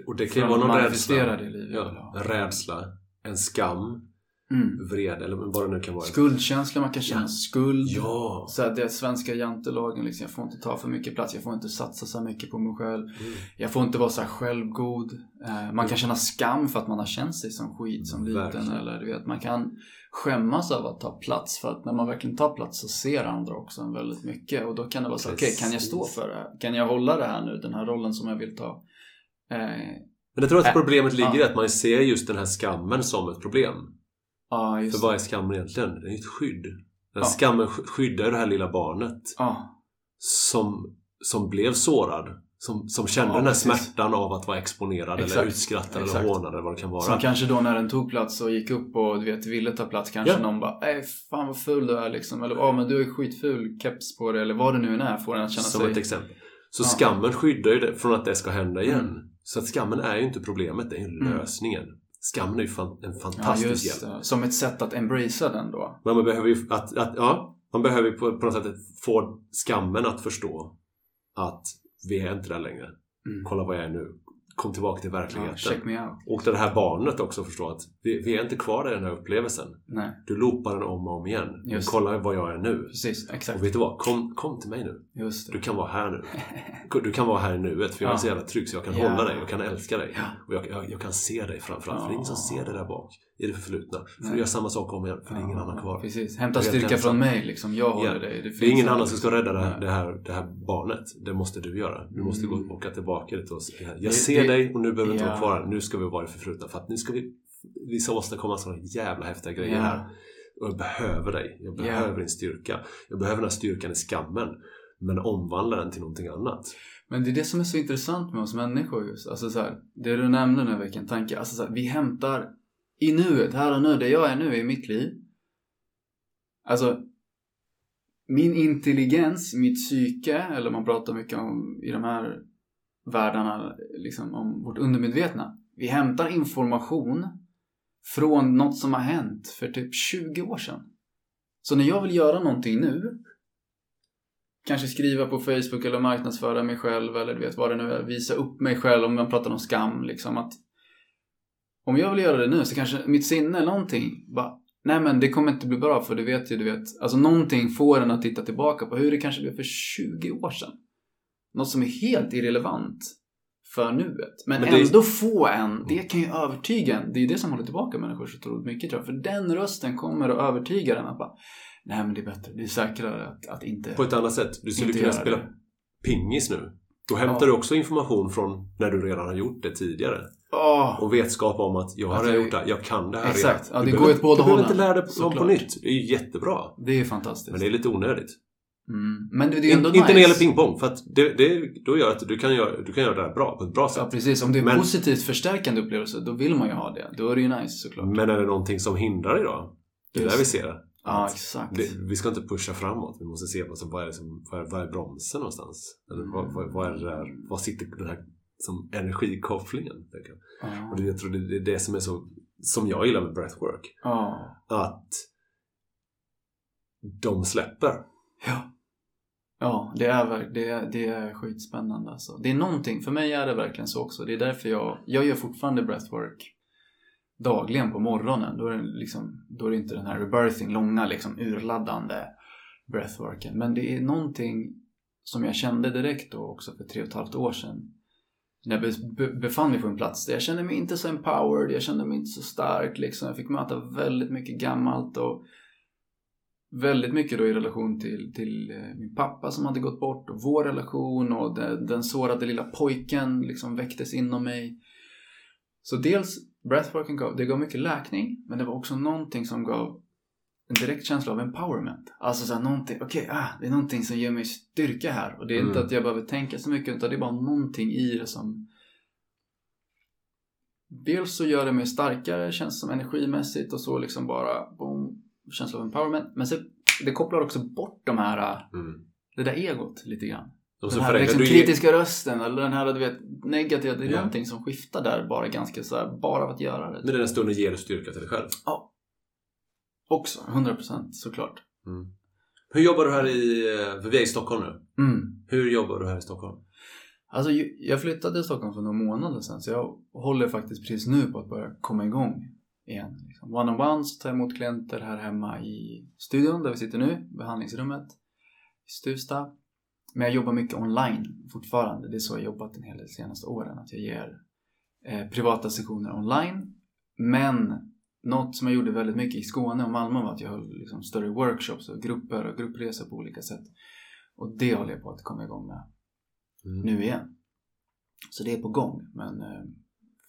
[SPEAKER 2] Och det kan ju vara någon rädsla.
[SPEAKER 3] det liv jag vill
[SPEAKER 2] Ja, en rädsla, en skam,
[SPEAKER 3] Mm.
[SPEAKER 2] vrede eller vad det nu kan vara.
[SPEAKER 3] Skuldkänsla, man kan känna
[SPEAKER 2] Ja.
[SPEAKER 3] skuld.
[SPEAKER 2] Ja!
[SPEAKER 3] Så här, det är svenska jantelagen, liksom, jag får inte ta för mycket plats, jag får inte satsa så mycket på mig själv.
[SPEAKER 2] Mm.
[SPEAKER 3] Jag får inte vara så självgod. Eh, man kan känna skam för att man har känt sig som skit som liten.
[SPEAKER 2] Verkligen.
[SPEAKER 3] Eller du vet, man kan skämmas av att ta plats. För att när man verkligen tar plats så ser andra också en väldigt mycket. Och då kan det vara så, okej kan jag stå för det här? Kan jag hålla det här nu? Den här rollen som jag vill ta? Eh,
[SPEAKER 2] Men jag tror att
[SPEAKER 3] Ä-
[SPEAKER 2] problemet ligger i att man ser just den här skammen som ett problem.
[SPEAKER 3] ja, just
[SPEAKER 2] För vad är skammen egentligen? Det är ju ett skydd. Den
[SPEAKER 3] Ja.
[SPEAKER 2] Skammen sk- skyddar det här lilla barnet
[SPEAKER 3] Ja,
[SPEAKER 2] som, som blev sårad. Som, som kände
[SPEAKER 3] Ja,
[SPEAKER 2] den här
[SPEAKER 3] precis.
[SPEAKER 2] smärtan av att vara exponerad
[SPEAKER 3] Exakt.
[SPEAKER 2] eller utskrattad
[SPEAKER 3] Exakt.
[SPEAKER 2] eller hånad eller vad det kan vara.
[SPEAKER 3] Som kanske då när den tog plats och gick upp och du vet ville ta plats kanske
[SPEAKER 2] Ja.
[SPEAKER 3] någon bara Nej fan vad ful du är liksom. Eller ja men du är skitful keps på dig eller vad det nu än är får den att känna
[SPEAKER 2] Som
[SPEAKER 3] sig
[SPEAKER 2] ett exempel. Så skammen skyddar ju det från att det ska hända igen.
[SPEAKER 3] Mm.
[SPEAKER 2] Så att skammen är ju inte problemet, det är ju
[SPEAKER 3] Mm.
[SPEAKER 2] lösningen. Skammen är ju fan, en
[SPEAKER 3] Ja
[SPEAKER 2] fantastisk
[SPEAKER 3] just
[SPEAKER 2] hjälp.
[SPEAKER 3] det. Som ett sätt att embracea den då.
[SPEAKER 2] Men man behöver ju att, att, ja, man behöver på, på något sätt få skammen att förstå att vi är inte där längre.
[SPEAKER 3] Mm.
[SPEAKER 2] Kolla vad jag är nu. Kom tillbaka till
[SPEAKER 3] Ja,
[SPEAKER 2] verkligheten.
[SPEAKER 3] out.
[SPEAKER 2] och det här barnet också förstå att vi, vi är inte kvar i den här upplevelsen.
[SPEAKER 3] Nej,
[SPEAKER 2] Du loopar den om och om igen.
[SPEAKER 3] Just
[SPEAKER 2] kolla vad jag är nu.
[SPEAKER 3] precis. Exakt.
[SPEAKER 2] Och vet du vad? Kom, kom till mig nu. Du kan vara här nu. Du kan vara här i nuet för jag är
[SPEAKER 3] Ja.
[SPEAKER 2] så jävla trygg så jag kan
[SPEAKER 3] Ja.
[SPEAKER 2] hålla dig, jag kan älska dig.
[SPEAKER 3] Ja.
[SPEAKER 2] Och jag, jag, jag kan se dig framförallt. För det är ingen som
[SPEAKER 3] Ja.
[SPEAKER 2] ser det där bak i det förflutna. För
[SPEAKER 3] Nej.
[SPEAKER 2] du gör samma sak om igen, för det är ingen
[SPEAKER 3] Ja,
[SPEAKER 2] annan kvar.
[SPEAKER 3] Precis. Hämta
[SPEAKER 2] är
[SPEAKER 3] styrka från mig liksom. Jag håller
[SPEAKER 2] Ja.
[SPEAKER 3] dig.
[SPEAKER 2] Det är
[SPEAKER 3] finns
[SPEAKER 2] ingen
[SPEAKER 3] en-
[SPEAKER 2] annan som ska rädda det här, det, här, det här barnet. Det måste du göra. Du måste
[SPEAKER 3] Mm.
[SPEAKER 2] gå åka tillbaka dit och säga Jag
[SPEAKER 3] Det-
[SPEAKER 2] ser
[SPEAKER 3] det-
[SPEAKER 2] dig och nu behöver du inte
[SPEAKER 3] Ja.
[SPEAKER 2] vara kvar här. Nu ska vi vara i det förflutna. För att nu ska vi, vi ska åstadkomma sådana jävla häftiga grejer
[SPEAKER 3] Ja.
[SPEAKER 2] här. Och jag behöver dig. Jag
[SPEAKER 3] Ja.
[SPEAKER 2] behöver din styrka. Jag behöver den här styrkan i skammen. Men omvandla den till någonting annat.
[SPEAKER 3] Men det är det som är så intressant med oss människor just. Alltså så här, det du nämnde nu vilken tanke. Alltså så här, vi hämtar i nuet, här och nu, det jag är nu i mitt liv. Alltså min intelligens, mitt psyke, eller man pratar mycket om i de här världarna, liksom om vårt undermedvetna. Vi hämtar information från något som har hänt för typ 20 år sedan. Så när jag vill göra någonting nu kanske skriva på Facebook eller marknadsföra mig själv eller du vet vad det nu är, visa upp mig själv om man pratar om skam liksom att om jag vill göra det nu så kanske mitt sinne eller någonting bara nej men det kommer inte bli bra för du vet ju du vet alltså någonting får en att titta tillbaka på hur det kanske blev för 20 år sedan något som är helt irrelevant för nuet men,
[SPEAKER 2] Men det
[SPEAKER 3] ändå få en det kan ju övertyga en det är det som håller tillbaka människor så otroligt mycket tror jag för den rösten kommer att övertyga den att bara nej men det är bättre det är säkrare att, att inte
[SPEAKER 2] På ett annat sätt. Du skulle kunna spela
[SPEAKER 3] det.
[SPEAKER 2] pingis nu. Då hämtar
[SPEAKER 3] Ja.
[SPEAKER 2] du också information från när du redan har gjort det tidigare.
[SPEAKER 3] Åh,
[SPEAKER 2] Och vetskap om att jag har
[SPEAKER 3] jag-
[SPEAKER 2] gjort det, jag kan det här
[SPEAKER 3] Exakt.
[SPEAKER 2] redan.
[SPEAKER 3] Ja,
[SPEAKER 2] Du
[SPEAKER 3] det
[SPEAKER 2] behöver-
[SPEAKER 3] går åt båda
[SPEAKER 2] Du behöver
[SPEAKER 3] hållen.
[SPEAKER 2] inte lära dig om på nytt. Det är ju jättebra.
[SPEAKER 3] det är fantastiskt.
[SPEAKER 2] Men det är lite onödigt.
[SPEAKER 3] mm. Men det, det är ändå
[SPEAKER 2] In,
[SPEAKER 3] nice.
[SPEAKER 2] Inte när det gäller pingpong, för att det, det då gör att du kan göra, du kan göra det här bra, på ett bra sätt.
[SPEAKER 3] Ja, precis. Om det är
[SPEAKER 2] Men-
[SPEAKER 3] positivt förstärkande upplevelse, då vill man ju ha det. Då är det ju nice såklart.
[SPEAKER 2] Men är det någonting som hindrar då? Det är där vi ser det.
[SPEAKER 3] Ja, exakt.
[SPEAKER 2] det. Vi ska inte pusha framåt. Vi måste se vad, som, vad, är, som, vad, är, vad är bromsen någonstans? Eller vad, vad, vad är det där, vad sitter den här som energikopplingen?
[SPEAKER 3] Ja.
[SPEAKER 2] Och det, jag tror det är det som är så, som jag gillar med breathwork.
[SPEAKER 3] Ja.
[SPEAKER 2] Att de släpper.
[SPEAKER 3] Ja. Ja, det är, det, är, det är skitspännande alltså. Det är någonting, för mig är det verkligen så också. Det är därför jag, jag gör fortfarande breathwork dagligen på morgonen. Då är det, liksom, då är det inte den här rebirthing, långa liksom urladdande breathworken. Men det är någonting som jag kände direkt då också för tre och ett halvt år sedan. När jag befann mig på en plats där jag kände mig inte så empowered, jag kände mig inte så stark liksom. Jag fick möta väldigt mycket gammalt och väldigt mycket då i relation till, till eh, min pappa som hade gått bort och vår relation och den, den sårade lilla pojken liksom väcktes inom mig. Så dels breathworken gav, det gav mycket läkning men det var också någonting som gav en direkt känsla av empowerment. Alltså såhär någonting, okej, ah, det är någonting som ger mig styrka här och det är inte
[SPEAKER 2] Mm.
[SPEAKER 3] att jag behöver tänka så mycket utan det är bara någonting i det som Dels så gör det mig starkare, känns som energimässigt och så liksom bara boom, känsla av empowerment. Men så, det kopplar också bort de här,
[SPEAKER 2] Mm.
[SPEAKER 3] det där egot lite grann.
[SPEAKER 2] Och
[SPEAKER 3] Den här liksom kritiska rösten eller den här du vet negativa, det är
[SPEAKER 2] Ja.
[SPEAKER 3] någonting som skiftar där bara ganska så här, bara av att göra det.
[SPEAKER 2] Men den stunden ger du styrka till dig själv.
[SPEAKER 3] Också, 100% såklart.
[SPEAKER 2] Mm. Hur jobbar du här i... eh, För vi är i Stockholm nu.
[SPEAKER 3] Mm.
[SPEAKER 2] Hur jobbar du här i Stockholm?
[SPEAKER 3] Alltså jag flyttade till Stockholm för några månader sedan så jag håller faktiskt precis nu på att börja komma igång igen. Liksom. One-on-ones, ta emot klienter här hemma i studion där vi sitter nu, behandlingsrummet i Stuvsta. Men jag jobbar mycket online fortfarande. Det är så jag jobbat en hel del de senaste åren. Att jag ger eh, privata sessioner online. Men något som jag gjorde väldigt mycket i Skåne och Malmö var att jag höll liksom, större workshops och grupper och gruppresor på olika sätt. Och det håller jag på att komma igång med
[SPEAKER 2] Mm.
[SPEAKER 3] nu igen. Så det är på gång, men eh,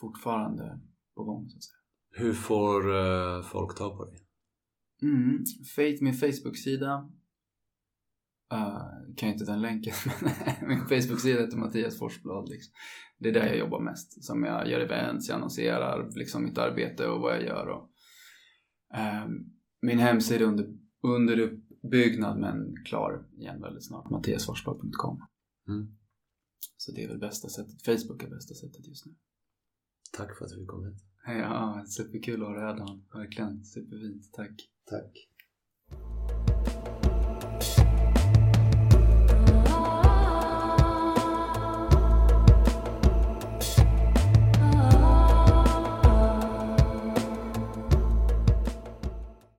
[SPEAKER 3] fortfarande på gång så att säga.
[SPEAKER 2] Hur får eh, folk tag på dig?
[SPEAKER 3] Mm. Faith, min Facebook-sida. Uh, kan ju inte den länken, men min Facebook-sida heter Mattias Forsblad. Liksom. Det är där jag jobbar mest. Som jag gör events, jag annonserar liksom mitt arbete och vad jag gör. Och, uh, min hemsida är under, under uppbyggnad men klar igen väldigt snart. Mattiasforsblad.com
[SPEAKER 2] Mm.
[SPEAKER 3] Så det är väl bästa sättet. Facebook är bästa sättet just nu.
[SPEAKER 2] Tack för att vi kom hit.
[SPEAKER 3] Ja, superkul att ha dig här Dan. Verkligen superfint. Tack.
[SPEAKER 2] Tack.